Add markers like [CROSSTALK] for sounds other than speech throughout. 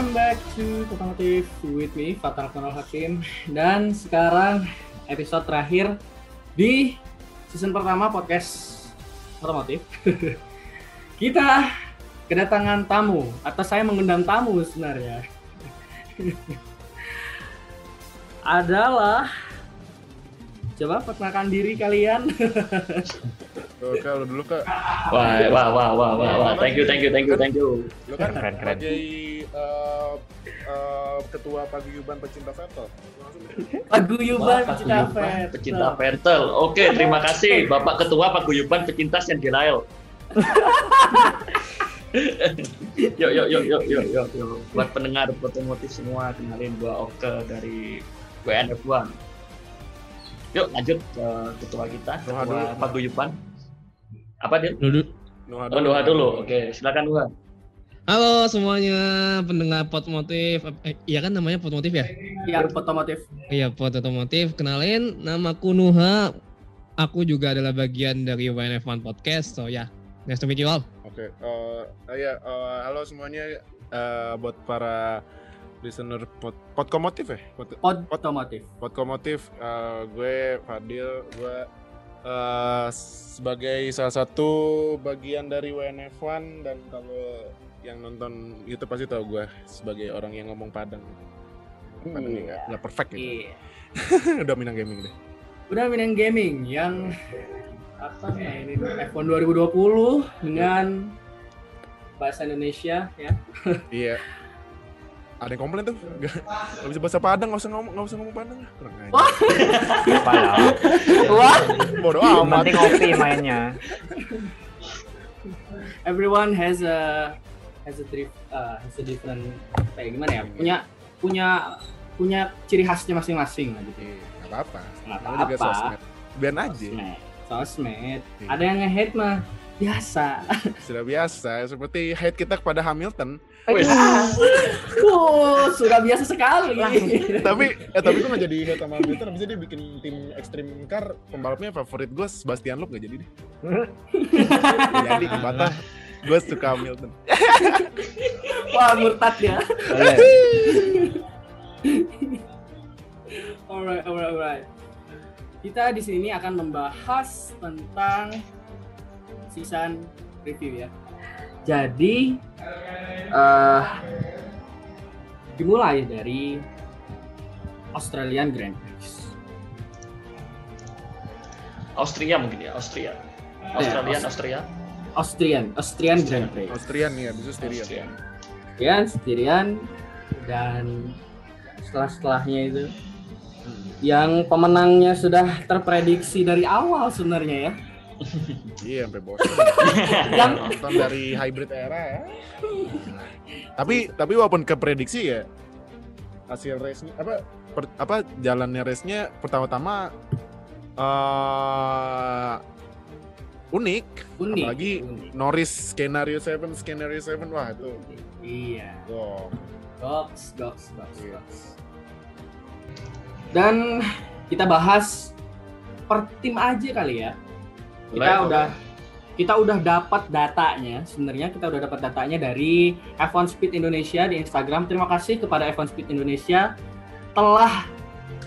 Welcome back to Otomotif with me, Fatal Konal Hakim Dan sekarang episode terakhir di season pertama podcast Otomotif [LAUGHS] Kita kedatangan tamu, atau saya mengundang tamu sebenarnya [LAUGHS] Adalah Coba perkenalkan diri kalian [LAUGHS] Oke, lu dulu kak. Wah, wah, wah, wah, wah, wah. Thank you, thank you, thank you, thank you. Lu kan Keren, keren. sebagai eh, eh, ketua paguyuban pecinta Vettel. Paguyuban pecinta Vettel. Pecinta Vettel. Oke, terima kasih Bapak Ketua Paguyuban Pecinta Sendilael. [LAUGHS] yuk, yuk, yuk, yuk, yuk, yuk, yuk. Buat pendengar otomotif semua, kenalin gua Oke dari WNF1. Yuk, lanjut ke ketua kita, ketua dulu. Paguyuban. Apa dia? Dulu. Noah Oh, doa dulu. Oke, silakan Doha. Halo semuanya pendengar Potmotif. Eh, iya kan namanya Potmotif ya? Ya, otomotif. Iya, Pot Otomotif. Kenalin, namaku Nuha. Aku juga adalah bagian dari WNF1 Podcast. So ya, nice to meet you all. Oke, eh, ya, eh, halo semuanya eh, buat para listener pod, podkomotif ya? Pod, Pod otomotif. podkomotif eh, gue Fadil, gue eh, sebagai salah satu bagian dari WNF1 dan kalau yang nonton YouTube pasti tahu gue sebagai orang yang ngomong Padang. Padang nih nggak nggak perfect gitu. Iya. [LAUGHS] Udah Minang Gaming deh. Udah Minang Gaming yang apa mainin F1 2020 dengan bahasa Indonesia ya. [LAUGHS] Iya. Ada yang komplain tuh, gak, gak bisa bahasa Padang, gak usah ngomong, gak usah ngomong Padang. Kurang aja. Apa lah? Wah, Bodoh amat. penting kopi mainnya. everyone has a has a drift uh, has a different kayak gimana ya? Punya punya punya ciri khasnya masing-masing lah gitu. Iya, Gak apa-apa. Juga apa-apa. sosmed. Biar aja. Sosmed. Sosmed. Iya. Ada yang nge-hate mah biasa. [LAUGHS] Sudah biasa. Seperti hate kita kepada Hamilton. Wih, Wow, sudah biasa sekali. [LAUGHS] tapi eh tapi gue gak jadi hate sama Hamilton. Abisnya dia bikin tim extreme car. Pembalapnya favorit gue Sebastian Loeb gak jadi deh. [LAUGHS] Jadi kebata. Gue suka Hamilton. [LAUGHS] Wah, murtad ya. [LAUGHS] Alright, alright, alright. Kita di sini akan membahas tentang season review ya. Jadi eh dimulai dari Australian Grand Prix. Austria mungkin ya, Austria. Australian, Austria. Austrian, Austrian Grand Prix. Austrian nih, abis itu Styrian. Austria. Ya, Styrian dan setelah-setelahnya itu yang pemenangnya sudah terprediksi dari awal sebenarnya ya. [LAUGHS] Iya, sampai bosan. [LAUGHS] Yang Nonton dari hybrid era ya. Tapi tapi walaupun keprediksi ya hasil race-nya apa per- apa jalannya race-nya pertama-tama eh unik. unik. Apalagi unik. Norris skenario 7 skenario 7 wah itu. Iya. Wow. Goks, goks, goks, Iya. goks. Dan kita bahas per tim aja kali ya. Kita Boleh, udah kita udah dapat datanya. Sebenarnya kita udah dapat datanya dari F1 Speed Indonesia di Instagram. Terima kasih kepada F1 Speed Indonesia telah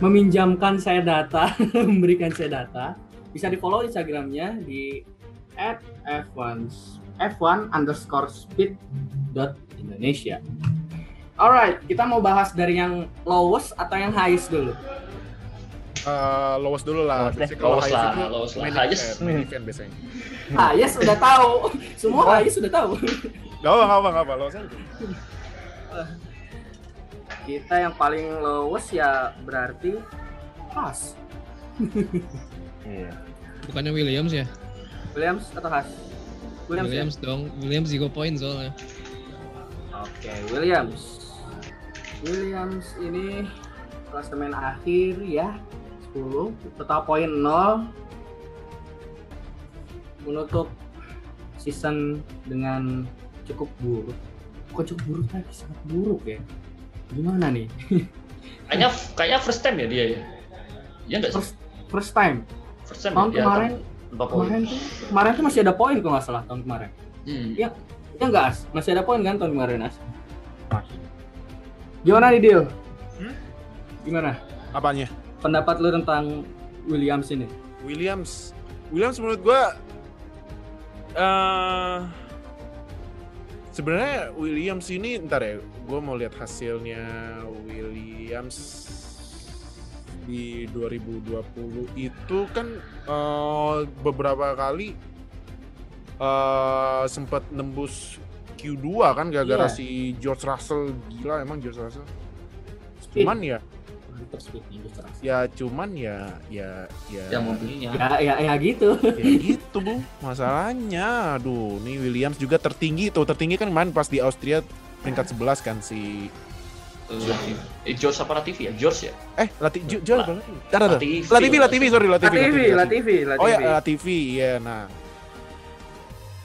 meminjamkan saya data, [LAUGHS] memberikan saya data. Bisa di follow Instagramnya di @f1 f1 underscore speed dot Indonesia. Alright, kita mau bahas dari yang lowest atau yang highest dulu. Eh, lowest dulu lah. Lowest. Biasanya kalau Lowest highest lah, itu lowest lah. main- Highest. eh, main event biasanya. Highest sudah tahu, semua highest sudah tahu. Gak apa, gak apa, gak apa. Lowest aja. Kita yang paling lowest ya berarti Haas, Iya. Bukannya Williams ya? Williams atau Haas? Williams. ya? Williams dong. Williams zero point soalnya. Oke, Williams. Williams ini klasemen akhir ya 10, total poin 0. Menutup season dengan cukup buruk. Kok cukup buruk lagi? Sangat buruk ya. Gimana nih? [LAUGHS] Kayaknya kayaknya first time ya dia ya. Iya enggak sih? First, first time. First time Tahun ya, kemarin, tanpa poin. kemarin tuh, kemarin tuh masih ada poin kalau nggak salah tahun kemarin. Hmm. Ya enggak As? Masih ada poin kan tahun kemarin As? Gimana nih Dil? Hmm? Gimana? Apanya? Pendapat lu tentang Williams ini? Williams. Williams menurut gua eh sebenarnya Williams ini ntar ya, gua mau lihat hasilnya Williams di 2020 itu kan eh, beberapa kali eh sempat nembus Q2 kan gara-gara Iya. si George Russell gila emang George Russell. Speed. Cuman ya ya cuman ya ya ya yang mobilnya. Ya, ya, ya gitu. ya gitu bu masalahnya aduh nih Williams juga tertinggi tuh tertinggi kan kemarin pas di Austria peringkat 11 kan si Latifi. Eh, George apa Latifi ya? George ya? eh Lati Jo La- apa. Latifi. Latifi Latifi sorry Latifi Latifi, Latifi, Latifi. oh ya Latifi ya nah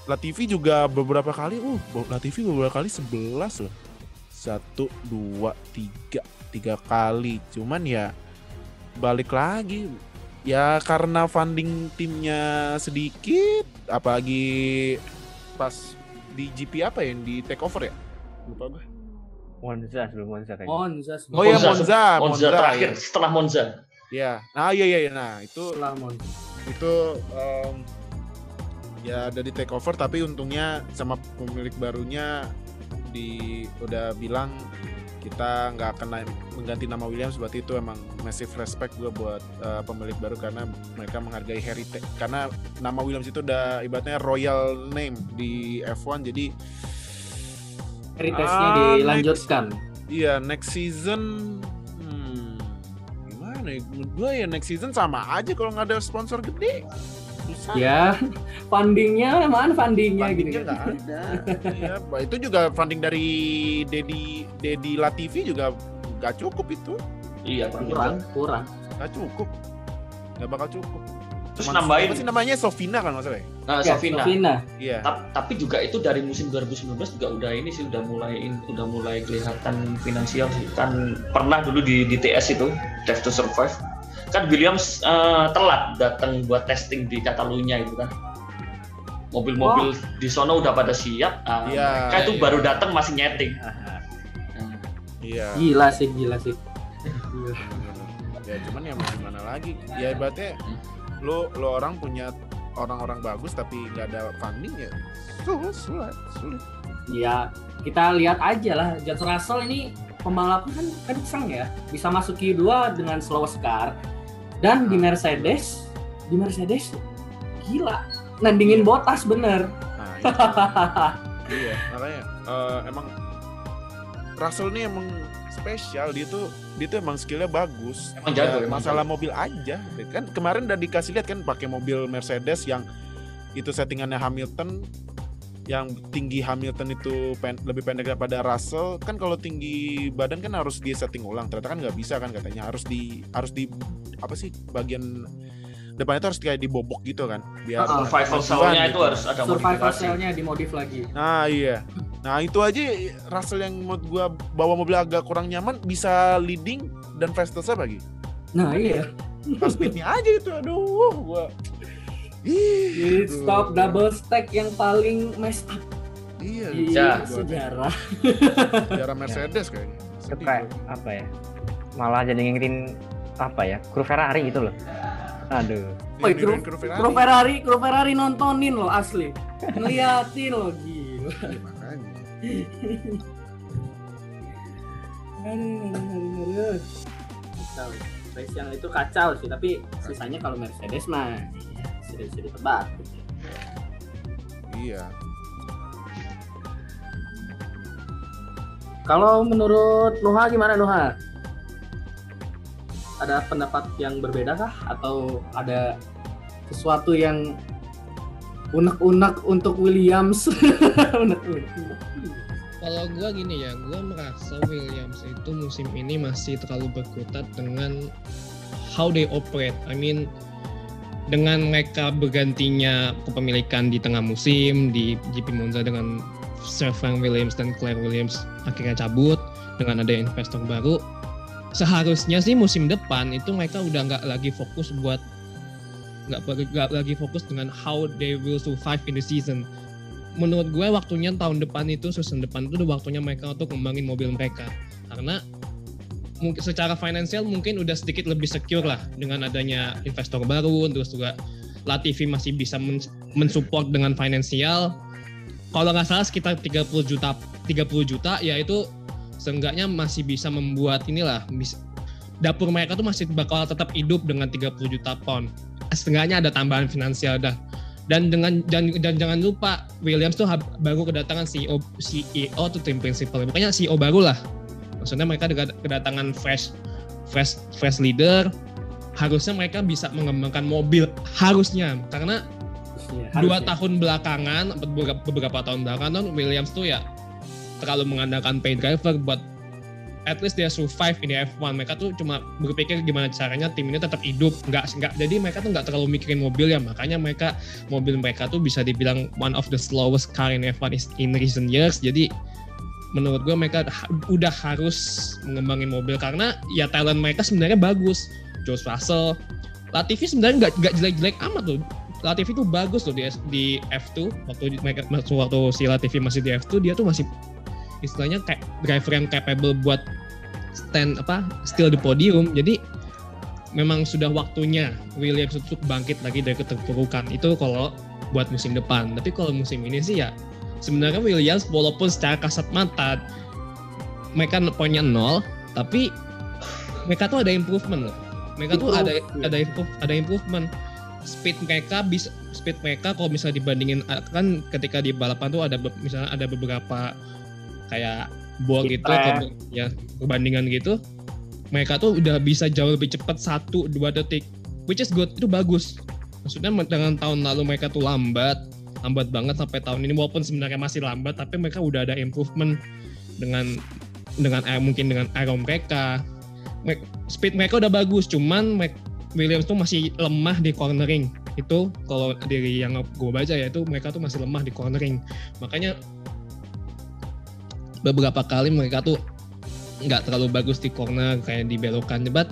Latifi juga beberapa kali uh Latifi beberapa kali 11 loh satu dua tiga tiga kali cuman ya balik lagi ya karena funding timnya sedikit apalagi pas di GP apa ya yang di take over ya lupa gue Monza sebelum Monza kayaknya. Monza oh ya Monza Monza Monza, terakhir, ya. setelah Monza. ya nah iya iya iya. nah itu setelah Monza. itu em, ya ada di take over tapi untungnya sama pemilik barunya di udah bilang kita nggak akan mengganti nama Williams berarti itu emang massive respect gue buat eh, pemilik baru karena mereka menghargai heritage karena nama Williams itu udah ibaratnya royal name di F1 jadi Heritage-nya Ah, dilanjutkan. iya next season hmm, gimana ya menurut gue ya next season sama aja kalau nggak ada sponsor gede susah Ya, [LAUGHS] fundingnya mana fundingnya gitu. fundingnya nggak ada. Iya, bah, itu juga funding dari Dedi Dedi Latifi juga nggak cukup itu, Iya, Kurang, kurang. nggak cukup, nggak bakal cukup. Terus Cuman- nambahin apa sih namanya Sofina kan maksudnya? nah, Ya, Sofina. Sofina. Iya. Ta- tapi juga itu dari musim 2019 juga udah ini sih udah mulai in- udah mulai kelihatan finansial sih kan pernah dulu di, di TS itu Drive to Survive kan Williams eh, telat datang buat testing di Catalunya itu kan mobil-mobil di sono udah pada siap ah, Iya, mereka itu iya. baru datang masih nyeting. Nah, Iya. Gila sih, gila sih. [LAUGHS] Gila. Ya cuman ya mau gimana lagi? Ya ibaratnya lo lo orang punya orang-orang bagus tapi nggak ada funding ya sulit sulit sulit. Ya, kita lihat aja lah. George Russell ini pembalapnya kan kenceng ya. Bisa masuk Q2 dengan slow car. Dan di Mercedes, di Mercedes gila. Nandingin Bottas bener. Nah, [LAUGHS] itu. iya makanya eh, emang Russell ini emang spesial dia tuh dia tuh emang skillnya bagus. Emang jago, Ya, emang masalah mobil aja. Kan kemarin udah dikasih lihat kan pakai mobil Mercedes yang itu settingannya Hamilton yang tinggi Hamilton itu pen- lebih pendek daripada Russell. Kan kalau tinggi badan kan harus di setting ulang. Ternyata kan nggak bisa kan katanya. Harus di harus di apa sih bagian depannya itu harus kayak dibobok gitu kan biar Ah, survival cell-nya gitu. itu harus ada Survival modifikasi cell-nya dimodif lagi. Nah iya. Nah itu aja Russell yang menurut gua bawa mobil agak kurang nyaman bisa leading dan fastest lagi. Nah iya. Pas speednya aja itu aduh gua. Ih, Pit aduh. stop double stack yang paling mess up Iya. di Ya. sejarah. Sejarah Mercedes kayaknya. Itu Sedih kayak apa ya? Malah jadi ngingetin apa ya? Kru Ferrari gitu loh. Aduh. Woi, Yang kru, kru Ferrari. kru Ferrari, kru Ferrari nontonin loh asli. Ngeliatin loh gila. Iya, makanya. Aduh, aduh, aduh, aduh. Kacau. Race yang itu kacau sih, tapi sisanya kalau Mercedes mah sudah bisa ditebak. Iya. Kalau menurut Nuha gimana Nuha? Ada pendapat yang berbeda kah? Atau ada sesuatu yang unek-unek untuk Williams? [LAUGHS] Unek-unek. Kalau gua gini ya, gua merasa Williams itu musim ini masih terlalu berkutat dengan how they operate. I mean dengan mereka bergantinya kepemilikan di tengah musim di GP Monza dengan Sir Frank Williams dan Claire Williams akhirnya cabut dengan ada investor baru. Seharusnya sih musim depan itu mereka udah nggak lagi fokus buat nggak lagi fokus dengan how they will survive in the season. Menurut gue waktunya tahun depan itu season depan itu udah waktunya mereka untuk ngembangin mobil mereka. Karena mungkin secara finansial mungkin udah sedikit lebih secure lah dengan adanya investor baru terus juga Latifi masih bisa men mensupport dengan finansial. Kalau nggak salah sekitar 30 juta 30 juta ya itu seenggaknya masih bisa membuat inilah bis- dapur mereka tuh masih bakal tetap hidup dengan 30 juta pound. Setengahnya ada tambahan finansial dah. Dan dengan dan, dan jangan lupa Williams tuh hab- baru kedatangan CEO CEO tuh tim principal makanya CEO baru lah. Maksudnya mereka kedatangan fresh fresh fresh leader. Harusnya mereka bisa mengembangkan mobil harusnya. Karena Iya, dua harusnya. tahun belakangan beberapa, beberapa tahun belakangan Williams tuh ya terlalu mengandalkan pay driver buat at least dia survive ini F1 mereka tuh cuma berpikir gimana caranya tim ini tetap hidup. Nggak nggak jadi mereka tuh nggak terlalu mikirin mobil ya. Makanya mereka mobil mereka tuh bisa dibilang one of the slowest car in F1 is in recent years. Jadi menurut gue mereka udah harus mengembangin mobil karena ya talent mereka sebenarnya bagus. George Russell Latifi sebenarnya nggak nggak jelek-jelek amat tuh Latifi tuh bagus loh di, di F2 waktu mereka waktu si Latifi masih di F2 dia tuh masih istilahnya kayak driver yang capable buat stand apa still di podium. Jadi memang sudah waktunya Williams untuk bangkit lagi dari keterpurukan itu kalau buat musim depan. Tapi kalau musim ini sih ya sebenarnya Williams walaupun secara kasat mata mereka poinnya nol tapi mereka tuh ada improvement loh. Mereka tuh ada Improve, ya. ada improve ada improvement. Speed mereka bisa speed mereka kalau misalnya dibandingin kan ketika di balapan tuh ada misalnya ada beberapa kayak Speed gitu ya perbandingan gitu mereka tuh udah bisa jauh lebih cepat satu dua detik. Which is good itu bagus. Maksudnya dengan tahun lalu mereka tuh lambat lambat banget sampai tahun ini walaupun sebenarnya masih lambat tapi mereka udah ada improvement dengan dengan mungkin dengan aero mereka. Me- speed mereka udah bagus cuman Williams tuh masih lemah di cornering. Itu kalau dari yang gue baca ya itu mereka tuh masih lemah di cornering. Makanya beberapa kali mereka tuh nggak terlalu bagus di corner kayak di belokan jebat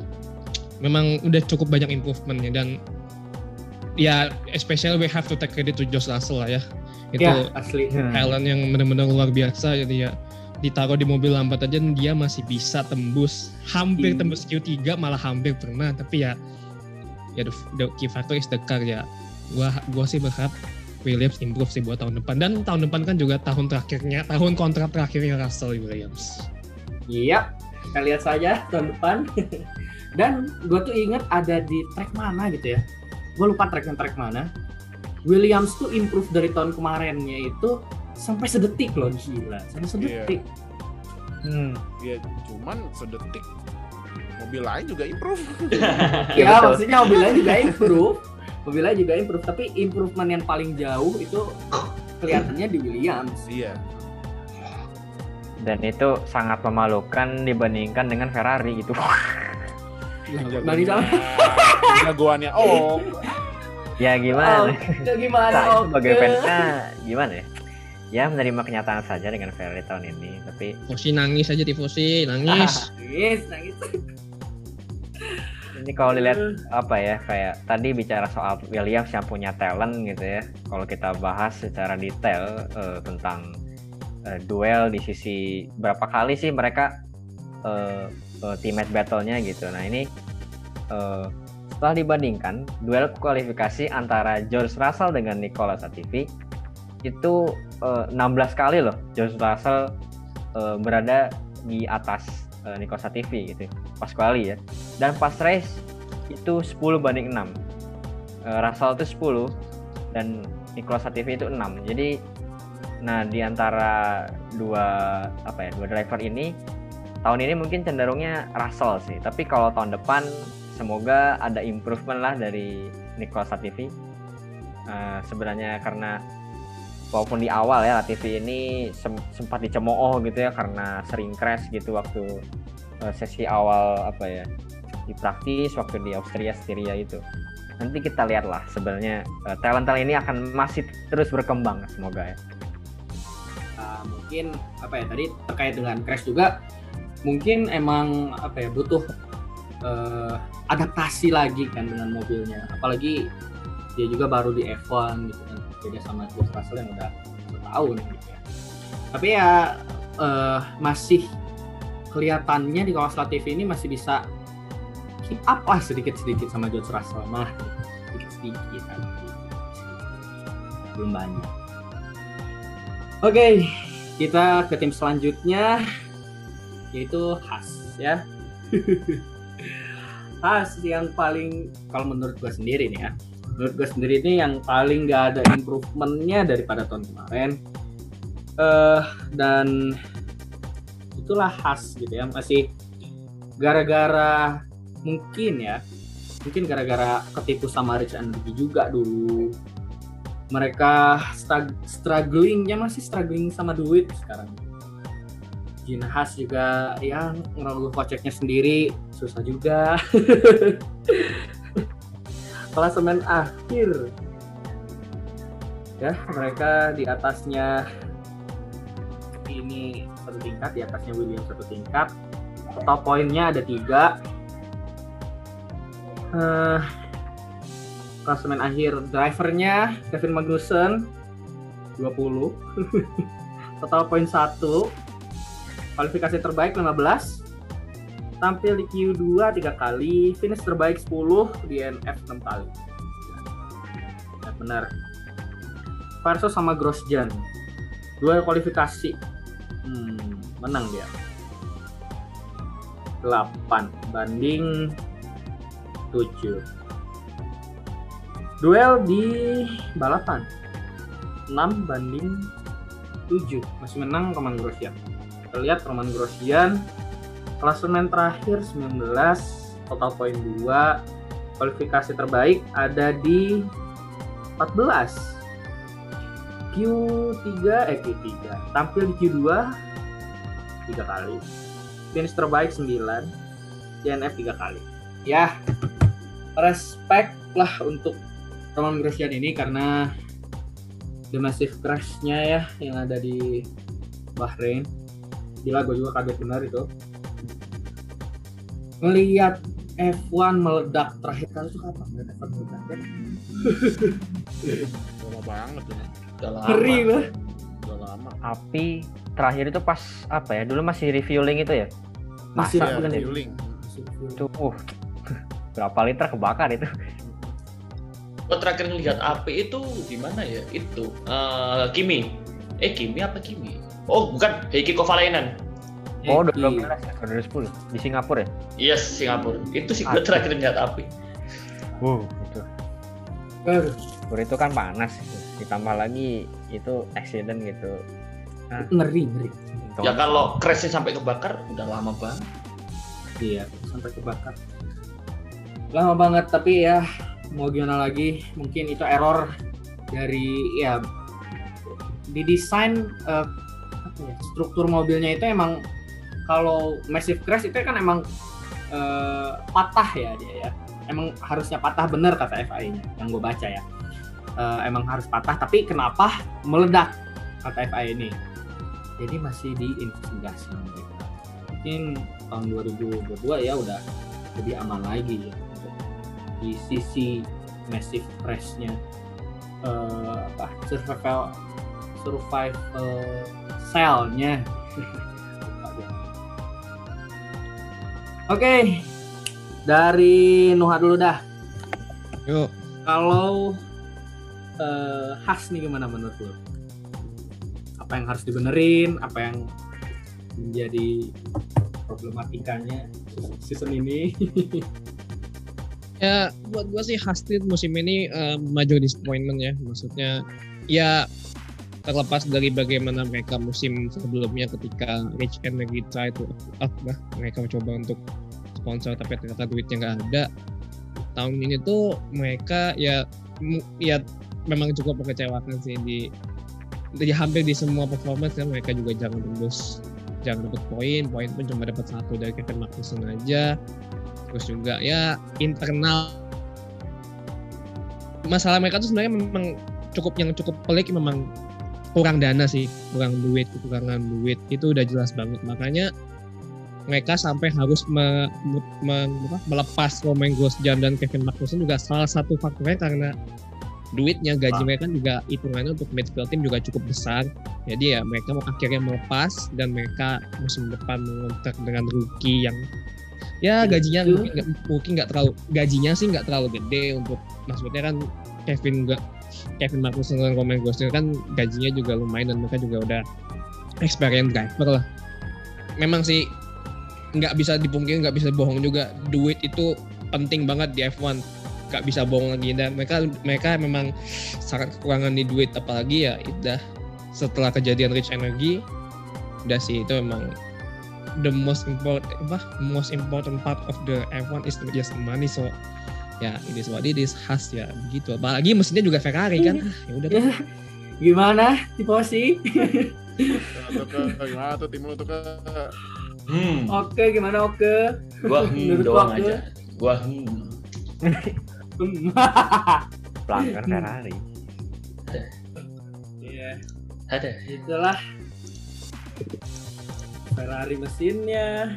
memang udah cukup banyak improvementnya dan ya especially we have to take credit to Josh Russell lah ya. Itu ya asli. Hmm. talent yang benar-benar luar biasa jadi ya ditaruh di mobil lambat aja dia masih bisa tembus. Hampir Hmm. tembus Q3 malah hampir pernah. Tapi ya ya the, the key factor is the car ya. Gua gua sih berharap Williams improve sih buat tahun depan dan tahun depan kan juga tahun terakhirnya tahun kontrak terakhirnya Russell Williams Iya, kita lihat saja tahun depan. [LAUGHS] Dan gue tuh inget ada di track mana gitu ya. Gue lupa tracknya track mana. Williams tuh improve dari tahun kemarinnya itu sampai sedetik loh gila, sampai sedetik. Hmm. Ya cuman sedetik mobil lain juga improve. Iya, [LAUGHS] Ya, maksudnya mobilnya juga improve. Mobilnya juga improve, tapi improvement yang paling jauh itu kelihatannya di Williams. Iya. Dan itu sangat memalukan dibandingkan dengan Ferrari gitu. Jagoannya oh ya oh, gimana? itu gimana? Nah, Oke. sebagai fansnya gimana ya? Ya menerima kenyataan saja dengan Ferrari tahun ini, tapi Tifosi nangis aja Tifosi nangis Nangis, nangis. Ini kalau dilihat apa ya kayak tadi bicara soal Williams yang punya talent gitu ya. Kalau kita bahas secara detail eh, tentang eh, duel di sisi berapa kali sih mereka eh, eh, teammate battle-nya gitu. Nah ini eh, setelah dibandingkan duel kualifikasi antara George Russell dengan Nicolas Latifi itu eh, 16 kali loh George Russell eh, berada di atas eh, Nicolas Latifi gitu pas quali ya. Dan pas race itu 10 banding 6 Eh, Russell itu 10 dan Nicolas Latifi itu 6 jadi nah di antara dua apa ya dua driver ini tahun ini mungkin cenderungnya Russell sih. Tapi kalau tahun depan semoga ada improvement lah dari Nicolas Latifi Eh, sebenarnya karena walaupun di awal ya Latifi ini sem- sempat dicemooh gitu ya karena sering crash gitu waktu eh, sesi awal apa ya di praktis waktu di Austria Styria itu. Nanti kita lihat lah sebenarnya eh, talent-talent ini akan masih terus berkembang semoga ya. Ah, mungkin apa ya tadi terkait dengan crash juga mungkin emang apa ya butuh eh, adaptasi lagi kan dengan mobilnya. Apalagi dia juga baru di F1 gitu kan beda sama George Russell yang udah tahun gitu ya. Tapi ya uh, masih kelihatannya di kawasan TV ini masih bisa keep up lah sedikit-sedikit sama George Russell mah sedikit-sedikit kan. belum banyak. Oke, okay, kita ke tim selanjutnya yaitu Has ya. [LAUGHS] Has yang paling kalau menurut gue sendiri nih ya menurut gue sendiri ini yang paling gak ada improvementnya daripada tahun kemarin. Uh, dan itulah khas gitu ya masih gara-gara mungkin ya mungkin gara-gara ketipu sama Rich Ricky juga dulu. Mereka strugglingnya masih struggling sama duit sekarang. Gina Has juga ya ngerogoh koceknya sendiri susah juga [LAUGHS] klasemen akhir. Ya mereka di atasnya ini satu tingkat di atasnya William satu tingkat. Total poinnya ada tiga. Uh, klasemen akhir drivernya Kevin Magnussen 20 [LAUGHS] total poin 1 kualifikasi terbaik 15 tampil di Q2 tiga kali finish terbaik 10 di NF 6 kali. Ya, benar. Verso sama Grosjean. Dua kualifikasi. Hmm, menang dia. 8 banding 7 duel di balapan. 6 banding 7 masih menang Roman Grosjean. Kita lihat Roman Grosjean klasemen terakhir 19 total poin 2 kualifikasi terbaik ada di 14 Q3 eh Q3 tampil di Q2 tiga kali. Finish terbaik 9 DNF tiga kali. Ya respect lah untuk Roman Grosjean ini karena the massive crash-nya ya yang ada di Bahrain. Gila gue juga kaget benar itu ngelihat F1 meledak terakhir kali itu kapan F1 meledak ya? [LAUGHS] lama banget ya Udah lama. Ngeri lah. udah lama Api terakhir itu pas apa ya? Dulu masih refueling itu ya? Masih Masa ya, bukan ya? fueling Itu uh, [LAUGHS] berapa liter kebakar itu? Gue terakhir ngelihat api itu di mana ya? Itu eh, Kimi. Eh Kimi apa Kimi? Oh bukan Heikki Kovalainen. Oh, Eki. 2012 ya, 2010 di Singapura ya? Yes Singapura. Itu sih gue Aduh. terakhir ngelihat api. Wow, itu. Singapura itu kan panas itu. Ditambah lagi itu accident gitu. ngeri ngeri Untung Ya kalau crashnya sampai kebakar udah lama banget. iya sampai kebakar lama banget tapi ya mau gimana lagi mungkin itu error dari ya didesain eh, apa ya, struktur mobilnya itu emang kalau massive crash itu kan emang eh, patah ya dia ya. Emang harusnya patah bener kata FIA-nya yang gue baca ya. Eh, emang harus patah tapi kenapa meledak kata FIA ini? Jadi masih diinvestigasi. Mungkin tahun 2022 ya udah lebih aman lagi ya di sisi massive crash-nya. Eh, apa? Survival survival cell-nya Oke, dari Nuha dulu dah. Yuk. Kalau eh, khas nih gimana menurut lo? Apa yang harus dibenerin? Apa yang menjadi problematikanya season ini? [LAUGHS] Ya buat gua sih Hastrid musim ini eh, major disappointment ya. Maksudnya ya terlepas dari bagaimana mereka musim sebelumnya ketika Rich and try to up lah. Mereka mencoba untuk sponsor tapi ternyata duitnya nggak ada. Tahun ini tuh mereka ya ya memang cukup mengecewakan sih di, di hampir di semua performance ya mereka juga jangan tembus jangan dapat poin poin pun cuma dapat satu dari Kevin Magnussen aja. Terus juga ya internal. Masalah mereka tuh sebenarnya memang cukup yang cukup pelik memang kurang dana sih kurang duit kekurangan duit itu udah jelas banget makanya mereka sampai harus me- me- me- apa, melepas Romain Grosjean dan Kevin Magnussen juga salah satu faktornya karena duitnya gaji Ah. mereka juga hitungannya untuk midfield team juga cukup besar jadi ya mereka mau akhirnya melepas dan mereka musim depan mengontrak dengan rookie yang ya Itu. gajinya mungkin nggak mungkin nggak terlalu gajinya sih nggak terlalu gede untuk maksudnya kan Kevin nggak Kevin Magnussen dan Roman Grosjean kan gajinya juga lumayan dan mereka juga udah experience driver lah. Memang sih nggak bisa dipungkiri nggak bisa bohong juga duit itu penting banget di F1 nggak bisa bohong lagi. Dan mereka mereka memang sangat kekurangan di duit apalagi ya udah setelah kejadian Rich Energy udah sih itu memang the most important apa most important part of the F1 is just money so ya ini it is khas ya. Begitu apalagi mesinnya juga Ferrari kan? Ah, ya udah. Ya, gimana Kak, gimana tuh tim lu tuh Kak? Hmm, Oke, gimana oke? gua [LAUGHS] hmm doang aja. Gua hmm. [LAUGHS] Pelanggan Ferrari. Iya, Ada. itulah. Ferrari mesinnya.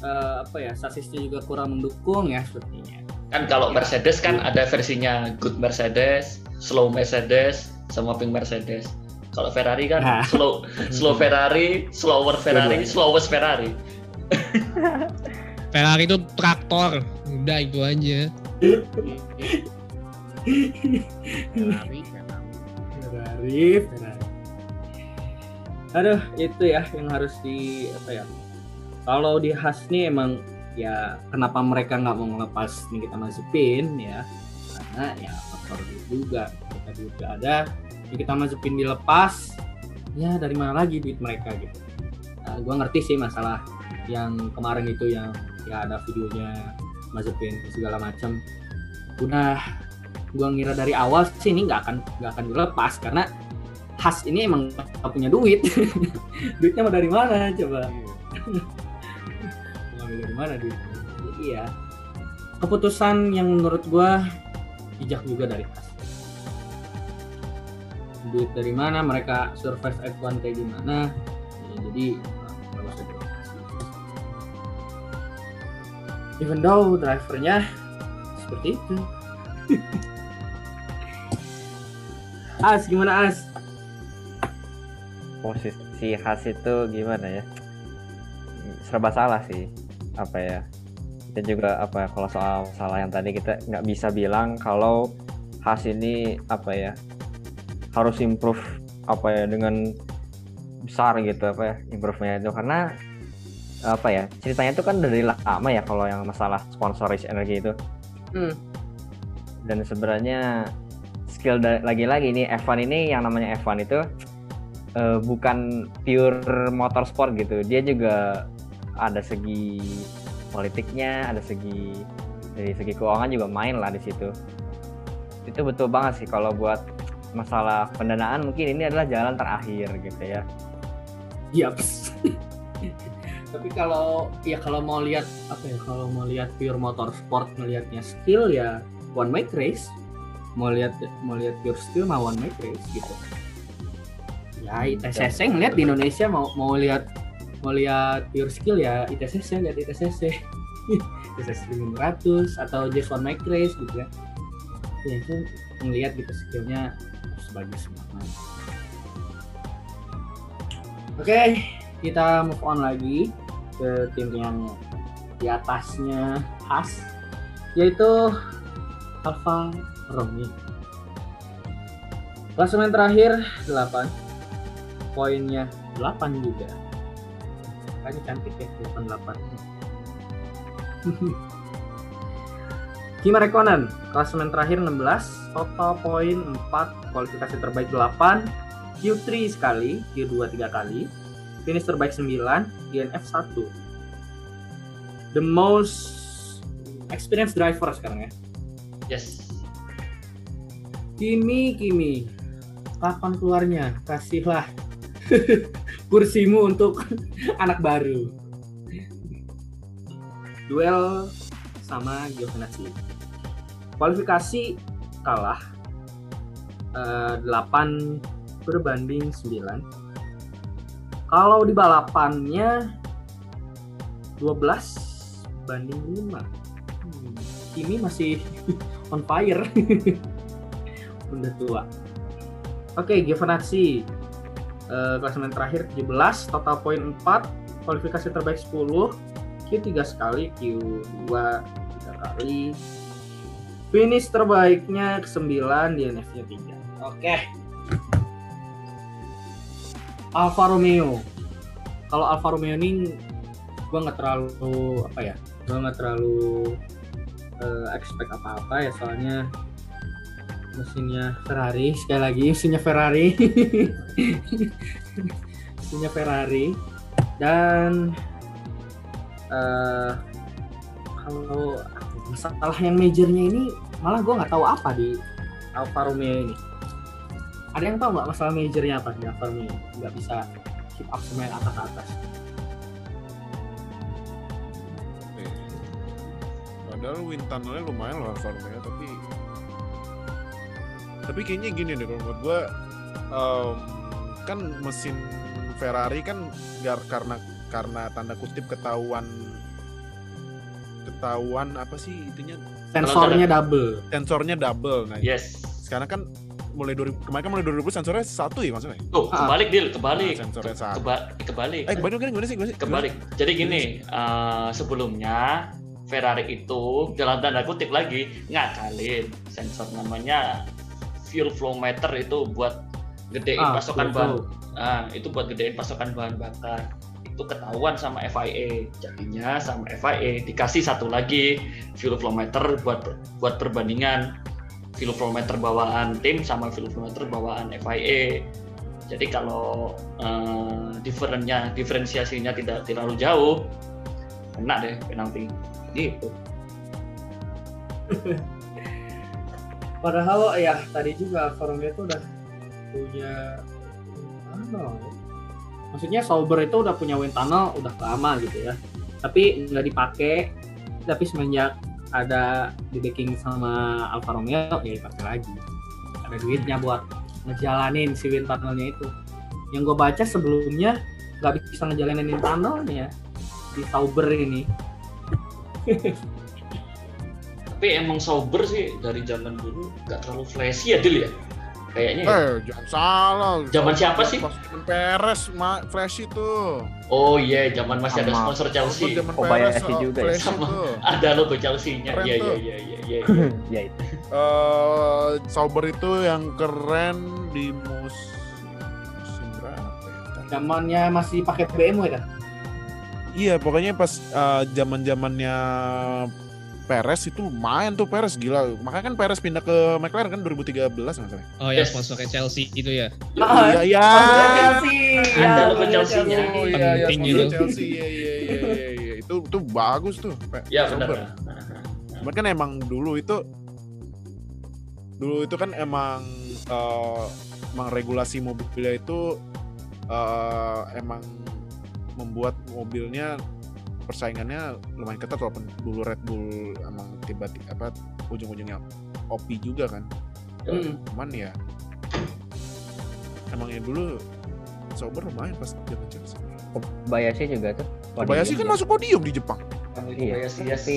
Eh, apa ya? Sasisnya juga kurang mendukung ya sepertinya. Kan kalau Mercedes kan ada versinya good Mercedes, slow Mercedes, sama pink Mercedes. Kalau Ferrari kan Nah. slow slow Ferrari, slower Ferrari, slowest Ferrari. [LAUGHS] Ferrari itu traktor udah itu aja Ferrari Ferrari, Ferrari. Aduh, itu ya yang harus di apa ya? Kalau di Haas nih emang ya kenapa mereka nggak mau ngelepas Nikita Mazepin ya? Karena ya faktor itu juga mereka duit nggak ada, Nikita Mazepin dilepas, ya dari mana lagi duit mereka gitu? Nah, gua ngerti sih masalah yang kemarin itu yang ya ada videonya Mazepin segala macam. Udah gua ngira dari awal sih ini nggak akan nggak akan dilepas karena khas ini emang punya duit [LAUGHS] duitnya mau dari mana coba mau [LAUGHS] ngambil dari mana duit jadi ya keputusan yang menurut gua bijak juga dari khas duit dari mana mereka survive F1 kayak gimana? Ya, jadi nggak usah even though drivernya seperti itu. [LAUGHS] As gimana As? posisi khas itu gimana ya? Serba salah sih apa ya kita juga apa ya, kalau soal masalah yang tadi kita nggak bisa bilang kalau khas ini apa ya harus improve apa ya dengan besar gitu apa ya improve-nya itu. Karena apa ya ceritanya itu kan dari lama ya kalau yang masalah sponsoris energi itu. Hmm. dan sebenarnya skill lagi-lagi ini F1 ini yang namanya F1 itu eh, bukan pure motorsport gitu. Dia juga ada segi politiknya ada segi dari segi keuangan juga main lah di situ itu betul banget sih kalau buat masalah pendanaan mungkin ini adalah jalan terakhir gitu ya Yaps. [LAUGHS] Tapi kalau ya kalau mau lihat apa ya kalau mau lihat pure motorsport melihatnya skill ya one make race. Mau lihat mau lihat pure skill mah one make race gitu. Ya ITCC ngeliat di Indonesia mau mau lihat mau lihat pure skill ya ITCC lihat ITCC. ITCC 500 atau just one make race gitu ya. Ya itu ngelihat gitu skillnya sebagus mana. Oke, kita move on lagi ke tim yang di atasnya khas, yaitu Alfa Romeo. Klasemen terakhir 8, poinnya 8 juga. Makanya cantik ya 88. Kimi Räikkönen, klasemen terakhir 16, total poin 4, kualifikasi terbaik 8, Q3 sekali, Q2 tiga kali, finish terbaik 9, DNF 1. The most experienced driver sekarang ya. Yes. Kimi, Kimi, kapan keluarnya? Kasihlah [LAUGHS] kursimu untuk [LAUGHS] anak baru. Duel sama Giovinazzi. Kualifikasi kalah eh, 8 berbanding 9. Kalau di balapannya 12 banding 5. Hmm, Kimi masih [LAUGHS] on fire. [LAUGHS] udah tua. Oke, Giovinazzi uh, klasemen terakhir 17, total poin 4, kualifikasi terbaik 10, Q3 sekali, Q2 3 kali. Finish terbaiknya ke-9 di NF-nya 3. Oke. Alfa Romeo. Kalau Alfa Romeo ini gue nggak terlalu apa ya, gue nggak terlalu uh, expect apa-apa ya soalnya mesinnya Ferrari. Sekali lagi mesinnya Ferrari. [LAUGHS] Mesinnya Ferrari. Dan uh, kalau masalah yang majornya ini malah gue nggak tahu apa di Alfa Romeo ini. Ada yang tahu nggak masalah majornya apa di Alfa Romeo? Nggak bisa keep up sama yang atas atas padahal wind tunnelnya lumayan loh Alfa Romeo tapi kayaknya gini deh kalau menurut gue um, kan mesin Ferrari kan gar, karena karena tanda kutip ketahuan ketahuan apa sih intinya? Sensornya double. Sensornya double. Nah yes. sekarang kan mulai 2000 kemarin kan mulai 2020 sensornya satu ya maksudnya? Tuh Ah. kebalik deal kebalik. Nah, sensornya satu. Keba- kebalik. Eh kebalik gimana, gimana sih gimana sih? Kebalik. Jadi gini eh, sebelumnya Ferrari itu dalam tanda kutip lagi ngakalin sensor namanya fuel flow meter itu buat gedein Ah, pasokan fuel bahan. nah itu buat gedein pasokan bahan bakar. Itu ketahuan sama FIA jadinya sama FIA dikasih satu lagi fuel flow meter buat buat perbandingan fuel flow meter bawaan tim sama fuel flow meter bawaan FIA jadi kalau eh, diferennya diferensiasinya tidak terlalu jauh kena deh penalti. Gitu [LAUGHS] Padahal ya tadi juga Romeo itu udah punya tunnel. ya. Maksudnya Sauber itu udah punya wind tunnel udah lama gitu ya. Tapi nggak dipakai. Tapi semenjak ada di backing sama Alfa Romeo ya dipakai lagi. Ada duitnya buat ngejalanin si wind tunnelnya itu. Yang gue baca sebelumnya nggak bisa ngejalanin wind tunnelnya di Sauber ini. [LAUGHS] tapi emang sober sih dari zaman dulu nggak terlalu flashy ya Dil ya kayaknya ya. Eh, jangan salah. Zaman siapa sih? Zaman Perez, ma Flash itu. oh iya zaman masih ada sponsor Chelsea Zaman Kobayashi Perez, oh, juga ya. Sama. itu. ada logo Chelsea-nya Keren iya tuh. iya iya iya iya [LAUGHS] ya itu eh Sauber itu yang keren di mus musim berapa ya? Zamannya masih pakai BMW kan? Iya, pokoknya pas zaman zamannya Perez itu lumayan tuh Perez gila. Makanya kan Perez pindah ke McLaren kan 2013 masalahnya. Oh ya Yes. sponsornya Chelsea itu ya. Iya, iya. Chelsea. Ada logo bener, Chelsea-nya. Oh iya, iya, Penting sponsor itu. Chelsea. Iya, iya, iya, iya, iya. Itu itu bagus tuh. Ya Sauber. benar Cuman kan emang dulu itu dulu itu kan emang eh, emang regulasi mobilnya itu eh, emang membuat mobilnya persaingannya lumayan ketat walaupun dulu Red Bull emang tiba-tiba apa ujung-ujungnya OP juga kan. Hmm. Cuman ya emang yang dulu Sauber lumayan pas zaman Chelsea. Kobayashi juga tuh Kobayashi kan podium. masuk podium di Jepang. Iya, Kobayashi, yes. tapi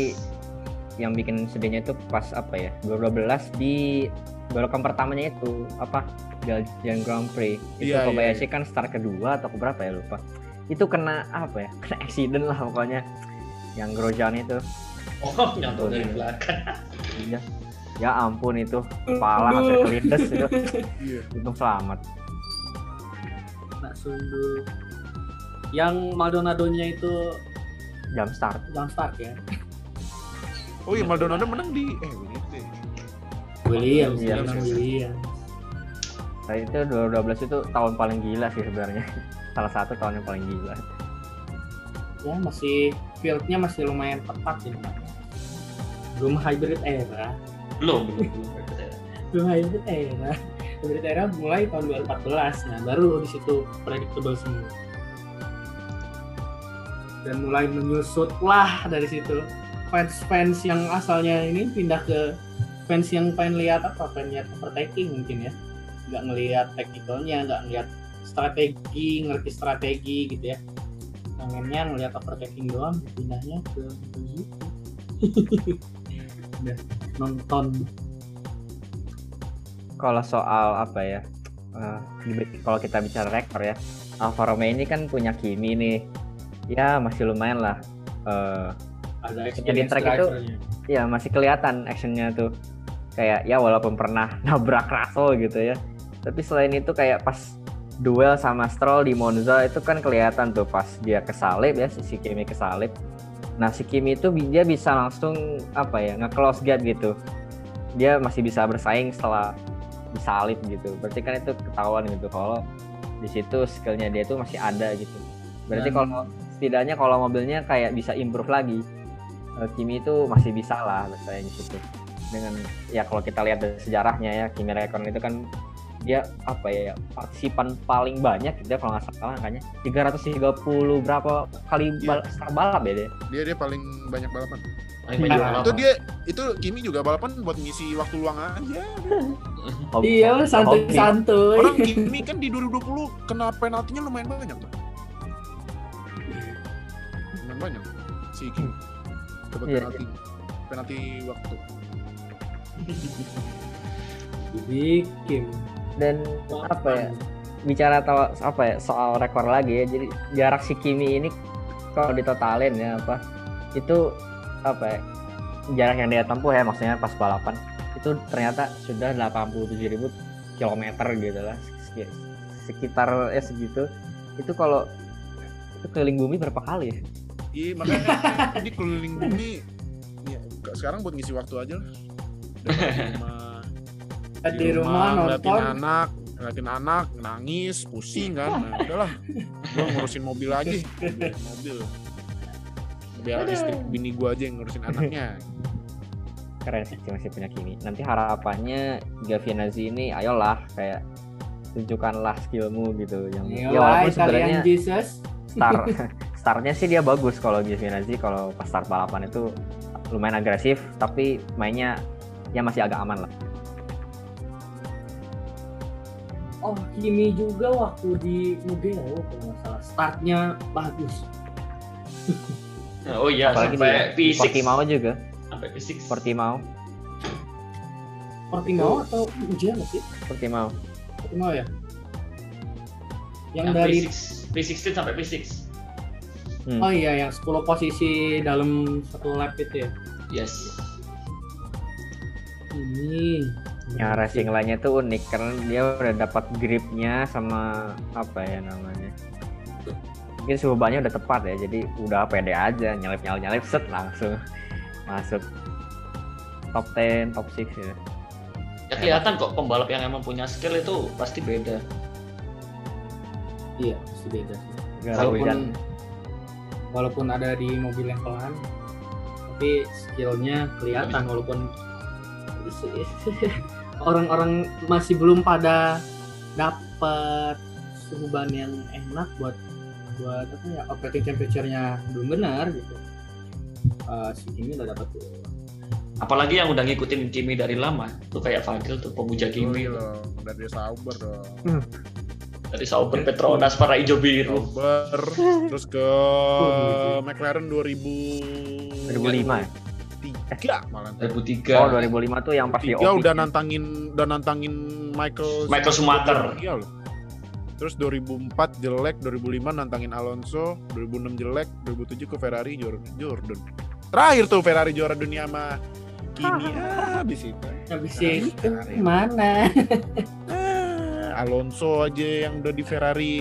yang bikin sedihnya itu pas apa ya 2012 di balapan pertamanya itu apa Belgian Grand Prix itu Iya, iya, Kobayashi kan start kedua atau berapa ya lupa itu kena apa ya kena accident lah pokoknya yang Grosjean itu oh nyantol dari belakang iya ya ampun itu kepala hampir kelindes itu Iya. untung selamat Nak sundu. Yang Maldonado-nya itu jam start jam start ya. Oh iya Maldonado menang di eh begitu. ya. Williams, Iya, menang iya. Williams. nah itu 2012 itu tahun paling gila sih sebenarnya salah satu tahun yang paling gila Ya masih fieldnya masih lumayan ketat sih. Belum hybrid era. belum belum hybrid era. Hybrid era mulai tahun 2014. Nah baru di situ predictable semua. Dan mulai menyusut lah dari situ. Fans-fans yang asalnya ini pindah ke fans yang pengen lihat apa pengen lihat overtaking mungkin ya nggak ngelihat teknikalnya nggak ngelihat strategi ngerti strategi gitu ya pengennya ngelihat overtaking doang pindahnya ke [LAUGHS] udah nonton kalau soal apa ya? di- kalau kita bicara rekor ya, Alfa Romeo ini kan punya Kimi nih. Ya masih lumayan lah. Eh, Ada di experience track itu ya masih kelihatan actionnya tuh kayak ya walaupun pernah [LAUGHS] nabrak Russell gitu ya tapi selain itu kayak pas duel sama Stroll di Monza itu kan kelihatan tuh pas dia kesalip ya si Kimi kesalip. Nah si Kimi itu dia bisa langsung apa ya nge-close gap gitu. Dia masih bisa bersaing setelah disalip gitu. Berarti kan itu ketahuan gitu kalau di situ skillnya dia tuh masih ada gitu. Berarti Dan- kalau setidaknya kalau mobilnya kayak bisa improve lagi eh, Kimi itu masih bisa lah bersaing di situ. Dengan ya kalau kita lihat dari sejarahnya ya Kimi Räikkönen itu kan dia apa ya partisipan paling banyak gitu ya kalau nggak salah angkanya 330 berapa kali Iya. bal start balap ya dia Dia dia paling banyak balapan. Paling banyak Nah, balapan. Itu dia itu Kimi juga balapan buat ngisi waktu luang aja. [LAUGHS] Hobi- Iya, santuy-santuy. Orang [LAUGHS] Kimi kan di 2020 kena penaltinya lumayan banyak, Bang. Lumayan banyak. Si Kimi dapat Iya, penalti. Penalti waktu. Bikin. Dan apa ya bicara tahu apa ya soal rekor lagi ya jadi jarak si Kimi ini kalau ditotalin ya apa itu apa ya jarak yang dia tempuh ya maksudnya pas balapan itu ternyata sudah 87.000 km gitu lah Sek- sekitar ya segitu itu kalau itu keliling bumi berapa kali ya Iya, makanya jadi keliling bumi ya, sekarang buat ngisi waktu aja lah. Di rumah ngeliatin nonton. anak, ngeliatin anak, nangis, pusing kan. Nah, udahlah. Gua ngurusin mobil aja, ngurusin mobil. Biar istri bini gua aja yang ngurusin anaknya. keren sih masih punya Kimi nanti harapannya Giovinazzi ini ayolah kayak tunjukkanlah skillmu gitu yang ya walaupun sebenarnya Jesus. start [LAUGHS] startnya sih dia bagus kalau Giovinazzi kalau pas start balapan itu lumayan agresif tapi mainnya ya masih agak aman lah Oh, Kimi juga waktu di Mugello kalau nggak salah. Startnya bagus. [LAUGHS] Oh iya, apalagi sampai di P6. Portimao juga Sampai P6. Portimao Portimao atau Mugello sih? Portimao Portimao ya? Yang Yang dari P6, P16 sampai P6. Hmm. Oh iya, yang 10 posisi dalam satu lap itu ya. Yes. Ini. Yang racing lainnya tuh unik karena dia udah dapat gripnya sama apa ya namanya? Mungkin suhu bannya udah tepat ya jadi udah pede aja nyelip nyelip nyelip set langsung masuk top 10 top 6 ya. Ya kelihatan kok pembalap yang emang punya skill itu pasti beda. Iya, pasti beda sih. Gara Walaupun hujan walaupun ada di mobil yang pelan, tapi skillnya kelihatan walaupun [LAUGHS] orang-orang masih belum pada dapat suhu ban yang enak buat buat apa ya operating temperature-nya belum benar gitu. Eh, si Kimi udah dapat tuh. Apalagi yang udah ngikutin Kimi dari lama. Tuh kayak Fadil tuh pemuja Kimi. Kimi loh, dari Sauber dong. Dari Sauber Petronas para hijau biru. Sauber, [LAUGHS] terus ke McLaren 2000 2005 ya? Tiga malah. 2003. oh 2005 tuh yang pas di Tiga Opik udah nantangin udah nantangin Michael Michael Schumacher. Iya loh. Terus 2004 jelek, 2005 nantangin Alonso, 2006 jelek, 2007 ke Ferrari Jor- Jordan. Terakhir tuh Ferrari juara dunia sama Kimi [LAUGHS] ah, habis itu. Habis itu mana? Ah, Alonso aja yang udah di Ferrari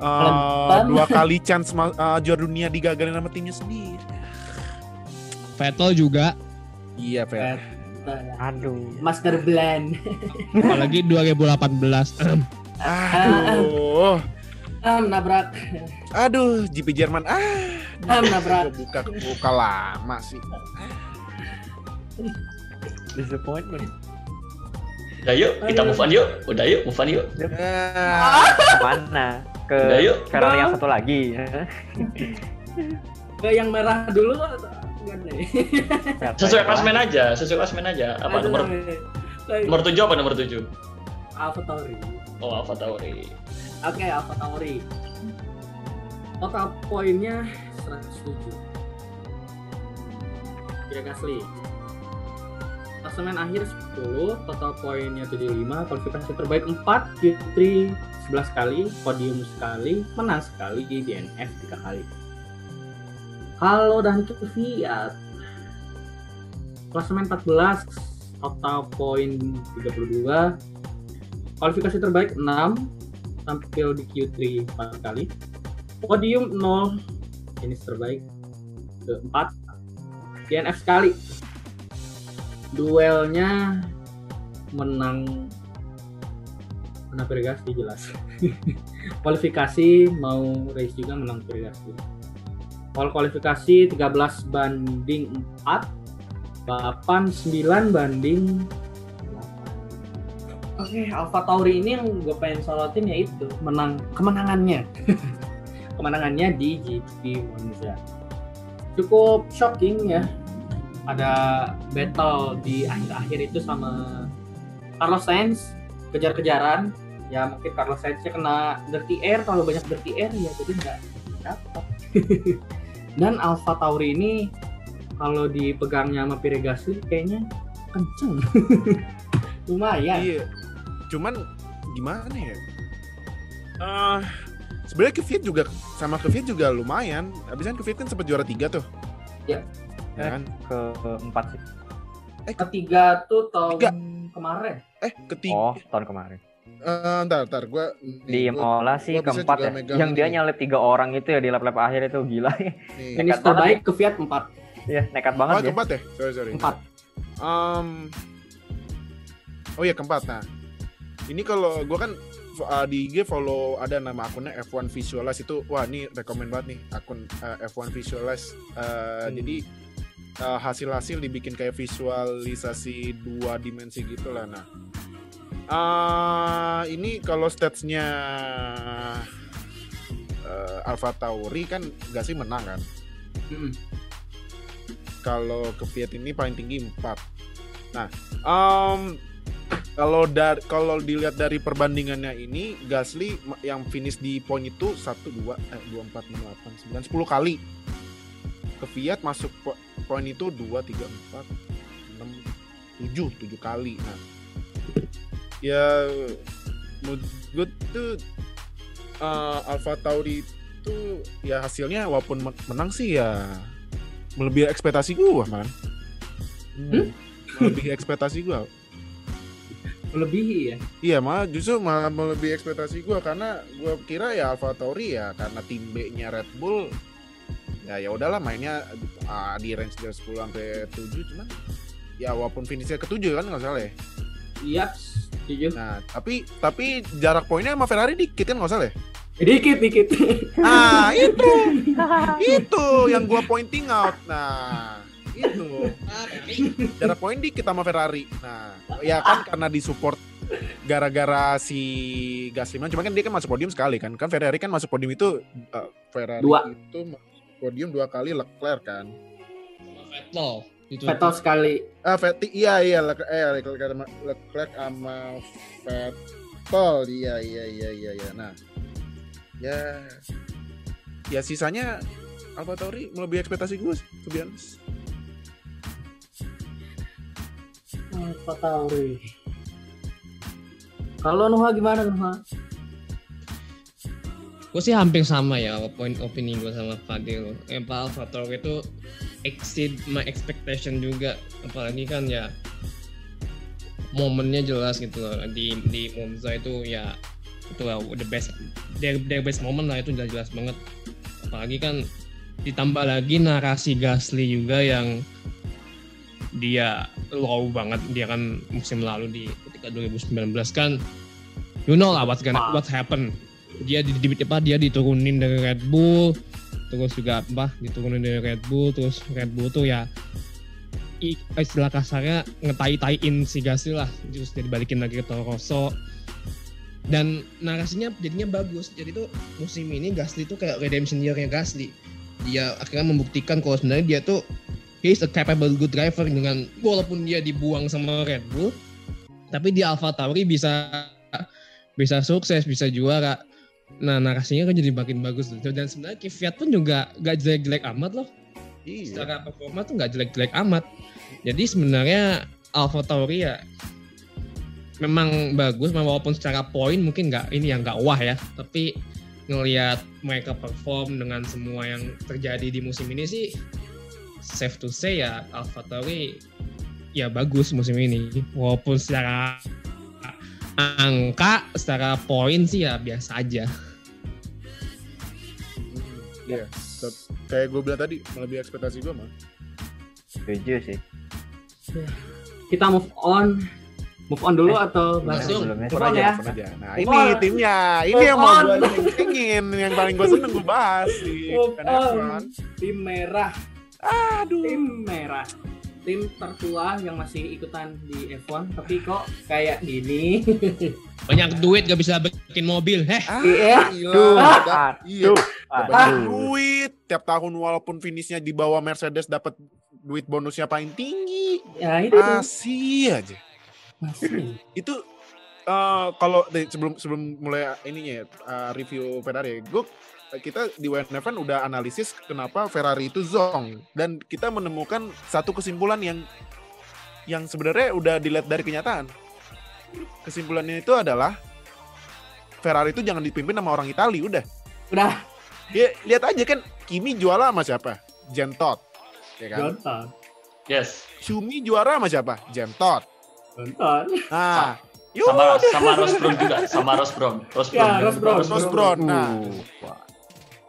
uh, dua kali chance uh, juara dunia digagalin sama timnya sendiri. Vettel juga Iya, Fer. aduh Master Blend. apalagi 2018 Aduh. Ah, nabrak. Aduh, GP Jerman. Ah, Ah, nabrak. Buka buka lama sih. disappointment Udah yuk, kita move on yuk. Udah yuk, move on yuk. Ah, ke mana ke Udah, yuk. Ferrari yang satu lagi Ke yang merah dulu atau nih? Sesuai klasmen aja, sesuai klasmen aja. Apa nomor nomor 7 apa nomor 7? Alfa Tauri. Oh, Alfa Tauri. Oke, Alfa Tauri. Total poinnya 107. Pierre Gasly. Pas klasemen akhir 10, total poinnya 75, kualifikasi terbaik 4, Q3 11 kali, podium sekali, menang sekali di DNF 3 kali. Kalau dan Fiat, klasemen 14, total poin 32, kualifikasi terbaik 6, tampil di Q3 4 kali, podium 0, finish terbaik keempat, DNF sekali. Duelnya menang menang Pergasti jelas. [LAUGHS] Kualifikasi mau race juga menang Pergasti kalau kualifikasi 13 banding 4 8 9 banding Oke, okay, Alpha Tauri ini yang gue pengen sorotin yaitu menang kemenangannya. [LAUGHS] kemenangannya di GP Monza. Cukup shocking ya ada battle di akhir-akhir itu sama Carlos Sainz kejar-kejaran ya mungkin Carlos Sainznya kena dirty air kalau banyak dirty air ya jadi nggak dapat [LAUGHS] dan Alpha Tauri ini kalau dipegangnya sama Pierre Gasly kayaknya kenceng [LAUGHS] lumayan iya cuman gimana ya uh, sebenarnya Kvyat juga sama Kvyat juga lumayan abis kan Kvyat kan sempat juara tiga tuh ya ya kan? ke empat sih. Eh ketiga tuh tahun Tiga. kemarin. Eh ketiga. Oh, tahun kemarin. Eh, ntar, ntar, gue Di Imola sih gua bisa keempat ya. megang Yang dia nyalip tiga orang itu ya di lap-lap akhir itu gila. nih. [LAUGHS] Banget terbaik ke Fiat 4. Iya, nekat Oh, banget ya. keempat ya? Sorry, sorry. 4. Um, oh iya keempat. Nah, ini kalau gue kan uh, di IG follow ada nama akunnya F1 Visualize itu, wah ini rekomend banget nih akun uh, F1 Visualize. Uh, Hmm. Jadi uh, hasil-hasil dibikin kayak visualisasi dua dimensi gitu lah. Nah, uh, ini kalau statsnya uh, Alpha Tauri kan gak sih menang kan? Mm-mm. kalau ke Fiat ini paling tinggi 4. Nah, um, kalau dari kalau dilihat dari perbandingannya ini Gasly yang finish di poin itu 1 2 eh 2 4 5 8 9 10 kali. Ke Fiat masuk po- poin itu 2 3 4 6 7 7 kali. Nah, ya menurut gue tuh uh, Alpha Tauri itu ya hasilnya walaupun men- menang sih ya melebihi ekspektasi gua man Hmm? melebihi ekspektasi gua Melebihi ya. iya malah justru malah melebihi ekspektasi gua karena gua kira ya Alfa Tauri ya karena tim B-nya Red Bull ya ya udahlah mainnya ah, di range dari 10 sampai 7 cuman ya walaupun finishnya ke 7 kan nggak salah ya Iya, setuju. nah tapi tapi jarak poinnya sama Ferrari dikit kan nggak salah ya Dikit dikit. ah [LAUGHS] itu. Itu yang gua pointing out. Nah itu. Jarak poin dikit sama Ferrari. Nah ya kan karena disupport gara-gara si Gasly cuma kan dia kan masuk podium sekali kan. Kan Ferrari kan masuk podium itu eh, Ferrari Dua. itu masuk podium dua kali Leclerc kan. Vettel Vettel sekali. ah Vettel iya iya Leclerc eh Leclerc sama Leclerc sama Vettel iya iya iya iya iya nah ya ya sisanya Alfa Tauri melebihi ekspektasi gue to be honest. Alfa Tauri. Kalau Nuha gimana Nuha? gue sih hampir sama ya point opini gue sama Fadil yang Pak Alpha Tauri itu exceed my expectation juga. Apalagi kan ya momennya jelas gitu loh. Di di Monza itu ya itu lah the best their, their best moment lah itu jelas jelas banget. Apalagi kan ditambah lagi narasi Gasly juga yang dia low banget. Dia kan musim lalu di ketika 2019 kan you know lah what's gonna Ah. what happen. Dia di, di, apa dia diturunin dari Red Bull terus juga apa diturunin dari Red Bull terus Red Bull tuh ya istilah kasarnya ngetai-taiin si Gasly lah terus dia dibalikin lagi ke Toro Rosso. Dan narasinya jadinya bagus jadi tuh musim ini Gasly tuh kayak redemption year-nya Gasly. Dia akhirnya membuktikan kalau sebenarnya dia tuh he is a capable good driver dengan walaupun dia dibuang sama Red Bull tapi di Alpha Tauri bisa bisa sukses bisa juara nah narasinya kan jadi makin bagus tuh. dan sebenarnya Kvyat pun juga gak jelek-jelek amat loh Iya. secara performa tuh nggak jelek-jelek amat. Jadi sebenarnya Alpha Tauri ya memang bagus walaupun secara poin mungkin nggak ini yang nggak wah ya tapi ngelihat mereka perform dengan semua yang terjadi di musim ini sih safe to say ya Alpha Tauri ya bagus musim ini walaupun secara angka secara poin sih ya biasa aja Iya, tet- kayak gue bilang tadi melebihi ekspektasi gue mah. Setuju sih. Kita move on. Move on dulu atau langsung. Move on aja, ya. aja. Nah Move ini on. timnya, ini Move yang mau on. gue ingin, yang paling gue seneng gue bahas di Move NF1. on. Tim merah. Aduh. Tim merah. Tim tertua yang masih ikutan di F1 tapi kok kayak gini. banyak duit gak bisa bikin mobil heh Ah, Iya. gila. Aduh, Ada- Iya, banyak duit. Tiap tahun walaupun finishnya di bawah Mercedes dapat duit bonusnya paling tinggi. Ya itu. Masih aja. Masih. itu eh, kalau sebelum sebelum mulai ininya ya, eh, review Ferrari, gue kita di WNF udah analisis kenapa Ferrari itu zong dan kita menemukan satu kesimpulan yang yang sebenarnya udah dilihat dari kenyataan. Kesimpulannya itu adalah Ferrari itu jangan dipimpin sama orang Itali, udah. Udah Ya, lihat aja kan Kimi juara sama siapa? Jentot. Ya kan? Yes. Shumi juara sama siapa? Jentot. Nonton. Nah, Sama yaudah. sama Ross Brown juga, sama Ross Brown. Ross Ya, Brown. Ross Brown. Ross Brown. Nah, Uh,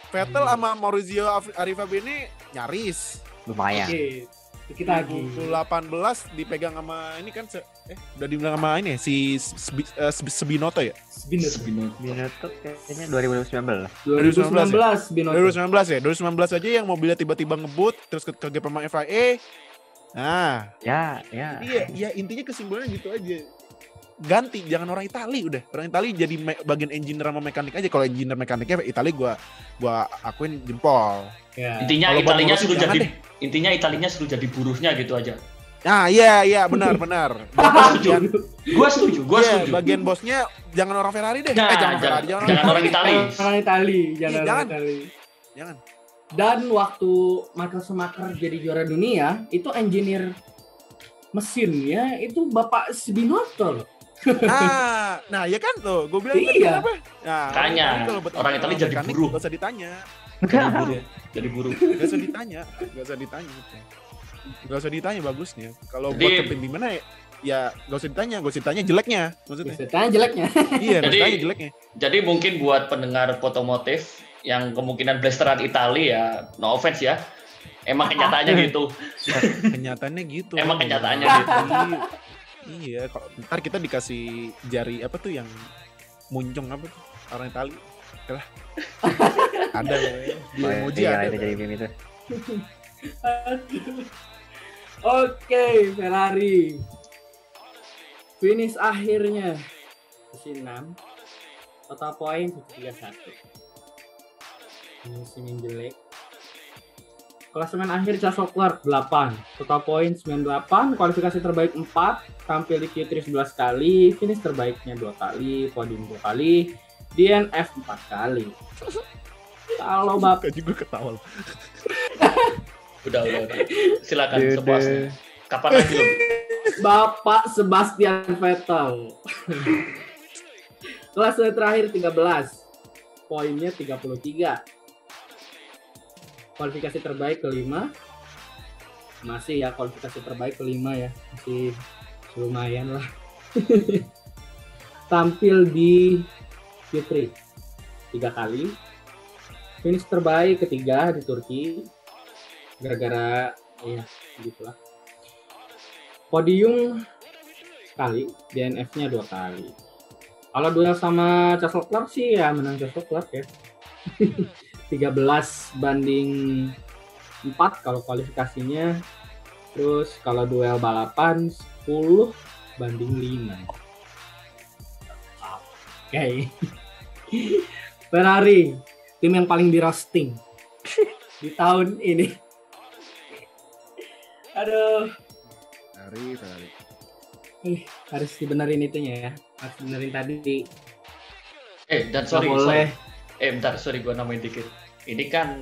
Vettel sama Maurizio Af- Arifabene nyaris. lumayan. Oke. Dikit lagi. 2018 dipegang sama ini kan se- eh udah dibilang sama ini ya, si Sbi- eh, Sbi- Sebinoto ya? Sebinut. Binotto kayaknya 2019. 2019 Binus. 2019 ya, 2019 aja yang mobilnya tiba-tiba ngebut terus ke sama FIA. Nah, Ya, ya. iya, ya intinya kesimpulannya gitu aja. Ganti, jangan orang Itali udah. Orang Itali jadi me- bagian engineer sama mekanik aja. Kalau engineer mekaniknya Itali gua gua akuin jempol. Ya. Intinya Kalau buat Italinya suruh jadi deh. intinya Italinya suruh jadi buruhnya gitu aja. Nah, iya iya benar [LAUGHS] benar. bagian, Gua setuju, gua iya, setuju. bagian bosnya jangan orang Ferrari deh. Nah, eh, jangan jangan, Ferrari, jangan, jangan orang Itali. Orang Itali, jangan Iya, orang jangan. Itali. Jangan. Dan waktu Michael Schumacher jadi juara dunia, itu engineer mesinnya itu Bapak Sbinotto. loh. Nah, nah ya kan tuh, gue bilang tadi Iya. kenapa? Nah, Tanya, Itali kalau buat orang Itali jadi mekanik, buruh. Gak usah ditanya, Jadi [LAUGHS] buruh. Jadi buruh. gak usah ditanya, gak usah ditanya. Gak usah ditanya bagusnya. Kalau buat kepin gimana ya? Ya gak usah ditanya, gak usah ditanya jeleknya maksudnya. Biasanya jeleknya. [LAUGHS] iya, gak Jadi- ditanya jeleknya. Jadi mungkin buat pendengar fotomotif yang kemungkinan blasteran Itali ya, no offense ya. Emang [LAUGHS] kenyataannya gitu. Kenyataannya gitu. Emang kenyataannya gitu. Iya, kalau ntar kita dikasih jari apa tuh yang muncung apa tuh orang Itali. Lah. [LAUGHS] Ada loh ya. Di emoji iya, ada. itu jadi meme itu. [LAUGHS] Oke, Ferrari. Finish akhirnya posisi 6. Total poin 31. Musim yang jelek. Klasemen akhir Charles Leclerc 8, total poin 98, kualifikasi terbaik 4, tampil di Q3 11 kali, finish terbaiknya 2 kali, podium 2 kali, DNF 4 kali. Kalau Bapak juga ketawa. loh. [LAUGHS] Udah, udah, udah. Silakan sepuasnya. Kapan lagi lo? Bapak Sebastian Vettel. [LAUGHS] Kelas terakhir 13. Poinnya 33. Kualifikasi terbaik kelima. Masih ya kualifikasi terbaik kelima ya. Masih lumayan lah. [LAUGHS] Tampil di Q3 tiga kali. Finish terbaik ketiga di Turki. Gara-gara ya gitulah podium sekali, DNF-nya dua kali. Kalau duel sama Charles Leclerc sih ya menang Charles Leclerc ya. [LAUGHS] 13 banding 4 kalau kualifikasinya. Terus kalau duel balapan 10 banding 5. Oke. [LAUGHS] Ferrari, tim yang paling di roasting [LAUGHS] di tahun ini. Aduh, Ferrari, Ferrari. harus dibenerin itunya ya harus benerin tadi Eh, dan sorry, boleh sorry. Eh, bentar, sorry gue namain dikit. Ini kan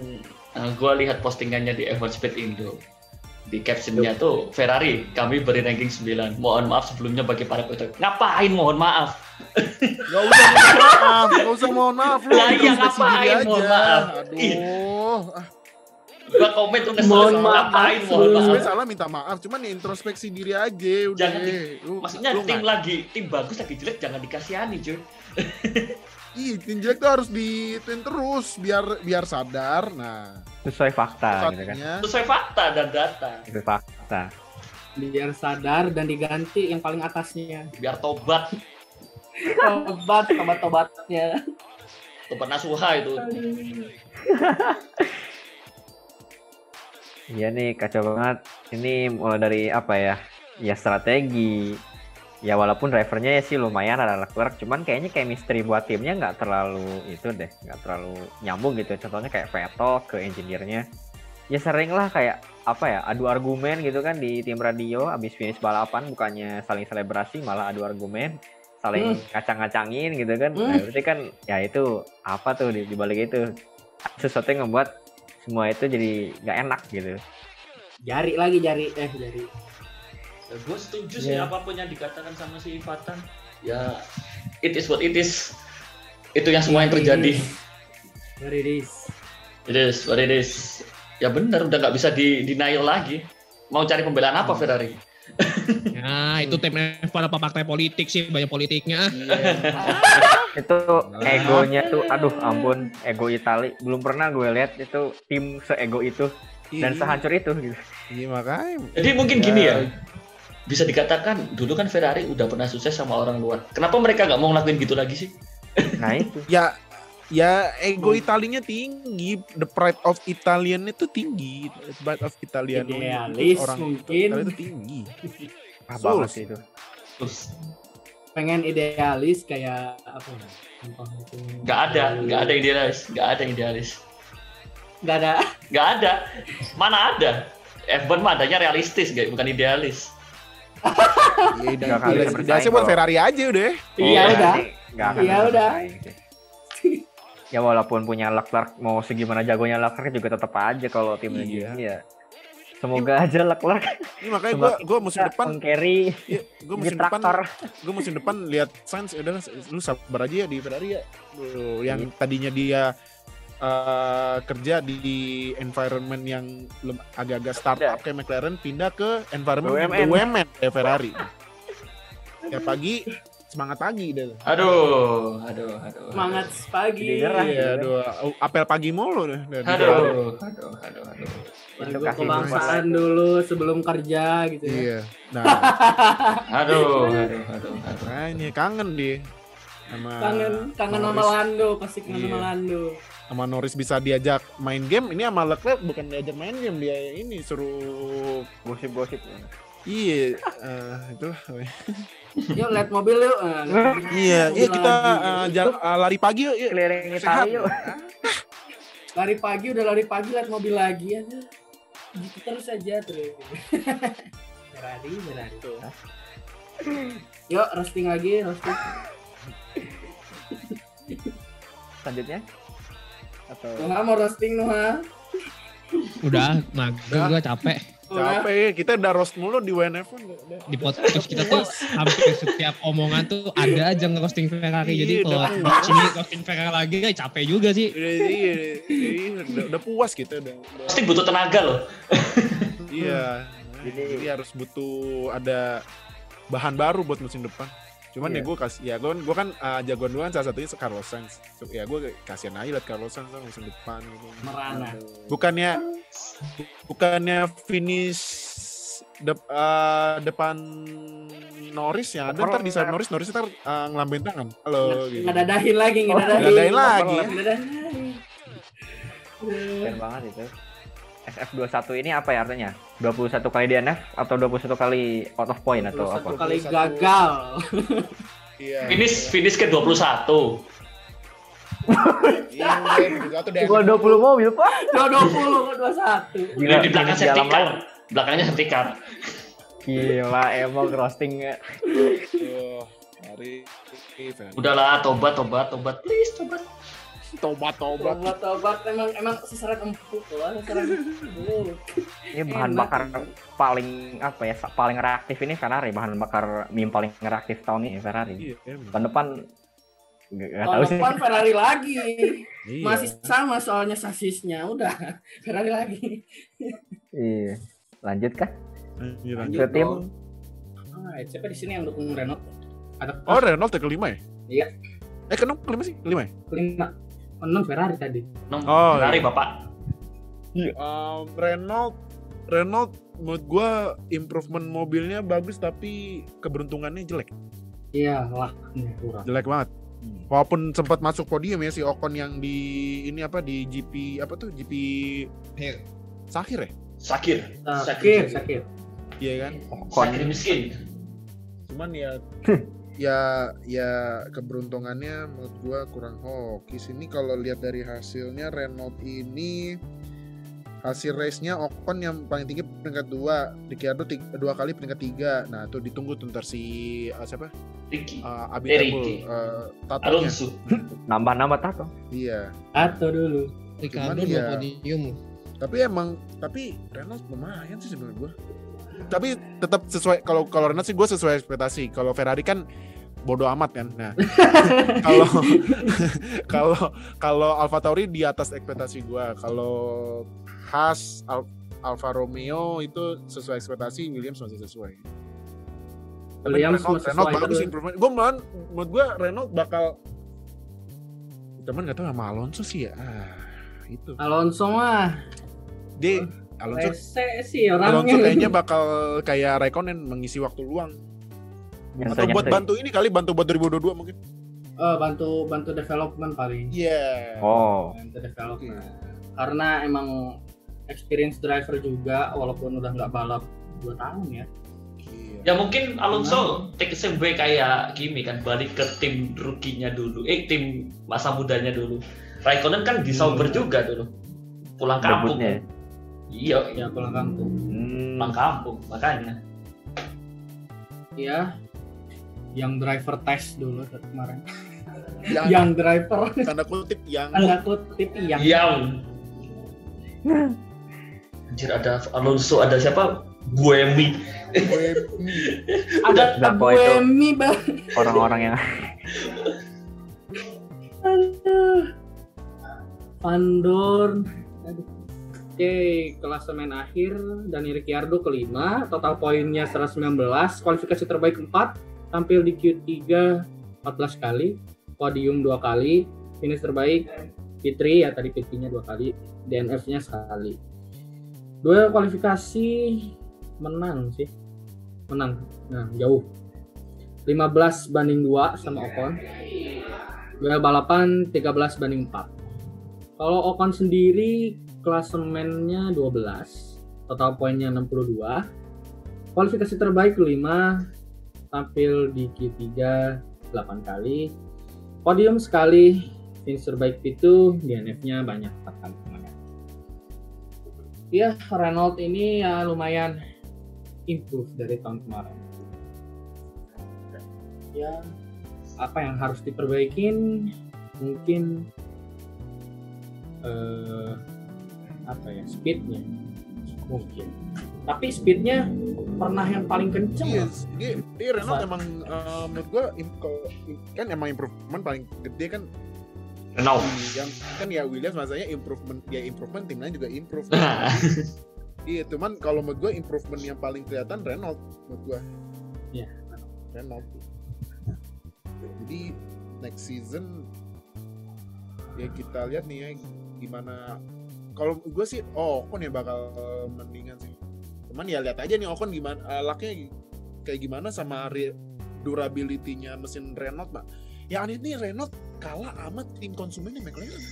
gue lihat postingannya di F1 Speed Indo. di captionnya tuh Ferrari kami beri ranking 9 mohon maaf sebelumnya bagi para peter ngapain mohon maaf [LAUGHS] Gak usah mohon maaf, gak usah mohon maaf lu. Lah iya, ngapain mohon aja. maaf? Aduh, ah, gua komen tuh kesel Mohon maaf, ngapain mohon maaf sebenarnya salah minta maaf, cuman ya introspeksi diri aja udah. Jangan di- Lu- maksudnya lu tim nggak- lagi tim bagus lagi jelek jangan dikasihani cuy [LAUGHS] Ih, tim jelek tuh harus dituin terus biar biar sadar. Nah, sesuai fakta gitu kan sesuai fakta dan data itu fakta biar sadar dan diganti yang paling atasnya biar tobat tobat tobat tobatnya tobat nasuha itu Iya nih kacau banget. Ini mulai dari apa ya? Ya strategi. Ya walaupun drivernya ya sih lumayan ada Leclerc, cuman kayaknya chemistry buat timnya nggak terlalu itu deh, nggak terlalu nyambung gitu. Contohnya kayak Vettel ke engineer-nya. Ya sering lah kayak apa ya adu argumen gitu kan di tim radio abis finish balapan bukannya saling selebrasi malah adu argumen saling ngacang-ngacangin gitu kan nah, Hmm. berarti kan ya itu apa tuh di, di balik itu sesuatu yang membuat semua itu jadi nggak enak gitu jari lagi jari eh jari Ya, gue setuju sih Iya. apa pun yang dikatakan sama si Fatan. Ya, it is what it is. Itu yang semua yang terjadi. Very this It is what it is. Ya benar, udah nggak bisa di denial lagi. Mau cari pembelaan apa Ferrari? [LAUGHS] Ya, itu tim F1 apa partai politik sih, banyak politiknya. itu egonya tuh aduh ampun ego Itali belum pernah gue lihat itu tim seego itu dan Iya, sehancur itu gitu. Iya makanya. Jadi mungkin gini ya. Bisa dikatakan dulu kan Ferrari udah pernah sukses sama orang luar. Kenapa mereka nggak mau ngelakuin gitu lagi sih? nah itu Ya ya ego Italinya tinggi, the pride of Italian itu tinggi, the pride of Italian Idealis mungkin. Italia itu tinggi. ah banget sih itu Terus pengen idealis kayak apa ya nggak ada, nggak ada idealis, nggak ada idealis, nggak ada nggak ada. Mana ada? F1 mah adanya realistis, guys, bukan idealis. Iya, idealisnya buat Ferrari aja udah. iya Oh, udah Iya udah. sih. [LAUGHS] ya walaupun punya Leclerc mau segimana jagonya Leclerc juga tetap aja kalau timnya Iya. gini ya semoga aja Leclerc Ini makanya [LAUGHS] gue gue musim depan, meng-carry gue di musim depan, traktor gue musim depan lihat Sainz ya udah lu sabar aja ya di Ferrari ya. Tuh, yang tadinya dia eh, kerja di environment yang agak-agak startup kayak McLaren pindah ke environment BUMN. BUMN kayak Ferrari. Ya pagi semangat pagi deh. Aduh, aduh, aduh. semangat pagi Jadi nyerah. Iya, aduh, apel pagi mulu deh. Aduh, aduh, aduh, aduh, aduh. Lagu kebangsaan dulu sebelum kerja gitu ya Iya. Nah, [LAUGHS] Aduh, aduh, aduh, aduh. makanya kangen dia sama kangen kangen sama. Lando pasti kangen sama Iya. Lando. Sama Norris bisa diajak main game. Ini sama Leclerc bukan diajak main game dia ini suruh gosip-gosip. Iya eh, itu [LAUGHS] yuk lihat mobil yuk. Eh, [LAUGHS] iya iya kita eh, lari pagi yuk, yuk. keliling Sehat. Italia yuk. [LAUGHS] Lari pagi udah lari pagi lihat mobil lagi. Aja gitu terus aja terus Ferrari Ferrari yuk roasting lagi roasting selanjutnya atau Nuha mau roasting Nuha Udah, mager gua capek. Capek kita udah roast mulu di WNF. Di podcast kita tuh hampir setiap omongan tuh ada aja nge-roasting Ferrari. Jadi Iya, kalau sini roasting Ferrari lagi ya capek juga sih. Udah, iya, iya, udah, udah puas kita udah, udah- Pasti butuh tenaga loh. iya Jadi- jadi harus butuh ada bahan baru buat musim depan cuman ya Iya. gue kasih ya gue gue kan uh, jagoan gue kan salah satunya Carlos Sainz. So, ya gue kasihan aja liat Carlos Sainz musim depan gitu. Merana. Bukannya bukannya finish dep, uh, depan Norris ya? Ada ntar di saat Norris? Norris ntar uh, ngelambain tangan. Halo gitu. ngedadahin lagi Oh, ngedadahin ngedadahin lagi. ngedadahin keren banget itu SF21 ini apa ya artinya 21 kali DNF atau 21 kali out of point atau apa kali gagal iya Finish finish ke 21. iya udah, satu deh Gua 20 mobil pak dua dua puluh dua satu Di, di belakang safety car. Belakangnya safety car. gila emang roasting Tuh, hari. Udahlah, tobat, tobat, tobat. Please, tobat. Tobat-tobat. Obat-obat emang emang seseret empuk seseret empuk. Ini bahan Enak. bakar paling apa ya paling reaktif ini Ferrari bahan bakar mie paling reaktif tahun ini Ferrari. Iya. Tahun depan tahu Tahun sih. depan Ferrari lagi. Iya. Masih sama soalnya sasisnya. Udah, Ferrari lagi. Iya. Lanjut kah Lanjut, Lanjut. lanjut. ke tim? Ah, siapa di sini yang dukung Renault? Ada Oh, Renault yang kelima ya? Iya. Eh, kenapa kelima sih? Kelima ya? kelima. Enam Ferrari tadi. Nom, Oh, Ferrari iya. bapak. Um, Renault Renault menurut gua improvement mobilnya bagus tapi keberuntungannya jelek. Iya, lah, kurang. Jelek banget. Walaupun sempat masuk podium ya si Ocon yang di ini apa di GP apa tuh GP Here. Sakir ya? Sakir. Sakir, sakir. Iya kan? Ocon. Sakir miskin. Cuman ya [LAUGHS] ya ya keberuntungannya menurut gua kurang hoki. Ini kalau lihat dari hasilnya Renault ini hasil race-nya Ocon yang paling tinggi peringkat dua, Ricciardo tiga, dua kali peringkat tiga. Nah itu ditunggu tuh ntar si uh, siapa? Ricky. Uh, Eh, Abitable, Ricky. uh. Alonso. [LAUGHS] Nambah-nambah tato. Iya. Atau dulu. Dua ya- podium. Tapi emang tapi Renault lumayan sih sebenarnya gua. Tapi tetap sesuai kalau kalau Renault sih gue sesuai ekspektasi. Kalau Ferrari kan bodoh amat kan. Nah, [LAUGHS] kalau [LAUGHS] kalau kalau Alfa Tauri di atas ekspektasi gua. Kalau Haas Al- Alfa Romeo itu sesuai ekspektasi, Williams masih sesuai. Williams Renault, masih Renault sesuai bagus improvement. Gue malah menurut gue Renault bakal teman nggak tahu sama Alonso sih ya. Ah, itu. Alonso mah Dia Alonso sih orangnya. Alonso kayaknya bakal kayak Raikkonen mengisi waktu luang. Atau buat bantu ini kali bantu buat 2022 mungkin. Eh, bantu bantu development paling. Iya. Oh, Bantu development. Karena emang experience driver juga walaupun udah nggak balap 2 tahun ya. Iya. Ya mungkin Alonso take a step back kayak Kimi kan balik ke tim rookie-nya dulu. Eh tim masa mudanya dulu. Raikkonen kan di Sauber Hmm. juga dulu. Pulang kampung. debutnya. Iya, Ya pulang kampung. Hmm. pulang kampung makanya. Ya. Yang driver test dulu kemarin. Yang, Yang driver tanda kutip yang tanda kutip yang Yang Anjir ada Alonso, ada siapa? Buemi. [LAUGHS] ada. Buemi bang. Orang-orang yang Aduh. Van Dorn. Aduh. Oke, klasemen akhir Dani Ricciardo kelima, total poinnya 119, kualifikasi terbaik 4, tampil di Q3 14 kali, podium 2 kali, finish terbaik Fitri ya tadi Fitrinya 2 kali, DNF-nya sekali. Dua kualifikasi menang sih. Menang. Nah, jauh. 15 banding 2 sama Ocon. Duel balapan 13 banding 4. Kalau Ocon sendiri klasemennya 12, total poinnya 62. Kualifikasi terbaik 5, tampil di Q3 8 kali. Podium sekali, finish terbaik itu, DNF-nya banyak 4 kali. Ya, Renault ini ya lumayan improve dari tahun kemarin. Ya, apa yang harus diperbaikin mungkin eh, apa ya speednya mungkin tapi speednya pernah yang paling kenceng Iya, loh. dia, dia Renault Sa- emang eh, menurut gua kan emang improvement paling gede kan Renault. yang kan ya Williams masanya improvement ya improvement tim lain juga improve. [LAUGHS] Iya, cuman kalau menurut gua improvement yang paling kelihatan Renault menurut gua. Iya. Renault. Jadi next season ya kita lihat nih ya gimana kalau gue sih oh Ocon ya bakal mendingan sih. Cuman ya lihat aja nih Ocon gimana eh, lucknya kayak gimana sama durability-nya mesin Renault pak. Yang aneh nih Renault kalah sama tim konsumennya McLaren. [LAUGHS]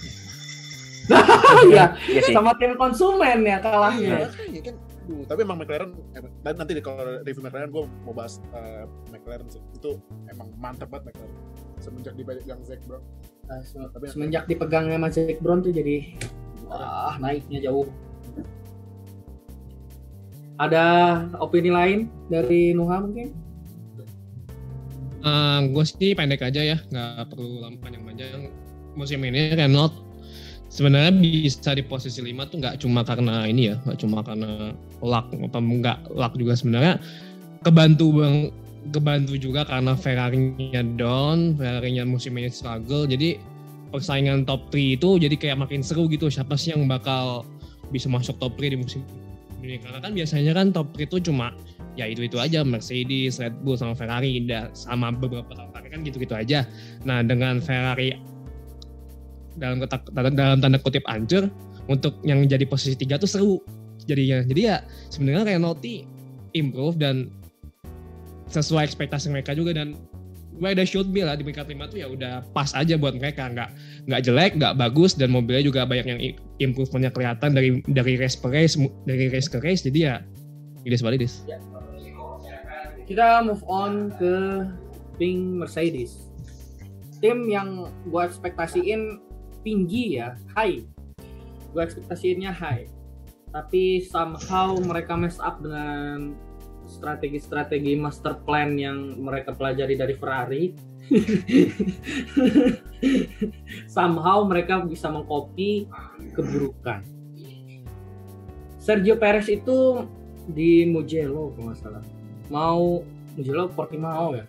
Iya Iya sih. sama tim konsumen ya Iya, kalahnya makanya kan Duh, tapi emang McLaren eh, nanti kalau review McLaren gue mau bahas eh, McLaren sih. Itu emang mantep banget McLaren semenjak dipegang Zac Brown. Nah, se- Tapi- semenjak dipegangnya sama Jack Brown tuh jadi wah naiknya jauh ada opini lain dari Nuha mungkin gue sih pendek aja ya, nggak perlu lama panjang-panjang. musim ini Renault sebenarnya bisa di posisi 5 tuh nggak cuma karena ini ya, nggak cuma karena luck apa nggak luck juga sebenarnya kebantu bang kebantu juga karena Ferrari-nya down, Ferrari-nya musim ini struggle. Jadi persaingan top 3 itu jadi kayak makin seru gitu. Siapa sih yang bakal bisa masuk top 3 di musim ini? Karena kan biasanya kan top 3 itu cuma ya itu-itu aja Mercedes, Red Bull sama Ferrari sama beberapa tahun terakhir kan gitu-gitu aja. Nah, dengan Ferrari dalam dalam tanda kutip ancur untuk yang jadi posisi tiga tuh seru jadinya. Jadi ya sebenarnya Renault improve dan sesuai ekspektasi mereka juga dan where they should be lah di peringkat lima tuh ya udah pas aja buat mereka. Nggak nggak jelek nggak bagus dan mobilnya juga banyak yang improvementnya kelihatan dari dari race per race dari race ke race. Jadi ya ini sebalik this kita move on ke tim Mercedes. Tim yang gue ekspektasiin tinggi ya high. Gue ekspektasiinnya high. Tapi somehow mereka mess up dengan strategi-strategi master plan yang mereka pelajari dari Ferrari. [LAUGHS] Somehow mereka bisa mengcopy keburukan. Sergio Perez itu di Mugello kalau nggak salah. Mau Mugello Portimao ya?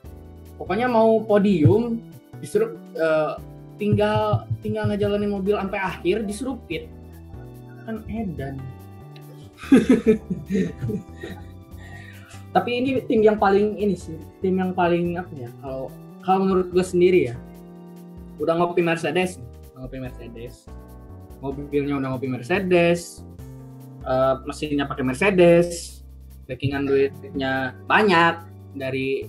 Pokoknya mau podium disuruh uh, tinggal tinggal ngejalanin mobil sampai akhir disuruh pit. Kan edan [LAUGHS] tapi ini tim yang paling ini sih tim yang paling apa ya kalau kalau menurut gue sendiri ya udah ngopi Mercedes ngopi Mercedes. Mobilnya udah ngopi Mercedes uh, mesinnya pakai Mercedes backingan duitnya banyak dari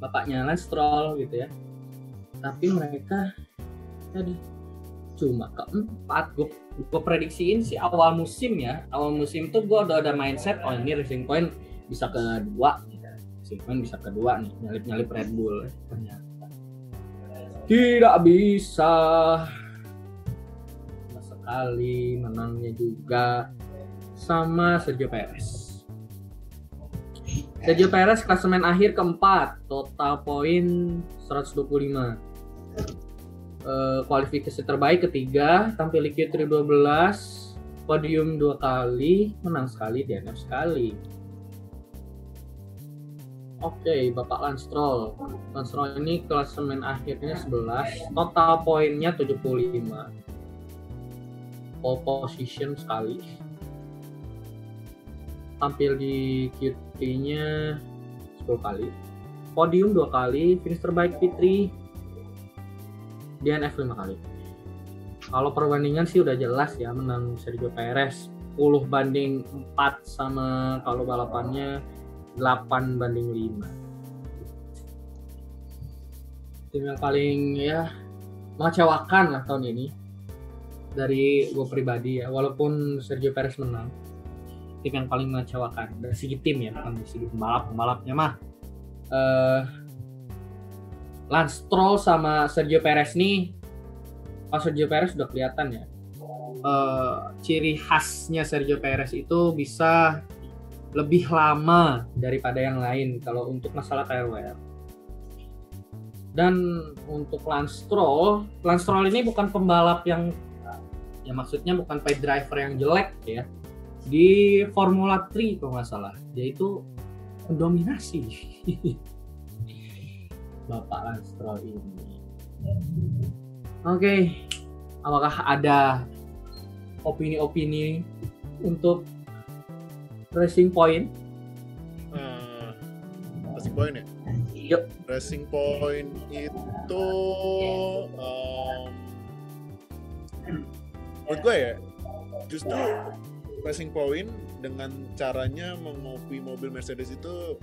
bapaknya Lance Stroll gitu ya. Tapi mereka tadi cuma keempat. Gue gue prediksiin sih awal musim ya awal musim tuh gue udah ada mindset oh ini Racing Point bisa kedua Sigman bisa kedua nih nyalip-nyalip Red Bull. Ternyata tidak bisa. Sekali menangnya juga sama Sergio Perez. Sergio Perez klasemen akhir keempat total poin 125 uh, kualifikasi terbaik ketiga tampil di Q3 12 podium dua kali menang sekali DNF sekali Oke, okay, Bapak Lanstroll. Lanstroll ini klasemen akhirnya 11, total poinnya 75. Pole position sekali. Tampil di QT-nya 10 kali. Podium 2 kali, finish terbaik Fitri. DNF 5 kali. Kalau perbandingan sih udah jelas ya menang Sergio Perez 10 banding 4 sama kalau balapannya 8 banding 5 tim yang paling ya mengecewakan lah tahun ini. Dari gue pribadi ya walaupun Sergio Perez menang tim yang paling mengecewakan dari segi tim ya bukan dari segi pembalap pembalapnya mah. Uh, Lance Stroll sama Sergio Perez nih oh Sergio Perez udah kelihatan ya uh, ciri khasnya Sergio Perez itu bisa lebih lama daripada yang lain kalau untuk masalah KWR. Dan untuk Lance Stroll, Lance Stroll ini bukan pembalap yang ya maksudnya bukan pay driver yang jelek ya. Di Formula 3 kalau nggak salah, yaitu mendominasi. [LAUGHS] Bapak Lance Stroll ini. Oke, okay. apakah ada opini-opini untuk Racing Point. Uh, Racing Point ya? Iya. Racing Point itu um, menurut gue ya justru Racing Point dengan caranya mengopi mobil Mercedes itu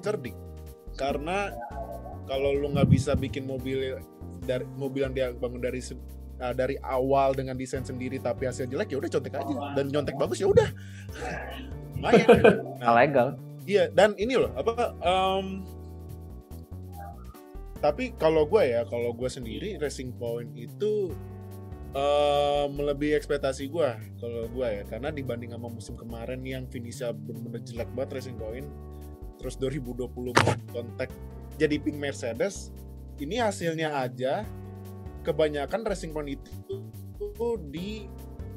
cerdik karena kalau lu nggak bisa bikin mobil dari mobil yang dia bangun dari uh, dari awal dengan desain sendiri tapi hasil jelek ya udah contek aja. Dan nyontek bagus ya udah. Lumayan. Nah, legal. iya dan ini loh apa um, tapi kalau gue ya kalau gue sendiri racing point itu uh, melebihi ekspektasi gue kalau gue ya. Karena dibanding sama musim kemarin yang finishnya benar-benar jelek banget racing point terus 2020 kontak jadi pink Mercedes ini hasilnya aja kebanyakan Racing Point itu di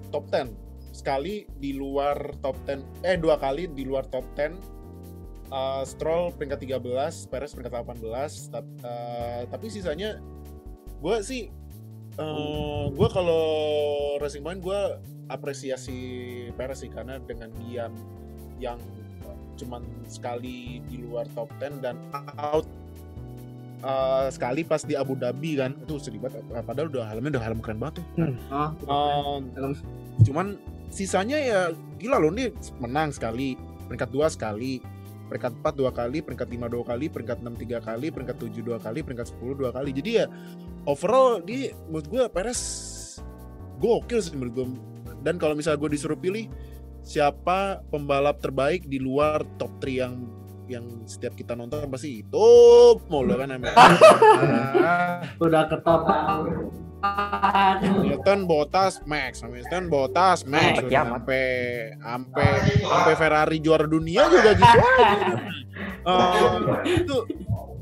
top 10 sekali di luar top 10 eh dua kali di luar top 10 uh, Stroll peringkat 13 Perez peringkat 18 tapi, uh, tapi sisanya gue sih uh, gue kalau Racing Point gue apresiasi Perez sih karena dengan dia yang cuman sekali di luar top 10 dan out uh, sekali pas di Abu Dhabi kan itu sedih banget padahal udah helmnya udah helm keren banget tuh. Hmm. Oh, Um, cuman sisanya ya gila loh nih menang sekali peringkat dua sekali peringkat 4 dua kali, peringkat 5 dua kali, peringkat 6 tiga kali, peringkat 7 dua kali, peringkat 10 dua kali. Jadi ya overall di menurut gue Perez gokil sih menurut gue. Dan kalau misalnya gue disuruh pilih siapa pembalap terbaik di luar top 3 yang yang setiap kita nonton pasti itu mulu kan emang. [LAUGHS] Ah, udah ketop. Hamilton Botas Max, Hamilton Botas Max, sampai sampai sampai Ferrari juara dunia juga gitu aja. [LAUGHS] Eh, itu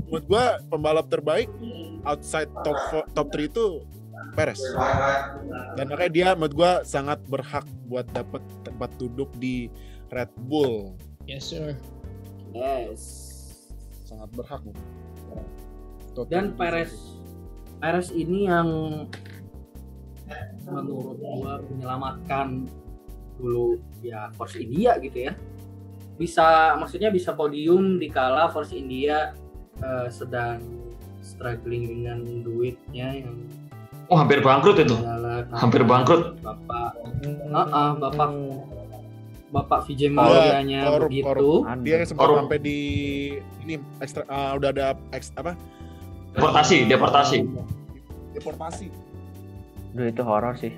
menurut gua pembalap terbaik outside top top 3 itu Perez. Dan makanya dia menurut gua sangat berhak buat dapat tempat duduk di Red Bull. Yes sir. Yes. Sangat berhak. Bu. Total Dan Perez. Perez ini yang menurut gua menyelamatkan dulu ya Force India gitu ya. Bisa maksudnya bisa podium di kala Force India eh, sedang struggling dengan duitnya yang Oh hampir bangkrut itu. adalah Hampir bangkrut. Bapak Heeh, Bapak Bapak Vijay Iya, korup, begitu. korup. Dia sempat Korup. sampai di ini ekstra ah, udah ada eks, apa Deportasi, deportasi. deportasi. Duh itu horor sih.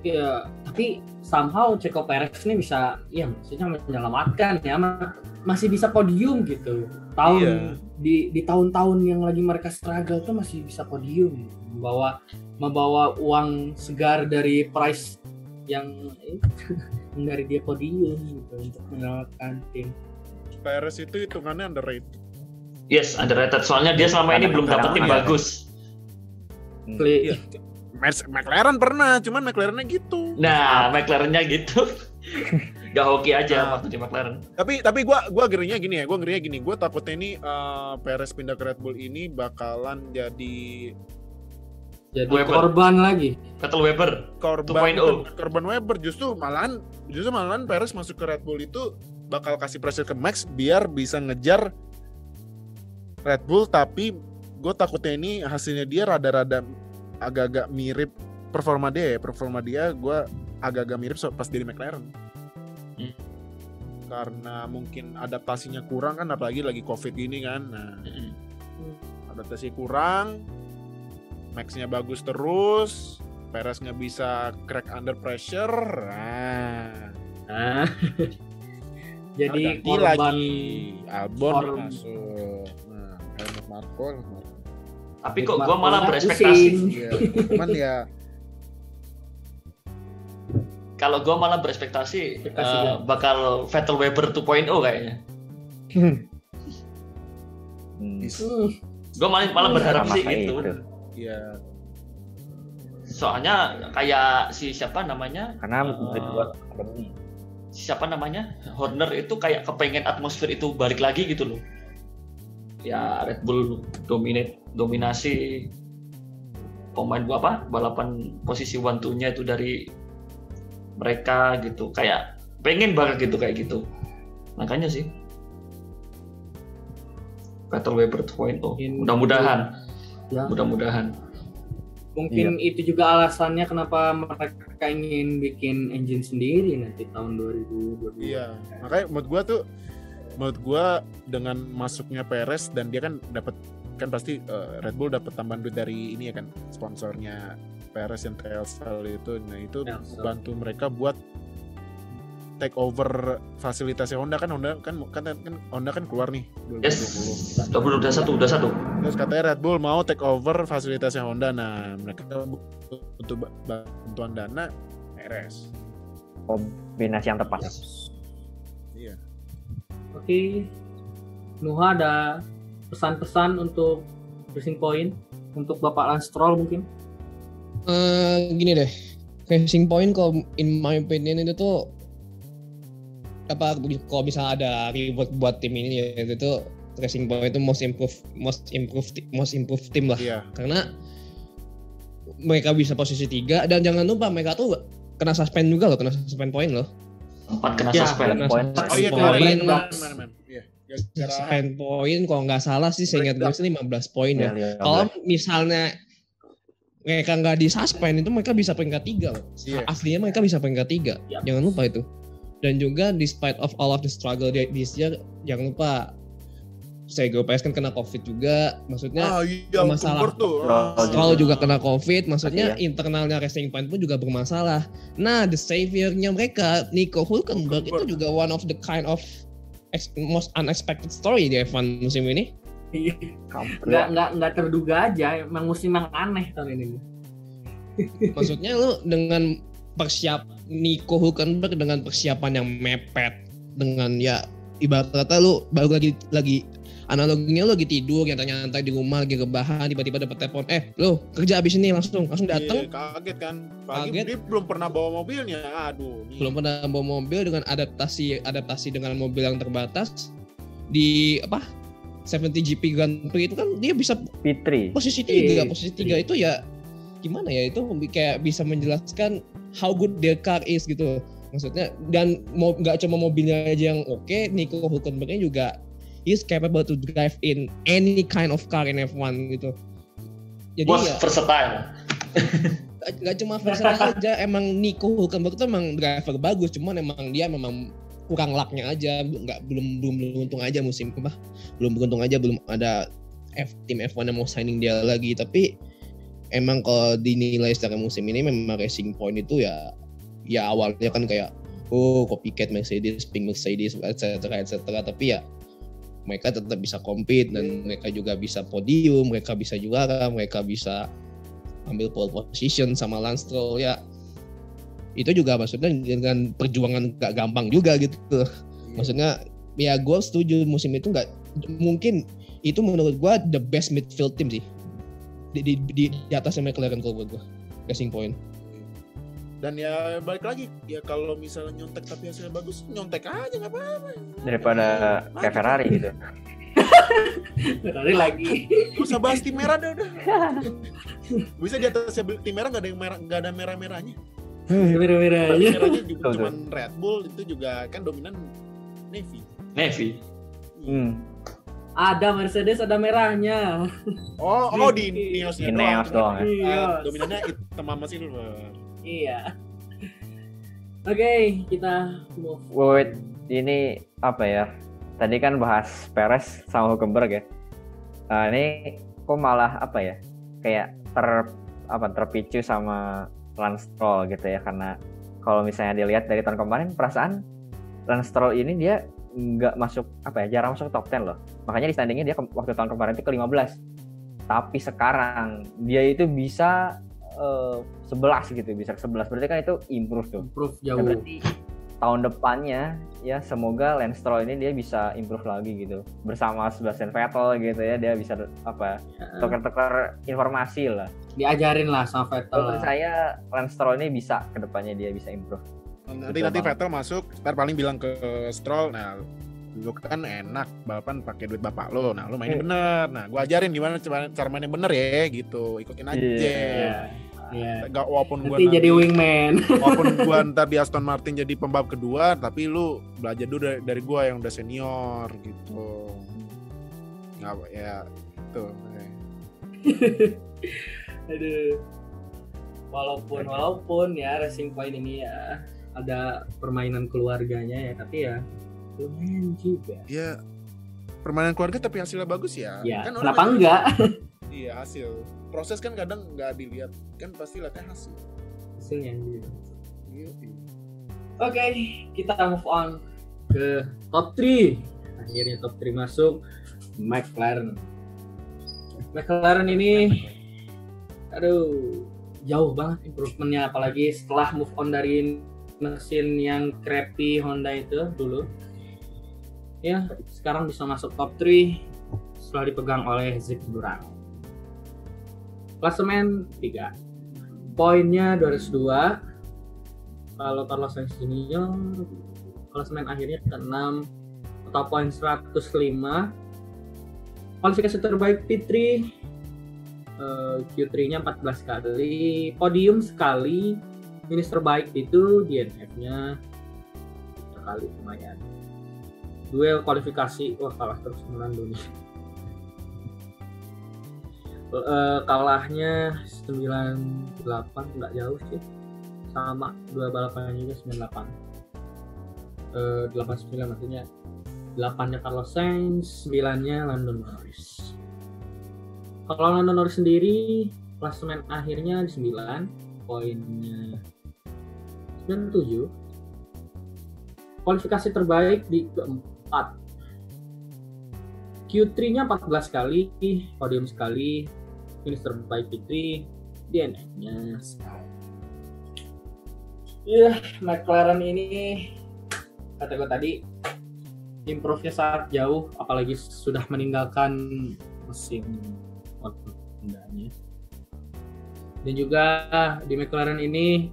Iya, tapi somehow Checo Perez ini bisa, ya maksudnya menyelamatkan ya, ma- masih bisa podium gitu. Tahun Iya. di di tahun-tahun yang lagi mereka struggle tuh masih bisa podium, membawa membawa uang segar dari price yang yang dari dia podium gitu untuk menyelamatkan tim. Perez itu hitungannya underrated. Yes, underrated. Soalnya dia selama ini belum dapat tim bagus. Kli- Iya. McLaren pernah, cuman McLarennya gitu. Nah, McLaren-nya gitu. [LAUGHS] Gak hoki aja Nah. waktu di McLaren. Tapi tapi gua gua ngerinya gini ya, gua ngerinya gini, gua takutnya ini eh, Perez pindah ke Red Bull ini bakalan jadi jadi Weber. korban lagi. Vettel Weber. korban 2.0. bukan korban Weber justru malahan justru malahan Perez masuk ke Red Bull itu bakal kasih pressure ke Max biar bisa ngejar Red Bull tapi gue takutnya ini hasilnya dia rada-rada agak-agak mirip performa dia ya performa dia gue agak-agak mirip pas dari McLaren Hmm. karena mungkin adaptasinya kurang kan apalagi lagi covid gini kan nah Mm-mm. adaptasi kurang Max-nya bagus terus Perez nggak bisa crack under pressure nah Nah. [LAUGHS] jadi ganti korban lagi Albon korban. masuk nah Helmut Marko. Tapi kok gua malah pusing. Iya, cuman ya Kalau gua malah eh, gua. bakal Vettel Weber 2.0 kayaknya. Hmm. Hmm, Gua malah malah berharap sih gitu. itu. ya Soalnya kayak si siapa namanya? Karena Eh, menurut gua akademi. siapa namanya? Horner itu kayak kepengen atmosfer itu balik lagi gitu loh. Ya Red Bull dominate dominasi pemain gua apa? Balapan posisi one two nya itu dari mereka gitu. Kayak pengen banget gitu kayak gitu. Makanya sih. Battle Weber 2.0 Mungkin- mudah-mudahan. Ya. mudah-mudahan mungkin itu juga alasannya kenapa mereka ingin bikin engine sendiri nanti tahun 2022. iya makanya menurut gua tuh menurut gua dengan masuknya Perez dan dia kan dapat kan pasti eh, Red Bull dapat tambahan duit dari ini ya kan sponsornya Perez yang Telstar itu nah itu Telstar. bantu mereka buat take over fasilitasnya Honda kan Honda kan kan, kan Honda kan keluar nih 2020 yes udah belum udah satu udah satu Terus katanya Red Bull mau take over fasilitasnya Honda. Nah, mereka butuh ba- bantuan dana RS. Kombinasi yang tepat. Iya. Oke. Nuha ada pesan-pesan untuk Racing Point untuk Bapak Lance Stroll mungkin? Eh, gini deh, Racing Point kalau in my opinion itu tuh apa kalau misalnya ada reward buat tim ini ya itu tuh Racing Point itu most improve most improve most improve tim lah Iya. karena mereka bisa posisi tiga dan jangan lupa mereka tuh kena suspend juga loh kena suspend point loh Empat kena Ya, suspend. kena poin. Oh iya suspend kemarin point kemarin. Iya. Suspend point kalau nggak salah sih saya ingat gue sih 15 poin ya Ya, kalau misalnya mereka nggak disuspend itu mereka bisa peringkat tiga loh. Iya. Aslinya mereka bisa peringkat tiga. Yap. Jangan lupa itu. Dan juga despite of all of the struggle di- this year, jangan lupa Sego PS kan kena covid juga. Maksudnya Ah iya, masalah. Oh, Ah, Stroll juga kena covid. Maksudnya Iya. internalnya Racing Point pun juga bermasalah. Nah, the saviornya mereka Nico Hulkenberg itu juga one of the kind of ex- most unexpected story di F1 musim ini. Iya. Nggak nggak nggak terduga aja emang musim yang aneh tahun ini Maksudnya lu dengan persiap Nico Hulkenberg dengan persiapan yang mepet dengan ya ibarat kata lu baru lagi lagi analoginya lu lagi tidur nyantai-nyantai di rumah lagi rebahan tiba-tiba dapat telepon eh lu kerja abis ini langsung langsung datang Iya, kaget kan. Pagi Kaget. dia belum pernah bawa mobilnya. Aduh. nih. belum pernah bawa mobil dengan adaptasi adaptasi dengan mobil yang terbatas di apa 70 GP Grand Prix itu kan dia bisa Fitri. posisi tiga Iya, posisi tiga itu ya gimana ya itu kayak bisa menjelaskan how good their car is gitu maksudnya dan mau nggak cuma mobilnya aja yang oke Nico Hulkenbergnya juga is capable to drive in any kind of car in F1 gitu jadi Most ya versatile. nggak- cuma versatile [LAUGHS] aja emang Nico Hulkenberg tuh emang driver bagus cuman emang dia memang kurang lucknya aja nggak belum belum beruntung aja musim apa belum beruntung aja belum ada F, tim F1 yang mau signing dia lagi tapi emang kalau dinilai secara musim ini memang Racing Point itu ya ya awalnya kan kayak oh copycat Mercedes, pink Mercedes, etc. etc. Tapi ya mereka tetap bisa compete dan mereka juga bisa podium, mereka bisa juara, mereka bisa ambil pole position sama Lance Stroll ya itu juga maksudnya dengan perjuangan gak gampang juga gitu maksudnya ya gue setuju musim itu nggak mungkin itu menurut gue the best midfield team sih di di, di, di atasnya McLaren kalau buat gue Racing Point Dan ya balik lagi ya kalau misalnya nyontek tapi hasilnya bagus nyontek aja nggak apa-apa. Daripada kayak Ferrari gitu. [LAUGHS] Ferrari lagi Gak usah bahas tim merah dah udah. [LAUGHS] Bisa di atas tim merah nggak ada yang merah nggak ada merah merahnya. merah-merahnya [LAUGHS] Merahnya juga cuman Red Bull itu juga kan dominan Navy. Navy. Hmm. Ada Mercedes ada merahnya Oh, oh di Neosnya Di Neos doang ya. Ah, dominannya hitam sama silver. iya oke kita move Wait, ini apa ya? Tadi kan bahas Perez sama Hulkenberg ya. Nah, ini kok malah apa ya? Kayak ter apa terpicu sama Lance Stroll gitu ya karena kalau misalnya dilihat dari tahun kemarin perasaan Lance Stroll ini dia nggak masuk apa ya jarang masuk top 10 loh. Makanya di standingnya dia ke- waktu tahun kemarin itu ke 15 tapi sekarang dia itu bisa eh, 11 gitu bisa ke 11 berarti kan itu improve tuh. Improve Ya, jauh. berarti tahun depannya ya semoga Lance Stroll ini dia bisa improve lagi gitu. Bersama Sebastian Vettel gitu ya dia bisa apa tukar-tukar informasi lah. diajarin lah sama Vettel Menurut saya Lance Stroll ini bisa ke depannya dia bisa improve. Nanti nanti. Vettel masuk, ntar paling bilang ke Stroll, nah lu kan enak balapan pakai duit bapak lo, nah lu mainin Hmm. bener, nah gua ajarin gimana cara, cara mainnya bener ya gitu, ikutin aja. Iya. Iya. Gak walaupun gua nanti jadi wingman [LAUGHS] walaupun gua ntar di Aston Martin jadi pembalap kedua, tapi lu belajar dulu dari, dari gua yang udah senior gitu. Nggak ya itu. Aduh. Walaupun walaupun ya Racing Point ini ya ada permainan keluarganya ya, tapi ya lumayan juga. Ya permainan keluarga tapi hasilnya bagus ya. Ya, Kan kenapa nggak- enggak? [LAUGHS] Iya hasil. Proses kan kadang nggak dilihat, kan pasti lihatnya hasil. Hasilnya gitu. Gitu. Oke, kita move on ke top 3. Akhirnya top 3 masuk McLaren. McLaren ini aduh jauh banget improvementnya apalagi setelah move on dari mesin yang crappy Honda itu dulu. Ya, sekarang bisa masuk top 3 setelah dipegang oleh Zig Durang. Klasemen 3. poinnya 202 kalau Carlos Sainz Junior klasemen akhirnya ke-6 total poin 105 kualifikasi terbaik P3 eh, Q3-nya 14 kali podium sekali finish terbaik itu DNF-nya sekali lumayan. Duel kualifikasi. Wah kalah terus menang nih [LAUGHS] Eh, kalahnya 98 nggak jauh sih. Sama dua balapan juga 98 eh, 89 maksudnya. 8 nya Carlos Sainz 9 nya Lando Norris. Kalau Lando Norris sendiri klasemen akhirnya di 9 poinnya 97 kualifikasi terbaik di keempat. Q3 nya 14 kali podium sekali finish terbaik Fitri DNF-nya sekali. Ya McLaren ini kata gue tadi improve-nya sangat jauh apalagi sudah meninggalkan mesin Honda-nya dan juga di McLaren ini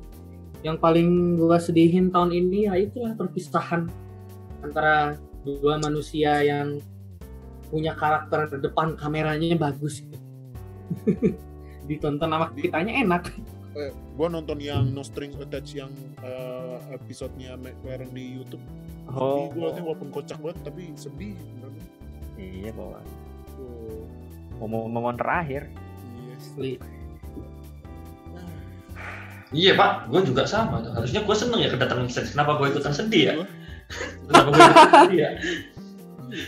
yang paling gue sedihin tahun ini ya itulah perpisahan antara dua manusia yang punya karakter depan kameranya bagus gitu. [LAUGHS] ditonton sama kitanya enak Eh, gua nonton yang No Strings Attached yang eh, episodenya McLaren di YouTube. Oh, gua liatnya walaupun kocak banget tapi sedih. bener. iya bahwa Tuh, momen-momen terakhir. yes. Asli. Iya pak, gue juga sama. Harusnya gue seneng ya kedatangan Sainz. Kenapa gue ikutan sedih ya? Kenapa gue ikutan sedih ya?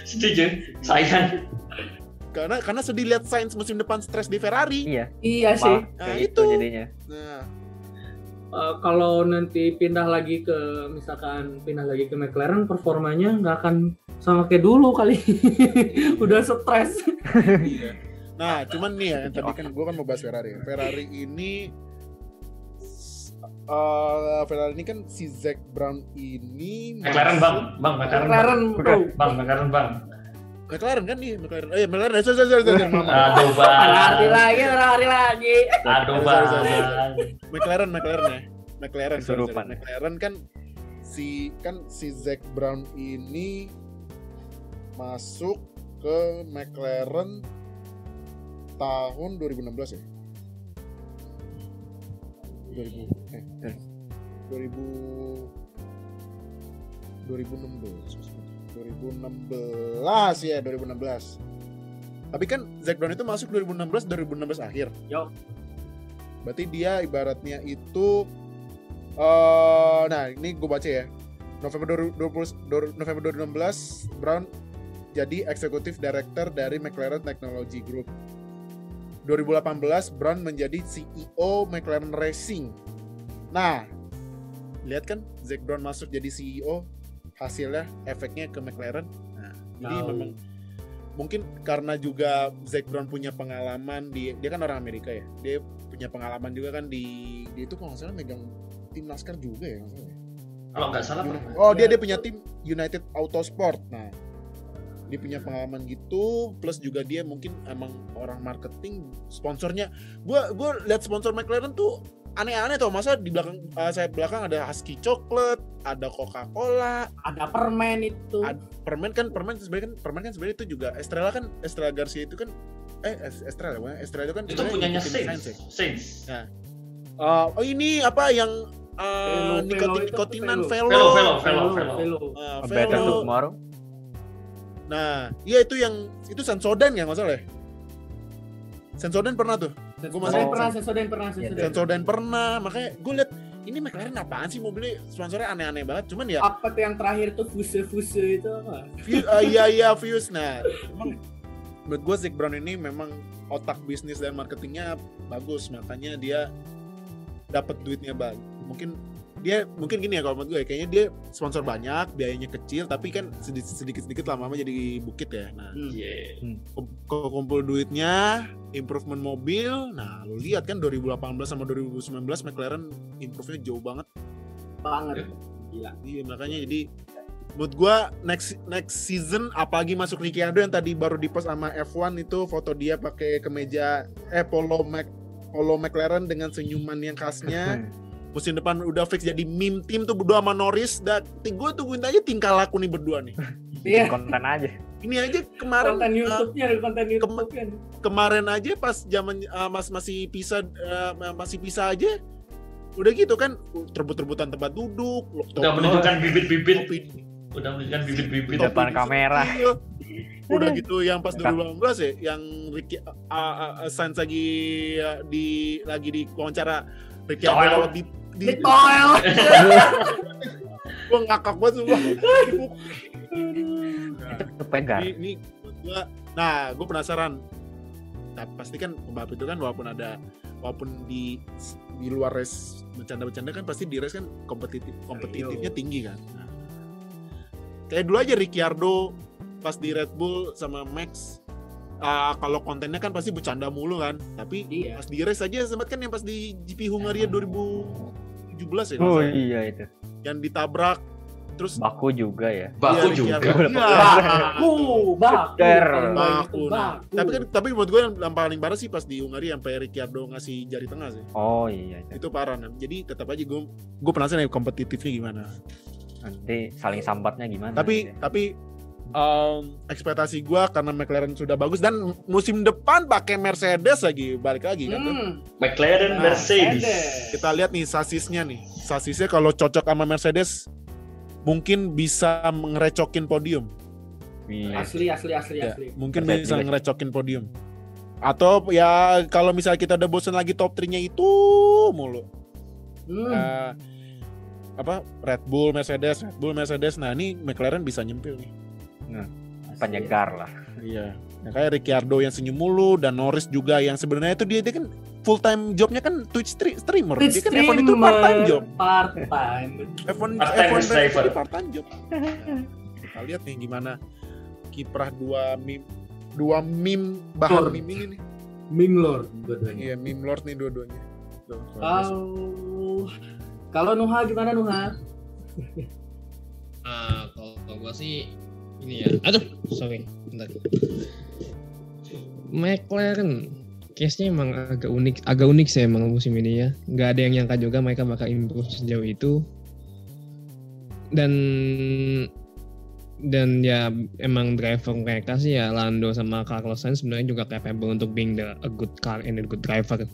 Sedih cuy, sayang. Karena karena sedih lihat Sainz musim depan stres di Ferrari. Iya, iya sih Nah, kayak itu. itu jadinya. Nah, Eh, kalau nanti pindah lagi ke misalkan pindah lagi ke McLaren performanya nggak akan sama kayak dulu kali [LAUGHS] udah stres iya. Nah, cuman nih ya, yang tadi kan gua kan mau bahas Ferrari. Ferrari ini eh Ferrari ini kan si Zac Brown ini McLaren bang, bang McLaren. Bang, McLaren bro bang McLaren bang. McLaren kan nih, McLaren. Eh, McLaren. Eh, sorry, sorry, sorry, sorry. Maaf. Aduh lari bang. lagi lari lagi Aduh Sorry, sorry, bang. sorry. McLaren, McLaren ya. McLaren, sorry, sorry. McLaren kan si kan si Zac Brown ini masuk ke McLaren tahun 2016 ya. 2000 eh, eh 2000 2016 2016 ya 2016 tapi kan Zac Brown itu masuk 2016 2016 akhir. Yo. berarti dia ibaratnya itu eh nah ini gue baca ya. November 2020 November 2016 Brown jadi eksekutif director dari McLaren Technology Group 2018 Brown menjadi CEO McLaren Racing. Nah lihat kan Zac Brown masuk jadi CEO hasilnya efeknya ke McLaren. Nah jadi memang mungkin karena juga Zac Brown punya pengalaman di dia kan orang Amerika ya dia punya pengalaman juga kan di dia itu kalau nggak salah megang tim NASCAR juga ya ya? Kalau nggak salah oh dia dia punya tim United Autosport. Nah dia punya pengalaman gitu plus juga dia mungkin emang orang marketing sponsornya gua gua lihat sponsor McLaren tuh aneh-aneh tuh masa di belakang eh, saya belakang ada Husky Chocolate ada Coca-Cola ada permen itu Ad- permen kan permen sebenarnya kan permen kan sebenarnya itu juga Estrella kan Estrella Garcia itu kan eh Es- Estrella bukan? Estrella itu kan Itu punyanya Sainz. Sainz ya. Sainz. Eh, oh ini apa yang uh, Velo, nikotin Velo itu nikotinan Velo. velo, Velo, velo, velo. Velo. Eh, Better Velo. Tomorrow. Nah, iya itu yang itu Sensodan ya nggak salah ya? Sensodan pernah tuh. Gua masih- pernah Sensodyne pernah Sensodyne. Sensodan pernah. Makanya gue liat ini McLaren apaan sih mobilnya sponsornya aneh-aneh banget. Cuman ya apa tuh yang terakhir tuh fuse fuse itu apa eh, iya iya views nah emang menurut gue Zac Brown ini memang otak bisnis dan marketingnya bagus makanya dia dapat duitnya banyak mungkin dia mungkin gini ya kalau menurut gue ya, kayaknya dia sponsor banyak biayanya kecil tapi kan sedikit sedikit sedikit lama-lama jadi bukit ya. Nah Iya. kum- kalau kumpul duitnya improvement mobil nah lu lihat kan 2018 sama 2019 McLaren improve-nya jauh banget. Banget. Gila. Iya makanya jadi menurut gua next next season apalagi masuk Ricciardo yang tadi baru di post sama F1 itu foto dia pakai kemeja eh polo Mac follow McLaren dengan senyuman yang khasnya. [LAUGHS] Musim depan udah fix jadi meme tim tuh berdua sama Norris. Dan gue tungguin aja tingkah laku nih berdua nih. Iya. konten aja Ini aja kemarin Konten uh, YouTube-nya, konten YouTube-nya. kemarin aja pas zaman uh, mas masih pisah uh, masih pisah aja udah gitu kan terbut-rebutan tempat duduk lo- Udah menunjukkan bibit-bibit, udah menunjukkan bibit-bibit. depan kamera. Udah gitu yang pas Dekat. 2018 ya yang Ricky uh, uh, uh, Sainz lagi uh, di lagi di wawancara Ricky lewat di di, Di toel. gua ngakak banget semua pegar ini, ini gua nah gue penasaran. Nah, pasti kan pembalap itu kan walaupun ada walaupun di di luar race bercanda-bercanda kan pasti di race kan kompetitif kompetitifnya tinggi kan. Nah, kayak dulu aja Ricciardo pas di Red Bull sama Max ah, kalau kontennya kan pasti bercanda mulu kan tapi Iya. pas di race aja sempat kan yang pas di GP Hungaria 2017 ya kalau oh salah. iya itu yang ditabrak terus baku juga ya Baku Iya, juga. Iya. Baku, baku. Baku. Nah, baku. tapi kan tapi menurut gue yang, yang paling parah sih pas di Hungaria sampai Ricciardo ngasih jari tengah sih oh iya itu. itu parah nah. jadi tetap aja gue gue penasaran ya kompetitifnya gimana nanti saling sambatnya gimana tapi gitu ya. tapi um, ekspektasi gue karena McLaren sudah bagus dan musim depan pakai Mercedes lagi balik lagi kan. Hmm, McLaren Nah, Mercedes. kita lihat nih sasisnya nih sasisnya kalau cocok sama Mercedes mungkin bisa ngerecokin podium Iya. asli asli asli Ya, asli. mungkin Mercedes. bisa ngerecokin podium atau ya kalau misalnya kita udah bosan lagi top 3-nya itu mulu Hmm. Eh, apa Red Bull Mercedes Red Bull Mercedes nah ini McLaren bisa nyempil nih penyegar lah iya ya, kayak Ricciardo yang senyum mulu dan Norris juga yang sebenarnya itu dia, dia kan full time jobnya kan Twitch stre- streamer Twitch dia kan F1 itu part time job Part time. F1 Part-time F1 driver. part time job Nah, kita lihat nih gimana kiprah dua meme dua meme bahan Lord. meme ini nih Ming Lord dua-duanya. iya meme lord nih dua-duanya Ah. Kalau kalau Nuha gimana Nuha? Ah, kalau kalau gua sih ini ya. Aduh, sorry. Bentar. McLaren case-nya emang agak unik, agak unik sih emang musim ini ya. Nggak ada yang nyangka juga mereka bakal improve sejauh itu. Dan dan ya emang driver mereka sih ya Lando sama Carlos Sainz sebenarnya juga capable untuk being the, a good car and a good driver.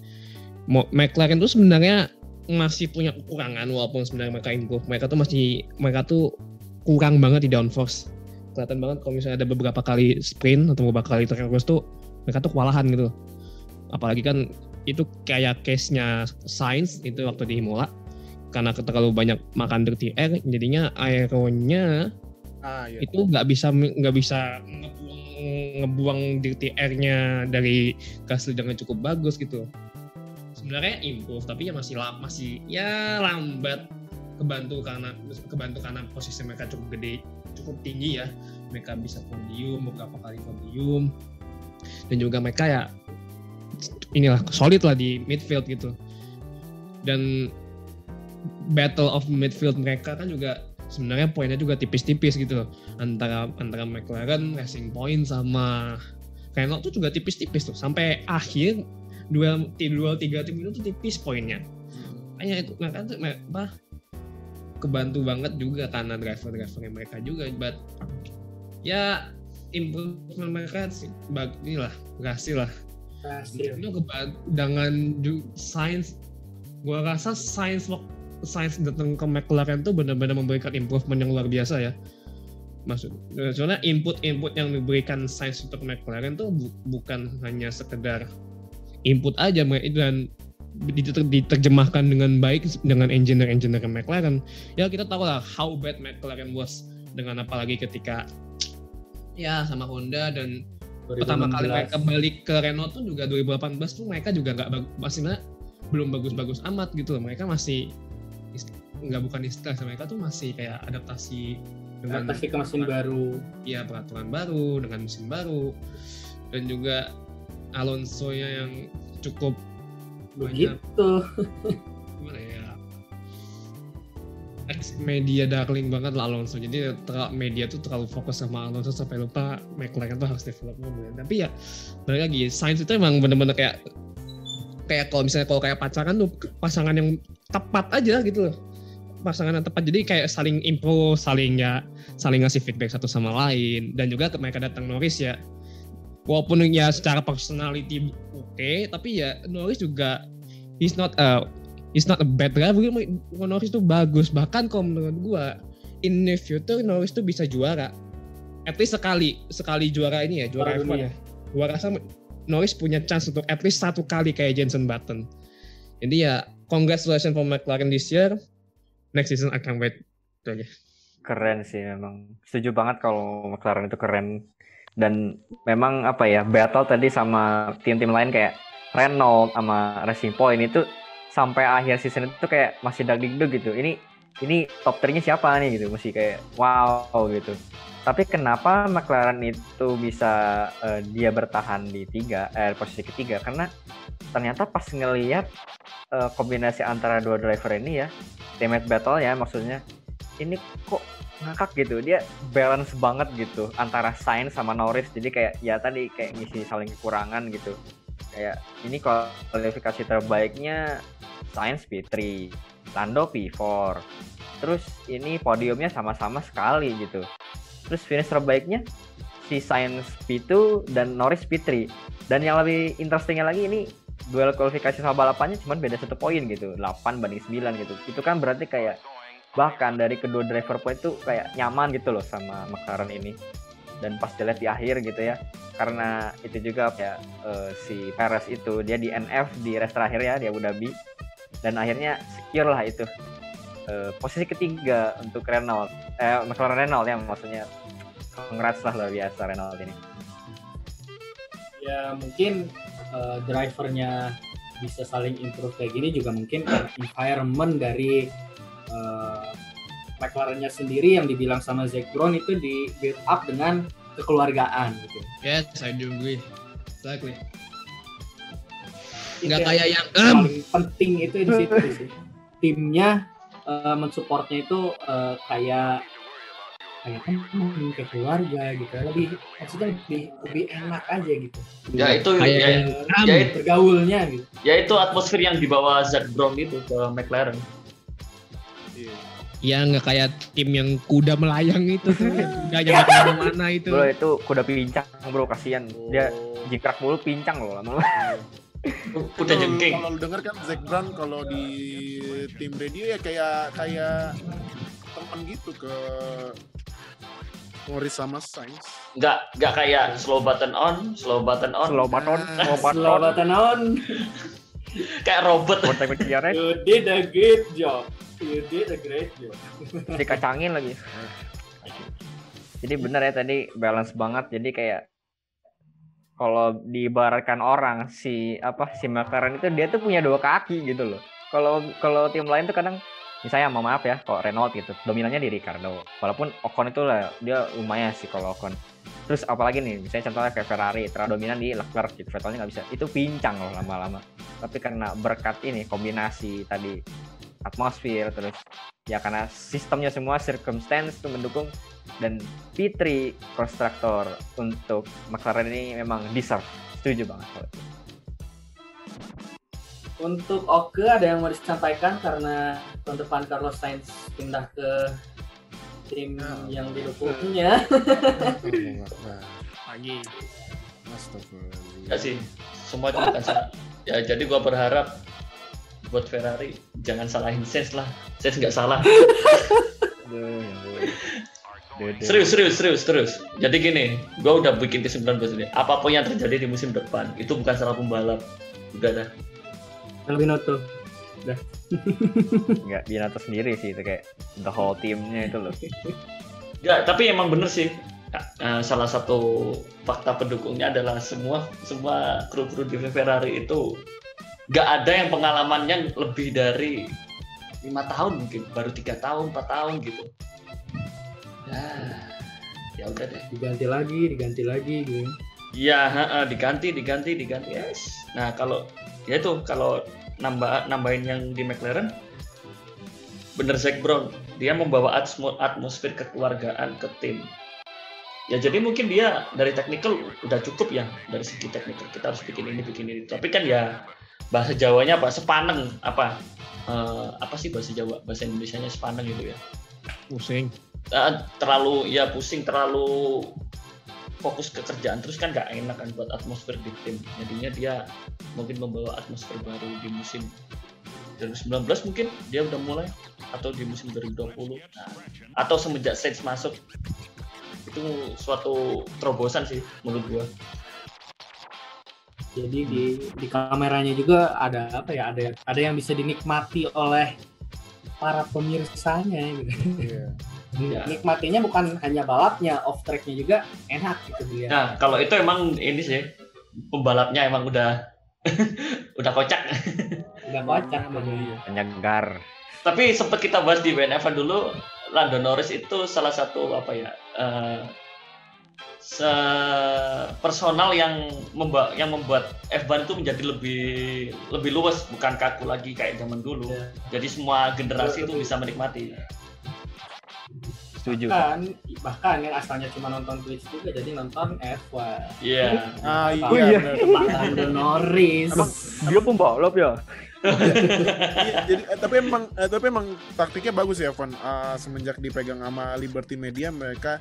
Mo- McLaren tuh sebenarnya masih punya kekurangan walaupun sebenarnya mereka improve. Mereka tuh masih mereka tuh kurang banget di downforce. Kelihatan banget kalau misalnya ada beberapa kali sprint atau beberapa kali terus tuh mereka tuh kewalahan gitu. Apalagi kan itu kayak case-nya Sainz itu waktu di Imola karena terlalu banyak makan dirty air jadinya aeronya ah iya. itu nggak bisa nggak bisa ngebuang, ngebuang dirty air-nya dari Gasly dengan cukup bagus gitu. Sebenarnya improve tapi ya masih lam, masih ya lambat. Kebantu karena kebantu karena posisi mereka cukup gede cukup tinggi ya. Mereka bisa podium beberapa kali podium. Dan juga mereka ya inilah solid lah di midfield gitu. Dan battle of midfield mereka kan juga sebenarnya poinnya juga tipis-tipis gitu. Antara antara McLaren Racing Point sama Renault tuh juga tipis-tipis tuh. Sampai akhir duel duel tiga tim itu tuh tipis poinnya. Hanya itu mereka tuh me- apa kebantu banget juga karena driver-drivernya mereka juga but ya improvement mereka sih inilah berhasil lah Hasil. itu keba- dengan Sainz gua rasa Sainz waktu Sainz datang ke McLaren tuh benar-benar memberikan improvement yang luar biasa ya maksud soalnya input-input yang diberikan Sainz untuk McLaren tuh bu- bukan hanya sekedar input aja dan diterjemahkan dengan baik dengan engineer-engineer McLaren ya kita tahu lah how bad McLaren was dengan apalagi ketika ya sama Honda dan pertama kali 2016. mereka balik ke Renault tuh juga 2018 tuh mereka juga nggak masih belum bagus-bagus amat gitu loh. mereka masih nggak bukan istilah mereka tuh masih kayak adaptasi dengan adaptasi ke mesin baru. ya peraturan baru dengan mesin baru dan juga Alonso yang cukup Begitu. ya? Media darling banget lah Alonso. Jadi media tuh terlalu fokus sama Alonso sampai lupa McLaren tuh harus develop mobil tapi ya balik lagi Sainz itu emang bener-bener kayak kayak kalau misalnya kalau kayak pacaran tuh pasangan yang tepat aja gitu loh. Pasangan yang tepat. Jadi kayak saling improve saling ya saling ngasih feedback satu sama lain. Dan juga mereka datang Norris ya walaupun ya secara personality oke okay, tapi ya Norris juga he's not a he's not a bad driver Norris tuh bagus. Bahkan kalau menurut gua in the future Norris tuh bisa juara. At least sekali sekali juara ini ya juara F1 ya. Gua rasa Norris punya chance untuk at least satu kali kayak Jensen Button. Jadi ya congratulations for McLaren this year. Next season akan wait. Itu aja. Keren sih memang. Setuju banget kalau McLaren itu keren dan memang apa ya battle tadi sama tim-tim lain kayak Renault sama Racing Point itu sampai akhir season itu kayak masih dag dug gitu. Ini ini top 3 nya siapa nih gitu? Masih kayak wow gitu. Tapi kenapa McLaren itu bisa uh, dia bertahan di tiga eh, posisi ketiga? Karena ternyata pas ngelihat uh, kombinasi antara dua driver ini ya teammate battle ya maksudnya ini kok ngakak gitu. Dia balance banget gitu antara Sainz sama Norris. Jadi kayak ya tadi kayak ngisi saling kekurangan gitu. Kayak ini kualifikasi terbaiknya Sainz P3 Lando P4 terus ini podiumnya sama-sama sekali gitu. Terus finish terbaiknya si Science P2 dan Norris P3 dan yang lebih interestingnya lagi ini duel kualifikasi sama balapannya cuma beda satu poin gitu. 8 banding 9 gitu. Itu kan berarti kayak bahkan dari kedua driver point itu kayak nyaman gitu loh sama McLaren ini. Dan pas dilihat di akhir gitu ya karena itu juga ya uh, si Perez itu dia di NF di race terakhir ya di Abu Dhabi. Dan akhirnya secure lah itu uh, posisi ketiga untuk Renault. Eh McLaren Renault ya maksudnya. Congrats lah luar biasa Renault ini. Ya mungkin uh, drivernya bisa saling improve kayak gini juga mungkin environment dari uh, McLarennya sendiri yang dibilang sama Zac Brown itu di build up dengan kekeluargaan gitu. Yes, I do agree. Exactly. Nggak kayak yang um. paling penting itu di situ [LAUGHS] sih. Timnya uh, mensupportnya itu uh, kayak kayak kan kayak keluarga gitu lebih maksudnya lebih lebih enak aja gitu ya itu kayak ya, ya, ya bergaulnya gitu ya itu atmosfer yang dibawa Zack Brown itu ke McLaren Ya nggak kayak tim yang kuda melayang itu [LAUGHS] kuda yang ke mana-mana itu. Bro itu kuda pincang bro kasihan dia jingkrak mulu pincang loh lama [LAUGHS] Udah jengking. Kalau lu denger kan Zack Brown kalau di tim radio ya kayak kayak teman gitu ke Morris sama Sainz. Enggak, enggak kayak slow button on, slow button on. Slow button, slow button, slow button on. Kayak robot. You did a great job. You did a great job. [LAUGHS] Dikacangin lagi. Jadi benar ya tadi balance banget. Jadi kayak kalau diibaratkan orang si apa si McLaren itu dia tuh punya dua kaki gitu loh. Kalau kalau tim lain tuh kadang misalnya mau maaf ya kalau Renault gitu dominannya di Ricardo walaupun Ocon itu lah dia lumayan sih kalau Ocon terus apalagi nih misalnya contohnya kayak Ferrari terlalu dominan di Leclerc gitu. Vettelnya nggak bisa. Itu pincang loh lama-lama. Tapi karena berkat ini kombinasi tadi atmosfer terus ya karena sistemnya semua circumstance itu mendukung. Dan P3 constructor untuk McLaren ini memang deserve. Setuju banget kalau itu. Untuk Oke ada yang mau disampaikan karena tahun depan Carlos Sainz pindah ke tim nah, yang didukungnya. Lagi. Ya sih, semua cuma Ya jadi gua berharap buat Ferrari jangan salahin Sainz lah. Sainz nggak salah. [LAUGHS] serius, serius, serius, serius. Jadi gini, gue udah bikin kesimpulan buat ini. Apa pun yang terjadi di musim depan, itu bukan salah pembalap. Udah dah. Albinoto. Udah. Enggak, [LAUGHS] Binato sendiri sih itu kayak the whole teamnya itu loh. Enggak, tapi emang bener sih. Uh, salah satu fakta pendukungnya adalah semua semua kru-kru di Ferrari itu nggak ada yang pengalamannya lebih dari lima tahun mungkin baru tiga tahun empat tahun gitu ya ya udah deh diganti lagi diganti lagi gitu Iya, diganti, diganti, diganti. Yes. Nah, kalau ya itu kalau nambah nambahin yang di McLaren, bener Zack Brown, dia membawa atmosfer kekeluargaan ke tim. Ya jadi mungkin dia dari technical udah cukup ya dari segi technical kita harus bikin ini bikin ini. Tapi kan ya bahasa Jawanya apa sepaneng apa Eh, apa sih bahasa Jawa bahasa Indonesianya sepaneng gitu ya Pusing. Eh, terlalu ya pusing terlalu fokus ke kerjaan terus kan nggak enak kan buat atmosfer di tim jadinya dia mungkin membawa atmosfer baru di musim 2019 mungkin dia udah mulai atau di musim 2020 nah, atau semenjak Saints masuk itu suatu terobosan sih menurut gua Jadi di di kameranya juga ada apa ya? Ada ada yang bisa dinikmati oleh para pemirsanya gitu. Iya. [LAUGHS] Ya. Nikmatinya bukan hanya balapnya, off tracknya juga enak gitu dia. nah kalau itu emang ini sih pembalapnya emang udah [LAUGHS] udah kocak Udah kocak. Iya. penyegar tapi sempat kita bahas di WNF dulu Lando Norris itu salah satu apa ya eh, se- personal yang memba- yang membuat F1 itu menjadi lebih lebih luas bukan kaku lagi kayak zaman dulu Ya. jadi semua generasi itu bisa menikmati setuju Bahkan, bahkan yang asalnya cuma nonton Twitch juga jadi nonton F1. iya Ah iya. Oh, iya. Lando Norris. Emang dia pembalap ya Iya, [LAUGHS] jadi eh, tapi emang eh, tapi emang taktiknya bagus ya Van Eh, semenjak dipegang sama Liberty Media mereka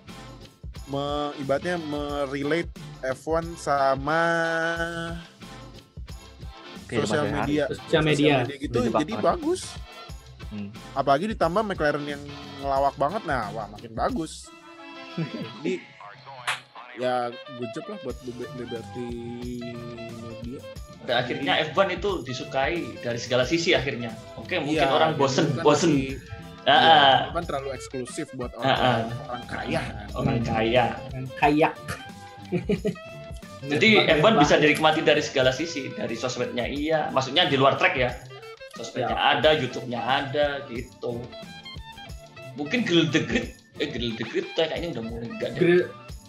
me, ibaratnya merelate F1 sama Kehidupan sosial media Sosial media. gitu Setuju jadi banget. bagus Hmm. apalagi ditambah McLaren yang ngelawak banget nah wah makin bagus. Jadi ya good job lah buat Liber- Liberty Media. Dan akhirnya F1 itu disukai dari segala sisi akhirnya. Oke mungkin Iya, orang bosen kan bosen. masih- ah, itu kan terlalu eksklusif buat orang, orang kaya. Orang kaya. Dan kayak. Jadi F1 bisa dinikmati dari segala sisi, dari sosmednya. Iya, maksudnya di luar track ya. Sosmednya Ya. ada, YouTube-nya ada gitu. Mungkin Grill the Grid, eh Grill the Grid tuh kayaknya udah mulai enggak deh. Grill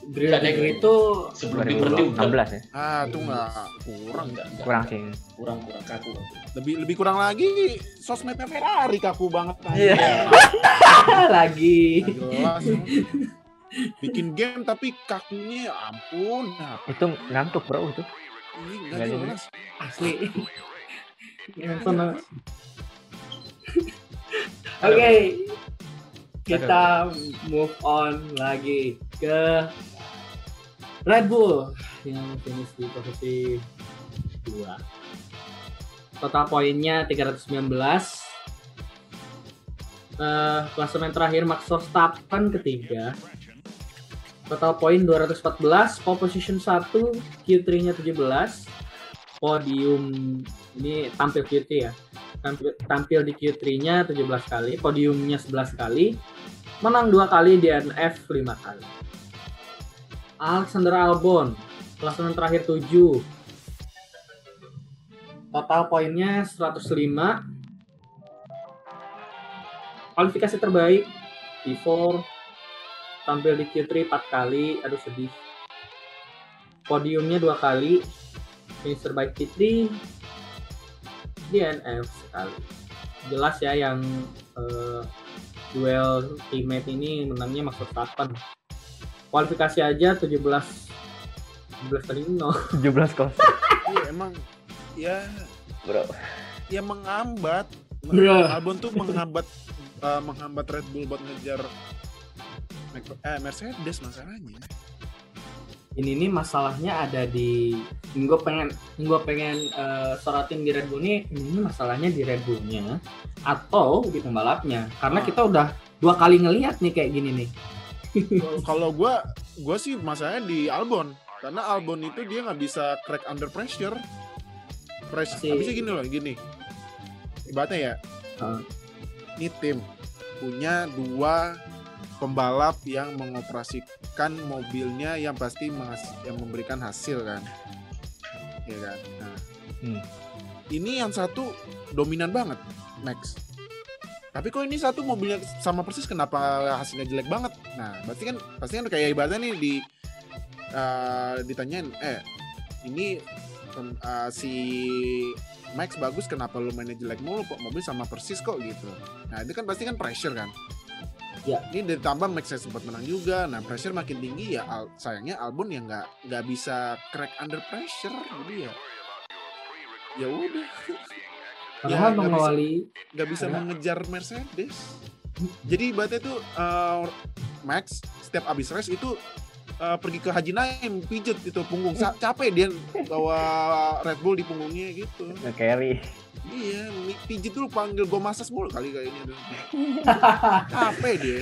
Grill Grill yang- itu Sebelum Liberty udah 2016 ya Ah, itu nggak kurang. enggak, enggak, kurang enggak. sih kurang kurang kaku. Lebih lebih kurang lagi sosmednya Ferrari kaku banget. Iya. [LAUGHS] lagi. Nggak jelas. Bikin game tapi kakunya ya ampun. Nah, itu ngantuk bro itu ini Nggak nggak jelas. jelas. Asli. Sana. [LAUGHS] Oke. Kita move on lagi ke Red Bull yang finish di posisi 2. Total poinnya 319. Eh, klasemen terakhir Max Verstappen ketiga. Total poin 214, pole position 1, Q3-nya 17. Podium ini tampil Q3 ya. Tampil, tampil di Q3-nya 17 kali, podiumnya 11 kali. Menang 2 kali, DNF 5 kali. Alexander Albon, klasemen terakhir 7. Total poinnya 105. Kualifikasi terbaik P4 tampil di Q3 4 kali, aduh sedih. Podiumnya dua kali, finish terbaik Q3, DNF sekali. Jelas ya yang eh, duel teammate ini menangnya Max Verstappen. Kualifikasi aja 17 17 tadi no. 17 kos Iya emang ya bro ya menghambat. Bro. Albon tuh menghambat eh, menghambat Red Bull buat ngejar Mac- eh, Mercedes masalahnya. Ini nih masalahnya ada di gue pengen gue pengen eh, sorotin di Red Bull nih ini masalahnya di Red Bullnya atau di pembalapnya karena Ah. kita udah dua kali ngelihat nih kayak gini nih [LAUGHS] Kalau- gua gua sih masalahnya di Albon karena Albon itu dia nggak bisa crack under pressure. Press, Si- habisnya gini loh, gini. Ibaratnya ya, Ah. ini tim punya dua pembalap yang mengoperasikan mobilnya yang pasti yang memberikan hasil kan, ya kan. Nah, Hmm. ini yang satu dominan banget, Max. Tapi kok ini satu mobilnya sama persis kenapa hasilnya jelek banget? Nah, berarti kan pasti kan kayak ibaratnya nih di eh, ditanyain, eh ini eh, si Max bagus kenapa lu mainnya jelek mulu kok mobil sama persis kok gitu. Nah, itu kan pasti kan pressure kan. Ya. Ini ditambah Max sempat menang juga. Nah, pressure makin tinggi ya Al- sayangnya Albon yang nggak nggak bisa crack under pressure jadi ya ya udah Padahal nggak mengawali nggak bisa Ada. mengejar Mercedes. Jadi ibaratnya tuh uh, Max setiap abis race itu uh, pergi ke Haji Naim pijet itu punggung Sa- capek dia bawa Red Bull di punggungnya gitu. Carry. Iya, mi- pijet dulu panggil gue masas mulu kali kayaknya tuh. [LAUGHS] capek dia.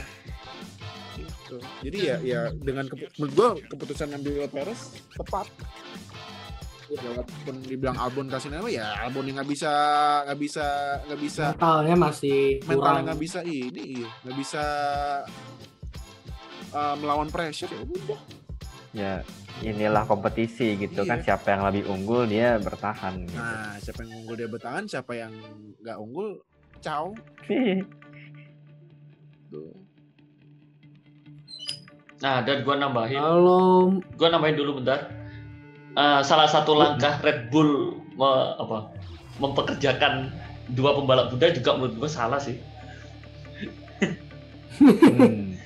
Gitu. Jadi ya ya dengan kepu- menurut gue keputusan ambil Perez tepat. Ya, walaupun dibilang Albon kasih nama ya Albon yang nggak bisa nggak bisa nggak bisa mentalnya masih mentalnya nggak bisa ini nggak bisa uh, melawan pressure ya udah Ya inilah kompetisi gitu kan Iya. siapa yang lebih unggul dia bertahan gitu. nah siapa yang unggul dia bertahan siapa yang nggak unggul caw tuh Nah, dan gua nambahin, Kalau gua nambahin dulu bentar. Eh, salah satu langkah Red Bull me- apa, mempekerjakan dua pembalap muda juga menurut gua salah sih. Hmm.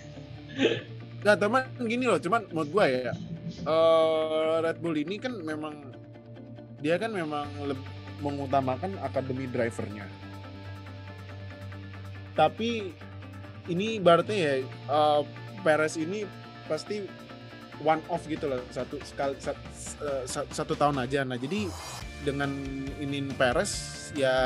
[LAUGHS] Nah, teman gini loh, cuman menurut gua ya, eh Red Bull ini kan memang dia kan memang mengutamakan akademi drivernya. Tapi ini berarti ya eh, Perez ini pasti one off gitu loh, satu sekali sat- eh, sat- satu tahun aja. Nah, jadi dengan ini Perez ya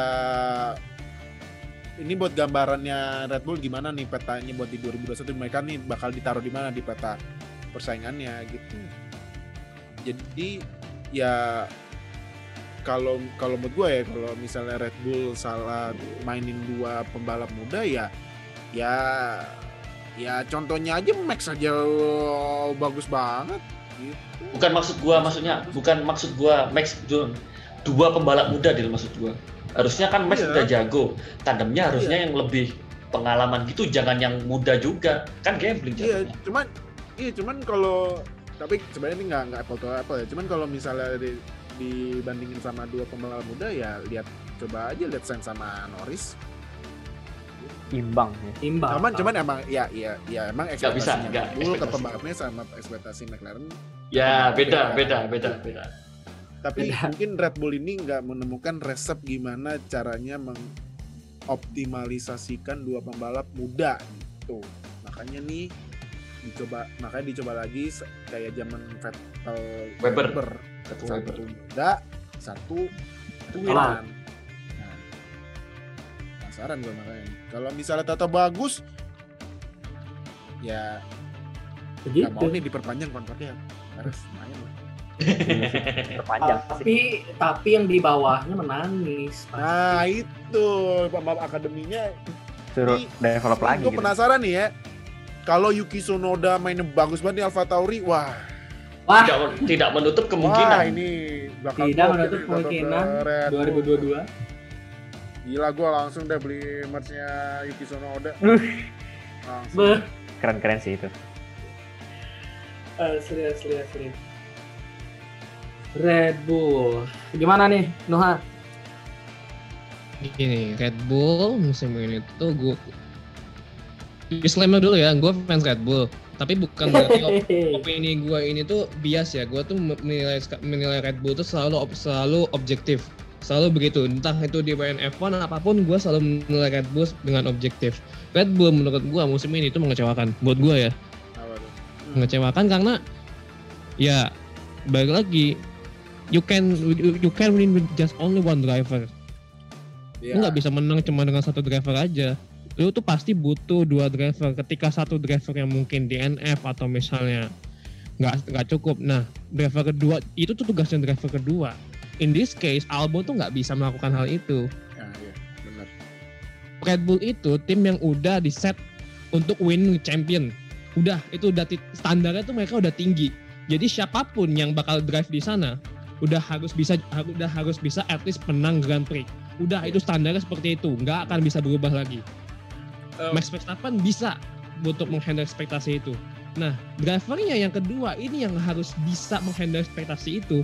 ini buat gambarannya Red Bull gimana nih petanya buat di 2021 mereka nih bakal ditaruh di mana di peta persaingannya gitu. Jadi ya kalau kalau menurut gue ya kalau misalnya Red Bull salah mainin dua pembalap muda ya ya ya contohnya aja Max aja oh, bagus banget gitu. Bukan maksud gua, maksudnya bukan maksud gua Max John. Dua pembalap muda dia maksud gua. Harusnya kan Max Iya. udah jago. Tandemnya harusnya yang lebih pengalaman gitu, jangan yang muda juga. Kan gambling Iya, jatuhnya. cuman iya cuman kalau tapi sebenarnya ini nggak nggak apple to apple ya. Cuman kalau misalnya di, dibandingin sama dua pembalap muda ya lihat coba aja lihat Sainz sama Norris. Imbang ya. imbang. Cuman cuman emang ya ya ya emang bisa, ekspektasinya nggak, Red Bull ke ekspektasi. pembalapnya sama ekspektasi McLaren. Ya, Beda. beda, beda, beda, beda. Tapi Beda. mungkin Red Bull ini nggak menemukan resep gimana caranya mengoptimalisasikan dua pembalap muda gitu. Makanya nih dicoba makanya dicoba lagi kayak zaman Vettel Weber. Satu satu Weber. muda satu tuan nah, penasaran gue makanya kalau misalnya Tata bagus ya Begitu. nggak mau nih diperpanjang kontraknya harus main lah. Terpanjang sih. Tapi tapi yang di bawahnya menangis. nah itu pembalap akademinya Suruh Ini- develop lagi gue gitu. penasaran nih ya kalau Yuki Tsunoda mainnya bagus banget di Alfa Tauri wah Wah, Tidak, tidak menutup wah kemungkinan. ini bakal tidak menutup kemungkinan tetap Red Bull. 2022. gila gue langsung deh beli merchnya Yuki Tsunoda Uh. Keren-keren sih itu. eh, serius, serius, serius. Red Bull. Gimana nih, Noha? Gini, Red Bull musim ini tuh gue disclaimer dulu ya, gue fans Red Bull. Tapi bukan berarti op- [LAUGHS] opini gue ini tuh bias ya. Gue tuh menilai menilai Red Bull tuh selalu ob- selalu objektif. Selalu begitu. Entah itu di WNF1 apa pun gue selalu menilai Red Bull dengan objektif. Red Bull menurut gue musim ini tuh mengecewakan. Buat gue ya, Apa tuh? mengecewakan karena ya balik lagi you can you, can win with just only one driver. Iya. Lu nggak bisa menang cuma dengan satu driver aja. Lu tuh pasti butuh dua driver. Ketika satu driver yang mungkin DNF atau misalnya nggak nggak cukup. Nah, driver kedua itu tuh tugasnya driver kedua. In this case, Albon tuh nggak bisa melakukan hal itu. Ya, iya, benar. Red Bull itu tim yang udah di set untuk win champion. Udah, itu udah standarnya tuh mereka udah tinggi. Jadi siapa pun yang bakal drive di sana udah harus bisa udah harus bisa at least menang Grand Prix. Udah itu standarnya seperti itu, nggak akan bisa berubah lagi. Eh, Max Verstappen bisa untuk menghandle ekspektasi itu. Nah, drivernya yang kedua ini yang harus bisa menghandle ekspektasi itu.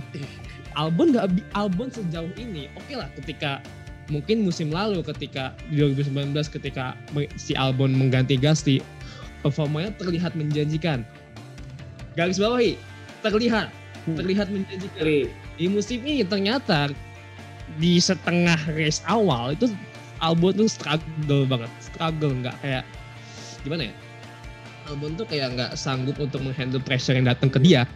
Albon nggak Albon sejauh ini, oke lah ketika mungkin musim lalu ketika di 2019 ketika si Albon mengganti Gasly, performanya terlihat menjanjikan. Garis bawahi, terlihat, Hmm. terlihat menjanjikan di musim ini ternyata di setengah race awal itu Albon tuh struggle banget, struggle nggak kayak gimana ya? Albon tuh kayak nggak sanggup untuk menghandle pressure yang datang ke dia.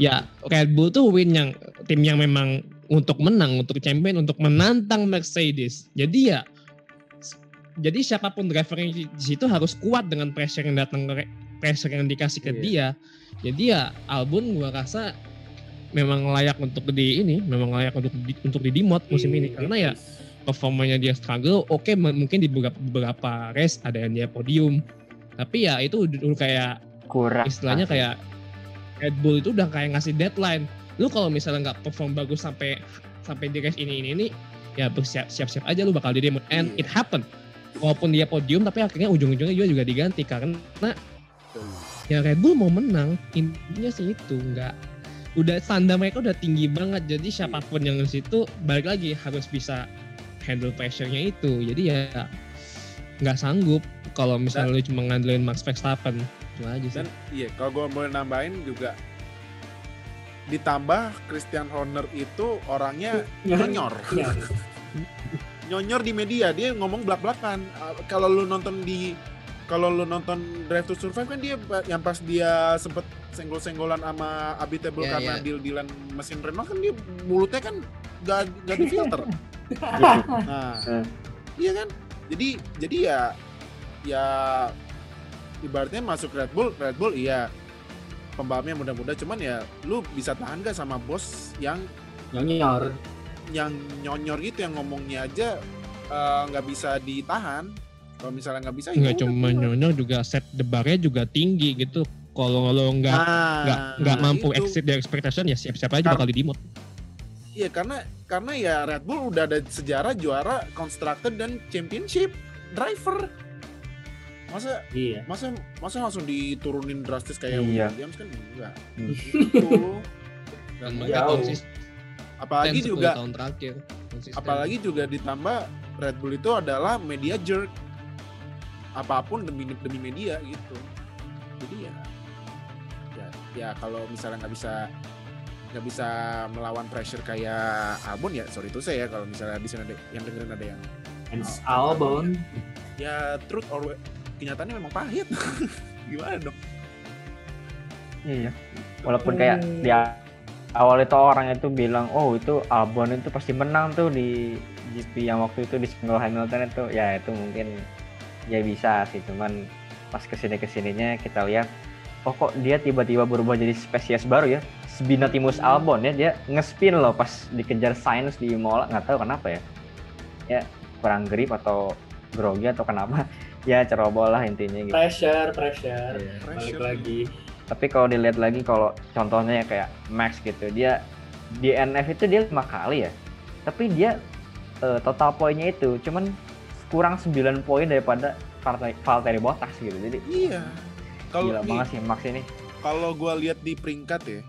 Ya Red Bull tuh win yang tim yang memang untuk menang, untuk champion, untuk menantang Mercedes. Jadi ya jadi siapa pun driver yang di situ harus kuat dengan pressure yang datang ke pressure yang dikasih ke Iya. dia. Jadi ya Albon gua rasa memang layak untuk di ini, memang layak untuk di, untuk di demote musim ini karena ya performanya dia struggle. Oke m- mungkin di beberapa, beberapa race ada yang dia podium, tapi ya itu dulu kayak kurang istilahnya kayak Red Bull itu udah kayak ngasih deadline. Lu kalau misalnya nggak perform bagus sampai sampai di race ini ini ini ya bersiap siap-siap aja lu bakal di demote and Iya. it happen. Walaupun dia podium tapi akhirnya ujung-ujungnya juga juga diganti karena ya Red Bull mau menang intinya sih itu nggak udah standar mereka udah tinggi banget jadi siapa pun yang di situ balik lagi harus bisa handle pressure-nya itu jadi ya nggak sanggup kalau misalnya lu cuma ngandelin Max Verstappen itu aja sih Dan iya, kalau gue boleh nambahin juga ditambah Christian Horner itu orangnya [LAUGHS] nyonyor. Iya. [LAUGHS] nyonyor di media, dia ngomong belak-belakan. Uh, Kalau lu nonton di kalau lu nonton Drive to Survive kan dia yang pas dia sempet senggol-senggolan sama Abitable Iya, karena iya. deal-dealan mesin Renault kan dia mulutnya kan gak, gak di filter. [LAUGHS] nah, Hmm. iya kan? Jadi jadi ya ya ibaratnya masuk Red Bull, Red Bull iya pembalapnya muda-muda cuman ya lu bisa tahan gak sama bos yang Nyonyor. yang nyonyor gitu yang ngomongnya aja eh, nggak bisa ditahan kalau misalnya nggak bisa ya nggak udah cuma nyonyor juga set the bar-nya juga tinggi gitu kalau lo nggak Nah, nggak nggak mampu itu. exceed their expectation ya siap-siap aja Kar- bakal di demote Iya karena karena ya Red Bull udah ada sejarah juara constructor dan championship driver. Masa Iya. masa masa langsung diturunin drastis kayak Iya. Williams kan enggak. Hmm. Gitu. dan jauh. konsisten apalagi 10 juga tahun terakhir konsisten. apalagi juga ditambah Red Bull itu adalah media jerk. Apa pun demi demi media gitu. Jadi ya ya, ya kalau misalnya nggak bisa nggak bisa melawan pressure kayak Albon ya sorry itu saya ya kalau misalnya di sini ada yang dengerin ada yang Hence Oh, Albon. ya truth or kenyataannya memang pahit [LAUGHS] gimana dong Iya. Walaupun kayak di awal itu orang itu bilang, oh itu Albon itu pasti menang tuh di GP yang waktu itu di single Hamilton itu. Ya itu mungkin ya bisa sih, cuman pas ke sini ke sininya kita lihat, oh kok dia tiba-tiba berubah jadi spesies baru ya. Spinatimus Albon ya, dia ngespin loh pas dikejar Sainz di Imola, nggak tahu kenapa ya. Ya kurang grip atau grogi atau kenapa. [LAUGHS] Ya ceroboh lah intinya gitu. Pressure, pressure. Balik Pressure. lagi. tapi kalau dilihat lagi kalau contohnya ya kayak Max gitu dia di NF itu dia lima kali ya tapi dia eh, total poinnya itu cuman kurang 9 poin daripada Valtteri Bottas gitu. Jadi iya. Kalau gila nih, banget sih Max ini. kalau gua lihat di peringkat ya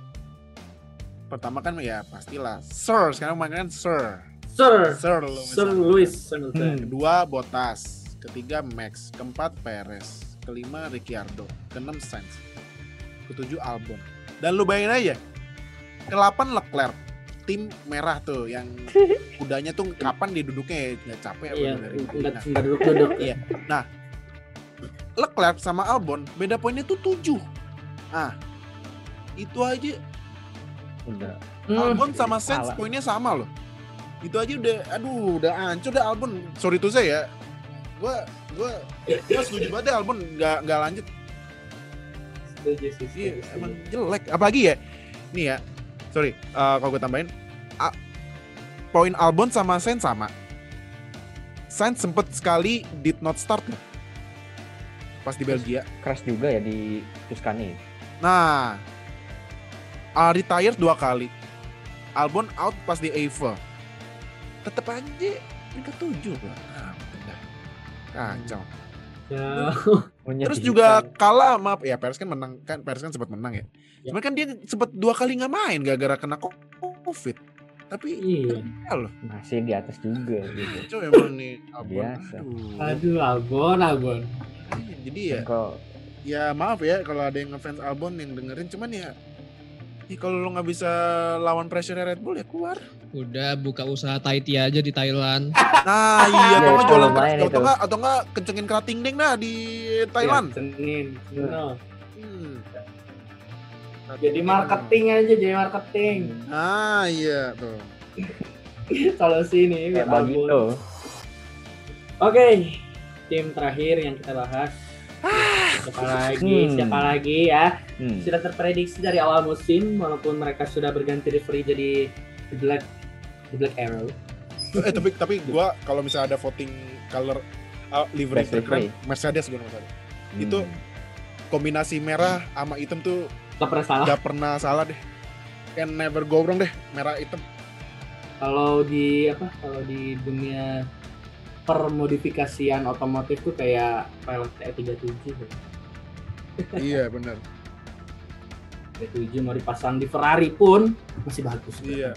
pertama kan ya pastilah Sir. Sekarang main kan Sir. Sir, Sir Sir. Lewis Hamilton. Hmm. kedua Bottas. Ketiga Max. Keempat Perez. Kelima Ricciardo. Keenam Sainz. Ketujuh Albon. Dan lu bayangin aja ke-8 Leclerc tim merah tuh yang [LAUGHS] kudanya tuh kapan dia duduknya ya? Nggak capek apa Iya, dari enggak [LAUGHS] Nah, enggak duduk-duduk. Iya. Leclerc sama Albon beda poinnya tuh 7 ah itu aja. Udah. Hmm. Albon sama Sainz poinnya sama loh. Itu aja udah aduh udah hancur deh Albon. Sorry tuh saya ya. Gua gua gua setuju banget deh Albon. Nggak nggak lanjut. Setuju sih, Iya, emang jelek. Apalagi ya, nih ya, sorry, eh, kalau gue tambahin, a- poin Albon sama Sainz sama. Sainz sempet sekali did not start loh, pas di Belgia. crash juga ya di Tuscany Nah, uh, retired dua kali. Albon out pas di Eiffel. Tetep aja peringkat tujuh lah. Ah. Kacau. Ya, [LAUGHS] Terus juga kalah sama ya Perez kan menang kan Perez kan sempat menang ya. Ya. Cuman kan dia sempat dua kali nggak main gara-gara kena covid. Tapi iya. ya loh, masih di atas juga gitu coba emang nih Albon. Biasa. Aduh. Aduh, Albon, Albon. Jadi ya, kalau ya maaf ya kalau ada yang ngefans Albon yang dengerin, cuman ya, ya kalau lo nggak bisa lawan pressure Red Bull ya keluar. Udah buka usaha Thai tea aja di Thailand. [LAUGHS] Nah iya, atau Ya, nggak itu jualan atau itu. nggak atau nggak kencengin kerating ding nah di Thailand. Ya, Senin. Senin. Hmm. Jadi marketing aja, jadi marketing. Ah iya tuh. [LAUGHS] Kalau sini begitu. ampun. Oke, tim terakhir yang kita bahas. Siapa lagi? Hmm. Siapa lagi ya? Hmm. Sudah terprediksi dari awal musim, walaupun mereka sudah berganti referee jadi Black, The Black Arrow. Eh tapi tapi gua kalau misalnya ada voting color uh, livery terkeren. Mercedes gua Mercedes. Hmm. Itu kombinasi merah sama hitam tuh Gak pernah salah. gak pernah salah deh. Can never go wrong deh merah hitam. Kalau di apa? Kalau di dunia permodifikasian otomotif tuh kayak pilot E37 tuh. iya benar. E37 mau dipasang di Ferrari pun masih bagus. Iya.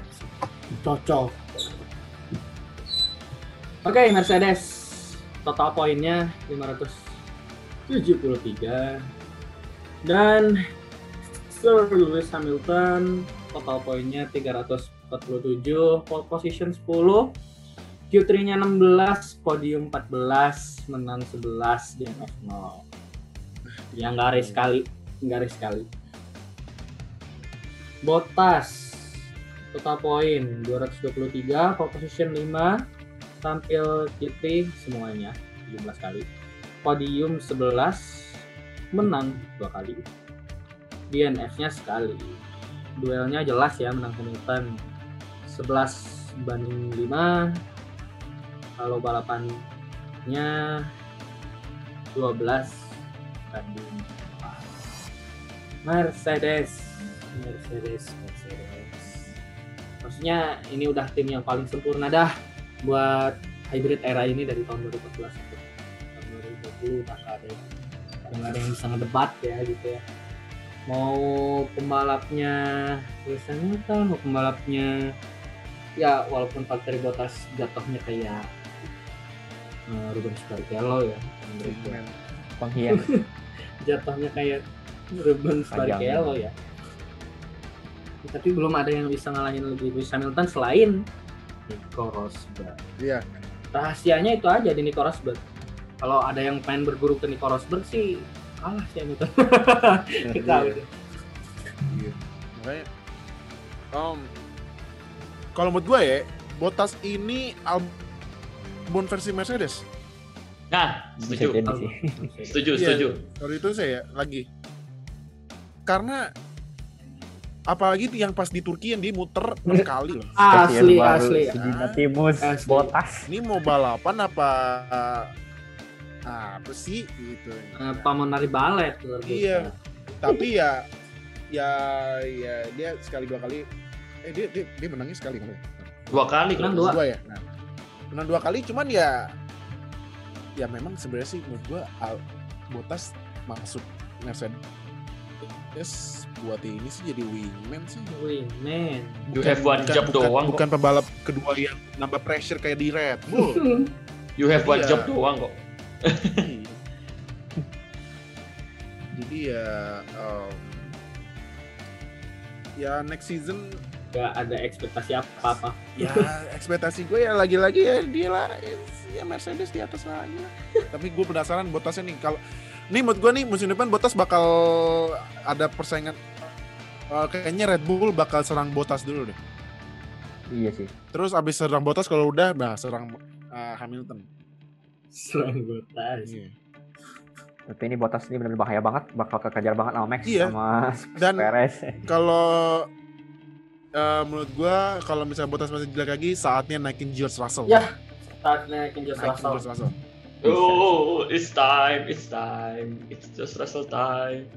Cocok. Oke, Mercedes. Total poinnya 573 dan Sir Lewis Hamilton total poinnya 347 pole position 10 Q3 nya 16 podium 14 menang 11 DNF 0 yang race sekali race sekali Bottas total poin 223 pole position 5 tampil Q3 semuanya 17 kali. Podium 11 menang dua kali. DNF nya sekali. Duelnya jelas ya menang Hamilton 11 banding 5 kalau balapannya 12 banding 4 Mercedes. Mercedes Mercedes maksudnya ini udah tim yang paling sempurna dah buat hybrid era ini dari tahun 2014 sampai tahun 2020 tak ada yang ada yang bisa ngedebat ya gitu ya mau pembalapnya Lewis Hamilton mau pembalapnya ya walaupun Valtteri Bottas jatuhnya kayak uh, Rubens Barrichello ya. Pengkhianat. [LAUGHS] jatuhnya kayak Rubens Panjang. Barrichello ya tapi belum ada yang bisa ngalahin Lewis Hamilton selain Nico Rosberg Iya. rahasianya itu aja di Nico Rosberg kalau ada yang pengen berguru ke Nico Rosberg sih kalah sih Hamilton [LAUGHS] kita Iya. Iya. Makanya um, kalau menurut gue ya, Bottas ini album versi Mercedes. Nah, setuju. Setuju, Iya. setuju. Kalau itu saya lagi. Karena apalagi yang pas di Turki yang dia muter 6 [LAUGHS] kali loh. asli asli Gina Timus, Asli. Botas. Ini mau balapan apa uh, apa sih gitu. apa mau nari balet. Iya. Tapi ya ya ya dia sekali dua kali eh dia dia, dia menangnya sekali kan? Dua kali Menang kalau dua. ya. Nah, menang dua kali cuman ya ya memang sebenarnya sih menurut gua Al, Botas masuk Mercedes buat ini sih jadi wingman sih. Wih, man. You have one job bukan, doang kok. bukan pembalap kedua yang nambah pressure kayak di Red Bull. [LAUGHS] You have one Iya. job doang kok. Iya. [LAUGHS] jadi ya um, ya next season Gak ada ekspektasi apa-apa. ya ekspektasi gue ya lagi-lagi ya dia lah ya Mercedes di atas lagi lah. [LAUGHS] tapi gue penasaran Bottasnya nih kalau nih menurut gue nih musim depan Bottas bakal ada persaingan eh, kayaknya Red Bull bakal serang Bottas dulu deh Iya sih. terus abis serang Bottas kalau udah bah serang eh, Hamilton Serang Botas. Iya. Tapi ini Botas ini benar bahaya banget, bakal kekejar banget sama Max Iya. sama [LAUGHS] dan Perez. kalau eh, menurut gue kalau misalnya Bottas masih jelek lagi saatnya naikin George Russell Ya. Saatnya naikin George naikin Russell. George Russell Oh, it's time, it's time, it's just Russell time.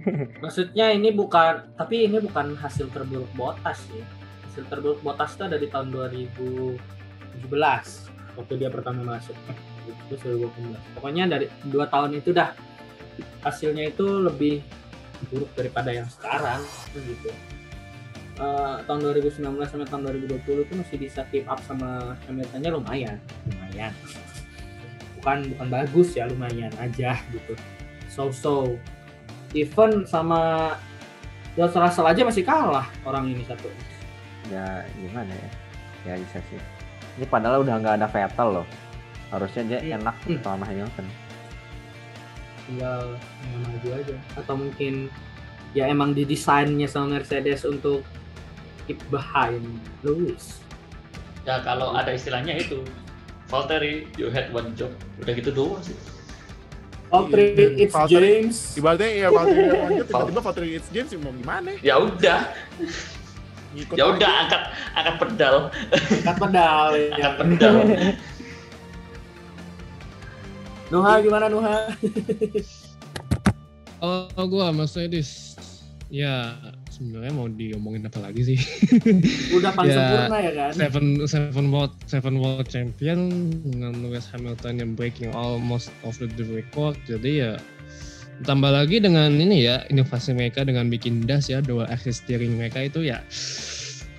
[LAUGHS] Maksudnya ini bukan, tapi ini bukan hasil terburuk Botas sih. Hasil terburuk Botas itu ada di tahun 2017 waktu dia pertama masuk. Itu 2018. Pokoknya dari dua tahun itu dah hasilnya itu lebih buruk daripada yang sekarang gitu. Eh, tahun 2019 sampai tahun 2020 itu masih bisa keep up sama Hamiltonnya lumayan, lumayan. Bukan bukan bagus ya, lumayan aja gitu. So-so. Even sama George Russell aja masih kalah orang ini satu. Ya gimana ya? Ya bisa sih. Ini padahal udah nggak ada Vettel loh. Harusnya dia Iya. enak Hmm. sama Hamilton tinggal yang maju aja. Atau mungkin ya emang didesainnya sama Mercedes untuk keep behind Lewis. Ya kalau ada istilahnya itu Valtteri, you had one job. Udah gitu doang sih. Valtteri it's Valtteri- James Ibaratnya ya Valtteri lanjut tiba-tiba Valtteri It's James mau gimana? Ya udah, ya udah angkat angkat pedal, angkat pedal ya. angkat pedal. [LAUGHS] Nuha gimana Nuha Oh, gua Mercedes. Ya, sebenarnya mau diomongin apa lagi sih? [LAUGHS] udah paling Ya. sempurna ya kan seven seven world seven world champion dengan Lewis Hamilton yang breaking almost of the record. Jadi ya tambah lagi dengan ini ya inovasi mereka dengan bikin das ya dual axis steering mereka itu ya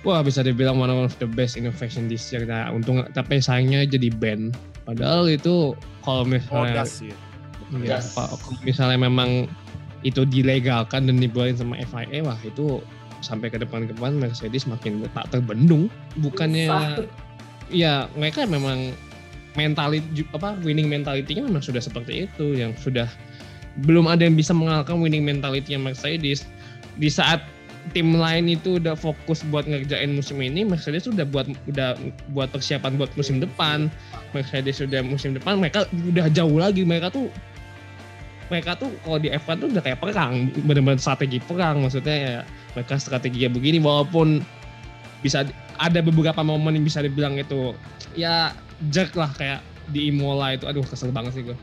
wah bisa dibilang one of the best innovation this year nah untung tapi sayangnya jadi band padahal itu kalau Oh, misalnya gas ya. Ya. Pak, kalau misalnya memang itu dilegalkan dan dibuatin sama FIA, wah itu sampai ke depan-depan Mercedes makin tak terbendung. Bukannya, ya mereka memang mentality apa winning mentality-nya memang sudah seperti itu, yang sudah belum ada yang bisa mengalahkan winning mentality Mercedes. Di saat tim lain itu udah fokus buat ngerjain musim ini, Mercedes udah buat udah buat persiapan buat musim depan. Mercedes sudah musim depan mereka udah jauh lagi mereka tuh mereka tuh kalau di F1 tuh udah kayak perang benar-benar strategi perang maksudnya ya mereka strateginya begini walaupun bisa ada beberapa momen yang bisa dibilang itu ya jerk lah kayak di Imola itu aduh kesel banget sih gue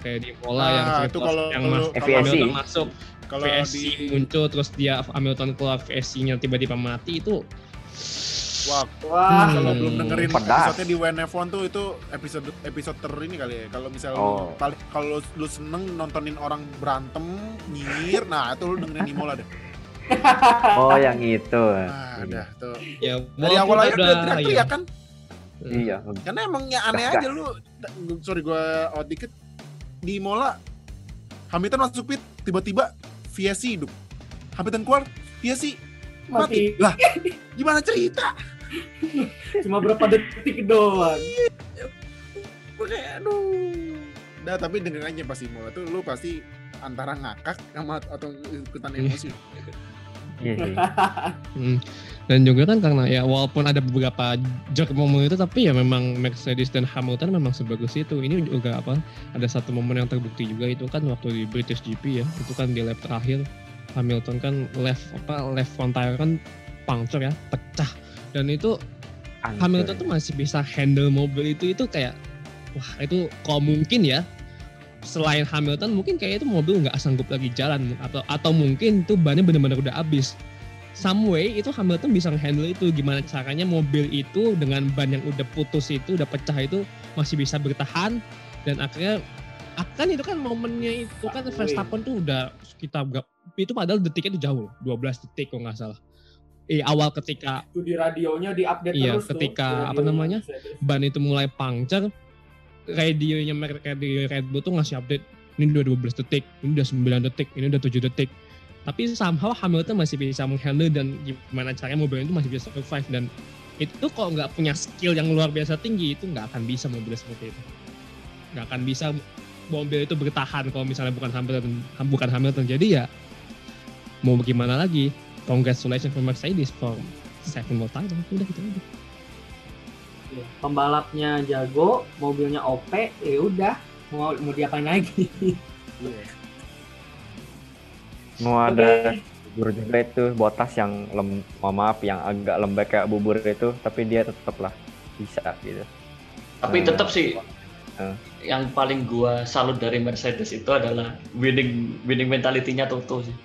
kayak di Imola yang Ah, itu kalau- yang kalau- mas- kalau- Hamilton masuk Kalau VSC di muncul terus dia Hamilton keluar VSC-nya tiba-tiba mati itu wah, wah kalau Hmm, belum dengerin pedas. episode di WNF1 tuh itu episode episode ter ini kali ya. Kalau misal Oh. paling- kalau lu seneng nontonin orang berantem, nyinyir, nah itu lu dengerin Imola deh. oh yang itu Nah, udah tuh. ya Dari awal aja udah teriak-teriak iya. kan? iya Karena emangnya aneh Gas, aja lu. Sorry gua out dikit. Di Imola Hamilton masuk pit tiba-tiba VSC hidup. Hamilton keluar VSC mati. mati Lah, gimana cerita? cuma berapa detik doang Kayak aduh. Nah, tapi denger aja pas Imola tuh lu pasti antara ngakak sama atau ikutan emosi. iya [LAUGHS] Hmm. Dan juga kan karena ya walaupun ada beberapa jerk momen itu tapi ya memang Mercedes dan Hamilton memang sebagus itu. Ini juga apa ada satu momen yang terbukti juga itu kan waktu di British GP ya. Itu kan di lap terakhir Hamilton kan left apa left front tire kan puncture ya, pecah. Dan itu. Hamilton tuh masih bisa handle mobil itu itu kayak wah itu kalau mungkin ya selain Hamilton mungkin kayak itu mobil nggak sanggup lagi jalan atau atau mungkin tuh bannya benar-benar udah habis. Some way itu Hamilton bisa handle itu gimana caranya mobil itu dengan ban yang udah putus itu udah pecah itu masih bisa bertahan dan akhirnya akan itu kan momennya itu kan. Verstappen tuh udah kita berapa itu padahal detiknya itu jauh 12 detik kalau nggak salah. Eh awal ketika itu di radionya di update Iya, terus tuh, ketika, di apa namanya, ban itu mulai puncture, radionya mereka radio Red Bull tuh ngasih update ini udah 12 detik, ini udah 9 detik, ini udah 7 detik. Tapi somehow Hamilton masih bisa menghandle dan gimana caranya mobil itu masih bisa survive dan itu kalau nggak punya skill yang luar biasa tinggi itu nggak akan bisa mobil seperti itu. Nggak akan bisa mobil itu bertahan kalau misalnya bukan Hamilton bukan Hamilton. Jadi ya mau gimana lagi? Congratulations for Mercedes for seven more title. Udah gitu aja. Iya, pembalapnya jago mobilnya OP ya udah mau mau diapain lagi [LAUGHS] mau ada bubur juga itu botas yang lem, mohon maaf yang agak lembek kayak bubur itu tapi dia tetap lah bisa gitu Tapi tetap sih Hmm. yang paling gua salut dari Mercedes itu adalah winning winning mentality-nya Toto sih.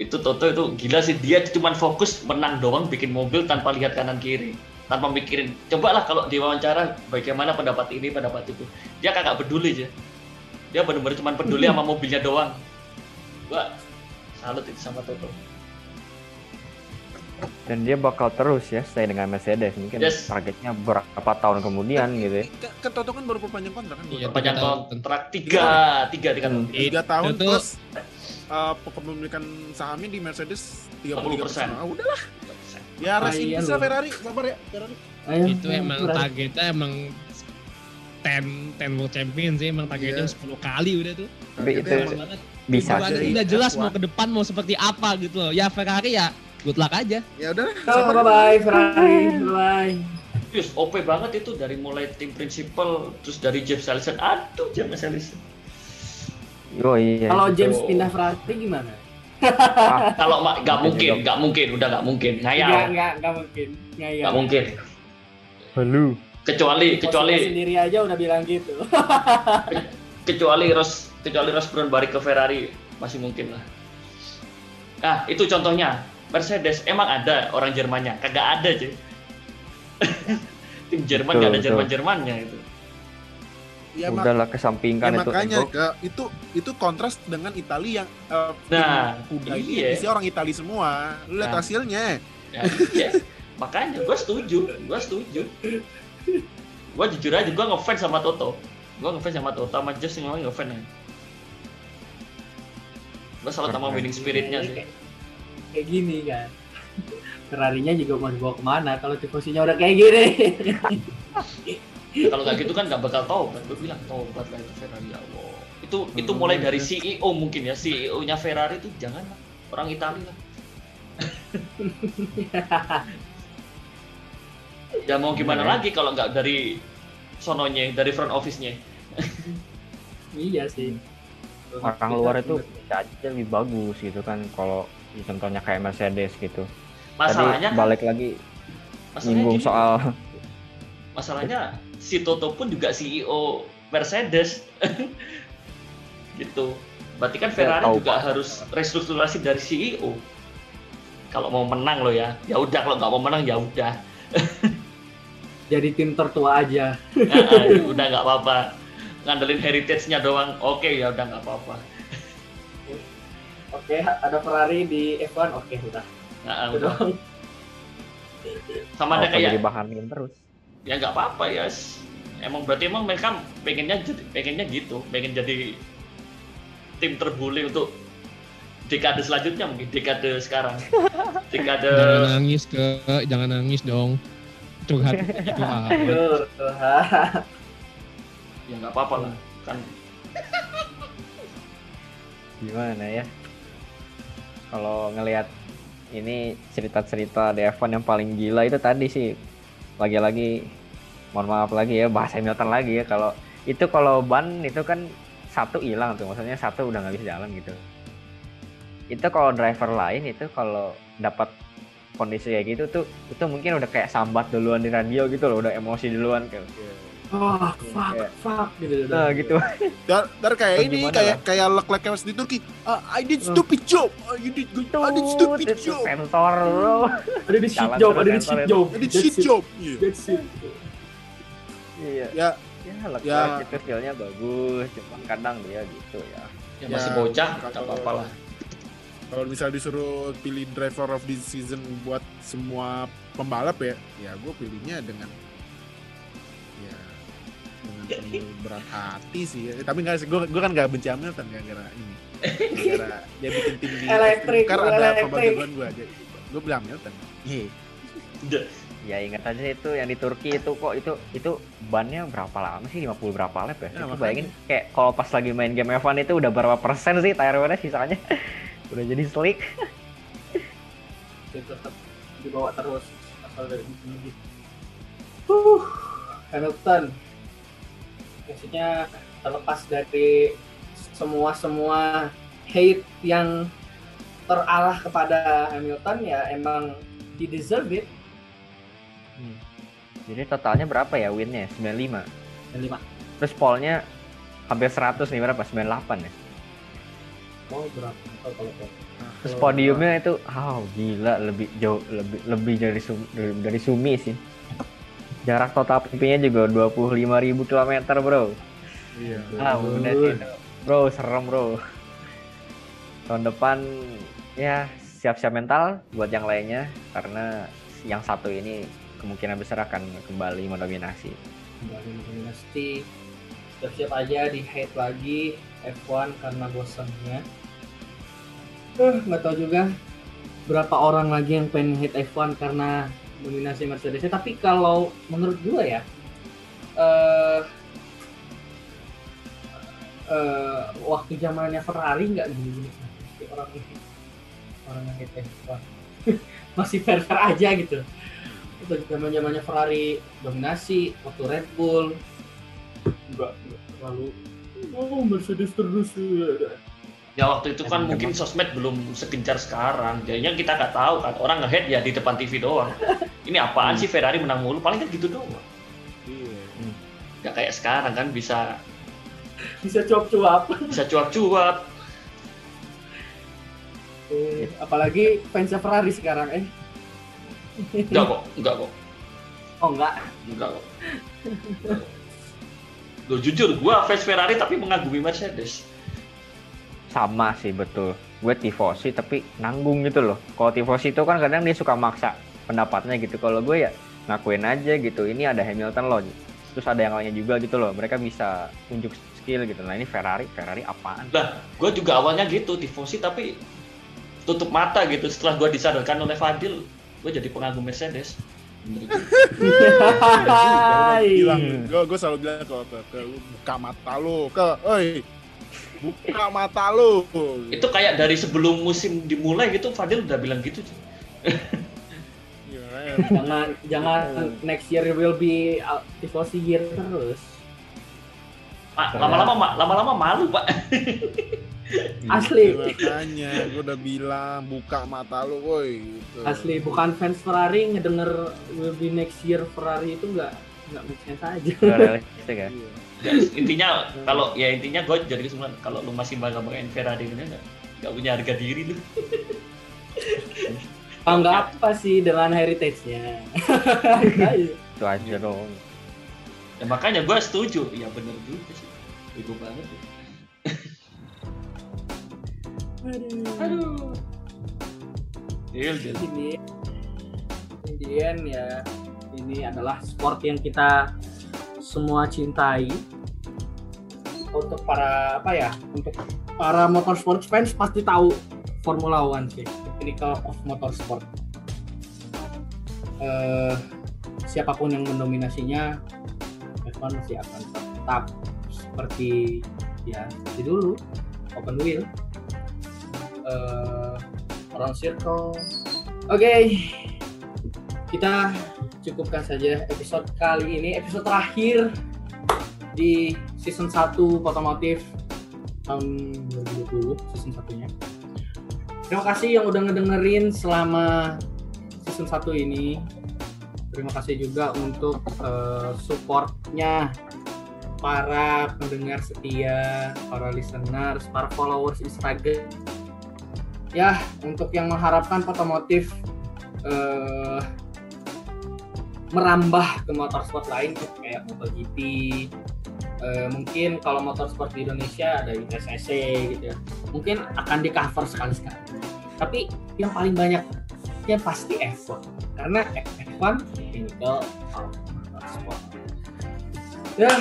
Itu Toto itu gila sih. Dia cuma fokus menang doang bikin mobil tanpa lihat kanan kiri tanpa mikirin. Cobalah kalau diwawancara bagaimana pendapat ini pendapat itu. Dia kagak peduli aja. Dia benar-benar cuma peduli sama mobilnya doang. Gua salut itu sama Toto dan dia bakal terus ya stay dengan Mercedes mungkin Yes. targetnya berapa tahun kemudian gitu ya Kan- Kan Toto kan baru perpanjang kontrak kan? Iya, dua tahun. panjang Tiga tahun. kontrak tiga tiga tiga tahun Tiga tahun Itu- plus uh, kepemilikan sahamnya di Mercedes 30 30%. Ah, udah Ya rest in Lumayan peace Ferrari, sabar ya Ferrari. Ayo, itu emang targetnya emang 10 10 World Champion sih emang targetnya Iya. 10 kali udah tuh. Tapi itu Targetnya Keren banget. bisa sih. udah jelas F1. mau ke depan mau seperti apa gitu loh. Ya Ferrari ya good luck aja. Ya udah, Oh, sabar. bye bye Ferrari, bye bye. Yes, OP banget itu dari mulai tim principal terus dari James Allison. Aduh, James Allison. Oh iya. Kalau itu. James pindah Ferrari gimana? Ah, [LAUGHS] Kalau mak nggak mungkin, nggak mungkin, udah nggak mungkin, ngayal, enggak, enggak mungkin. Ngayal. nggak mungkin. Halo. Kecuali, kecuali, sendiri aja udah bilang gitu. kecuali Ross, kecuali Ross Brown balik ke Ferrari masih mungkin lah. Nah, itu contohnya. Mercedes emang ada orang Jermannya, kagak ada cuy. [LAUGHS] tim Jerman Betul, nggak ada. Jerman Jermannya itu. Ya, Udahlah ya kesampingkan itu makanya ke, itu itu kontras dengan Italia yang eh, Nah, kuda ini iya. isinya orang Italia semua. Lu lihat Nah. hasilnya. Ya, iya. Makanya gue setuju, gue setuju. Gue jujur aja, gue ngefans sama Toto. Gue ngefans sama Toto, sama Just yang ngefans. Gue salut sama winning spiritnya sih. Kayak, kayak gini kan. Ferrarinya juga mau dibawa ke mana kalau tifosinya udah kayak gini. Kalau nggak gitu kan nggak bakal tobat. Gue bilang tobat lah itu Ferrari ya Allah. Itu itu mulai dari CEO mungkin ya, CEO-nya Ferrari itu jangan lah. orang Italia lah. ya mau gimana Iya. lagi kalau nggak dari sononya, dari front office-nya. iya sih. Orang luar itu bisa aja lebih bagus gitu kan kalau contohnya kayak Mercedes gitu. Masalahnya Tadi kan, balik lagi nyinggung soal masalahnya si Toto pun juga CEO Mercedes. [LAUGHS] Gitu. Berarti kan Ferrari tahu, juga Pak. harus restrukturasi dari CEO kalau mau menang lo ya ya udah. Kalau nggak mau menang ya udah. [LAUGHS] Jadi tim tertua aja. Nah, udah nggak apa-apa. Ngandelin heritage-nya doang. Oke ya udah nggak apa-apa Oke, ada Ferrari di F1. Oke, udah. nah, Itu udah. sama ada kayak bahan game terus. ya nggak apa-apa ya emang berarti emang mereka pengennya jadi pengennya gitu pengen jadi tim terbuli untuk dekade selanjutnya mungkin dekade sekarang [LAUGHS] dekade Jangan nangis ke, jangan nangis dong. Curhat gitu tuh, ha. ya nggak apa-apa lah kan Gimana ya? Kalau ngelihat ini cerita-cerita F1 yang paling gila itu tadi sih. Lagi-lagi mohon maaf lagi ya bahasa Hamilton lagi ya. Kalau itu kalau ban itu kan satu hilang tuh. Maksudnya satu udah nggak bisa jalan gitu. Itu kalau driver lain itu kalau dapat kondisi kayak gitu tuh itu mungkin udah kayak sambat duluan di radio gitu loh. Udah emosi duluan kayak Oh, fuck, Kayak- fuck gitu. nah gitu Dar, dar kayak ini kayak lah? kayak Leclerc yang di Turki. Ah, I did stupid job. Ah, you did good. I did stupid job. sensor bro Ada di shit job, ada di shit job. I did That's shit it. job. Iya. That's it. iya Ya, ya Leclerc Ya. itu skillnya bagus cuman kadang dia gitu ya ya masih Ya, bocah nggak apa-apa lah kalau misalnya disuruh pilih driver of the season buat semua pembalap ya, ya gue pilihnya dengan berat hati sih. Ya. Tapi nggak sih, gue gue kan nggak benci Hamilton gara-gara ini. Gara-gara dia bikin tim di Elektrik, Car ada pembagian gue aja. Gue bilang Hamilton. Iya. udah ya ingat aja itu yang di Turki itu kok itu itu bannya berapa lama sih 50 berapa lap ya, Ya, itu bayangin kayak kalau pas lagi main game F1 itu udah berapa persen sih tire wear sisanya [LAUGHS] udah jadi slick tetap dibawa terus asal dari Hamilton. Maksudnya terlepas dari semua semua hate yang terarah kepada Hamilton ya emang he deserve it. jadi totalnya berapa ya winnya 95 Dan lima. terus polnya hampir 100 nih berapa 98 ya Oh berapa? Oh, kalau kalau. terus podiumnya itu oh gila lebih jauh lebih lebih dari Sumi, dari, dari Sumi sih jarak total pipinya juga 25.000 km bro Iya. Ah, udah sih. Bro, serem bro. Tahun depan ya siap-siap mental buat yang lainnya karena yang satu ini kemungkinan besar akan kembali mendominasi. kembali dinasti siap-siap aja di hate lagi F1 karena bosannya eh nggak tahu juga berapa orang lagi yang pengen hit F1 karena dominasi Mercedes tapi kalau menurut gua ya eh eh, waktu zamannya Ferrari nggak gini-gini. Orang orang yang F1 [LAUGHS] masih fair fair aja gitu. Itu zaman zamannya Ferrari dominasi waktu Red Bull. Nggak terlalu oh Mercedes terus waktu itu kan mungkin sosmed belum segencar sekarang. Jadinya kita nggak tahu kan. Orang ngehead ya di depan TV doang. Ini apaan sih Ferrari menang mulu? Paling kan gitu doang. Iya. Nggak kayak sekarang kan bisa bisa cuap-cuap bisa cuap-cuap. Eh, apalagi fans Ferrari sekarang eh Enggak kok, enggak kok, oh enggak enggak kok. Loh jujur, gua fans Ferrari tapi mengagumi Mercedes. Sama sih betul. Gue tifosi tapi nanggung gitu loh. Kalau tifosi itu kan kadang dia suka maksa pendapatnya gitu. Kalau gue ya ngakuin aja gitu. Ini ada Hamilton loh. Terus ada yang lainnya juga gitu loh. Mereka bisa tunjuk skill gitu. Nah ini Ferrari. Ferrari apaan? Lah, gua juga awalnya gitu, tifosi tapi tutup mata gitu. Setelah gua disadarkan oleh Fadil, gua jadi pengagum Mercedes. Gue gue selalu bilang ke, ke, ke buka mata lu. Ke oi buka mata lu Itu kayak dari sebelum musim dimulai gitu, Fadil udah bilang gitu. Iya, [LAUGHS] kan? [LAUGHS] jangan jangan next year will be uh, tifosi year terus Pak, lama-lama ma- lama-lama malu, Pak. asli makanya gue udah bilang buka mata lu woi gitu. asli bukan fans Ferrari ngedenger will be next year Ferrari itu nggak nggak make sense aja Nggak realistis ya Iya. Ya, intinya kalau ya intinya gue jadi kesimpulan kalau lu masih bangga banggain Ferrari ini nggak nggak punya harga diri lu. [LAUGHS] bangga apa sih dengan heritage-nya [LAUGHS] itu aja dong Ya, makanya gue setuju. Ya bener juga sih. Bego banget. ya. Aduh. Deal, deal. ini Indian ya ini adalah sport yang kita semua cintai. Untuk para apa ya untuk para motorsport fans pasti tahu Formula One sih Pinnacle of Motorsport. Eh siapa pun yang mendominasinya F1 masih akan tetap seperti ya seperti dulu open wheel. Eh round circle. Oke kita cukupkan saja episode kali ini episode terakhir di season 1 otomotif tahun 2020 season satunya. Terima kasih yang udah ngedengerin selama season 1 ini. Terima kasih juga untuk eh, supportnya para pendengar setia para listeners para followers Instagram. Ya untuk yang mengharapkan otomotif eh, merambah ke motorsport lain kayak MotoGP eh, mungkin kalau motorsport di Indonesia ada ITCC gitu ya. Mungkin akan di cover sekali sekali tapi yang paling banyak ya pasti F1 karena F1 pinnacle of motorsport. Ya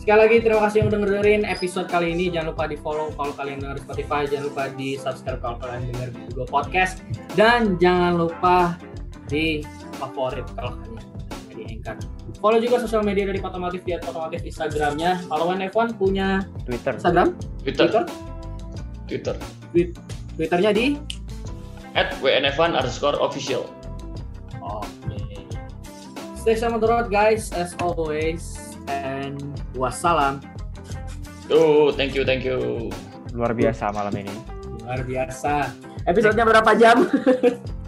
sekali lagi terima kasih yang udah dengerin episode kali ini. Jangan lupa di follow kalau kalian dengar di Spotify jangan lupa di subscribe kalau kalian dengar di Google Podcast dan jangan lupa di favorit kalau kalian Anchor follow juga sosial media dari Potomotif di Potomotif Instagramnya kalau F1 punya Twitter Instagram Twitter, Twitter Twitter. Twitternya di At WNF1 underscore official. Oke. Stay sama the road guys as always and wassalam. Tuh, thank you, thank you. luar biasa malam ini Luar biasa. Episodenya berapa jam? [LAUGHS]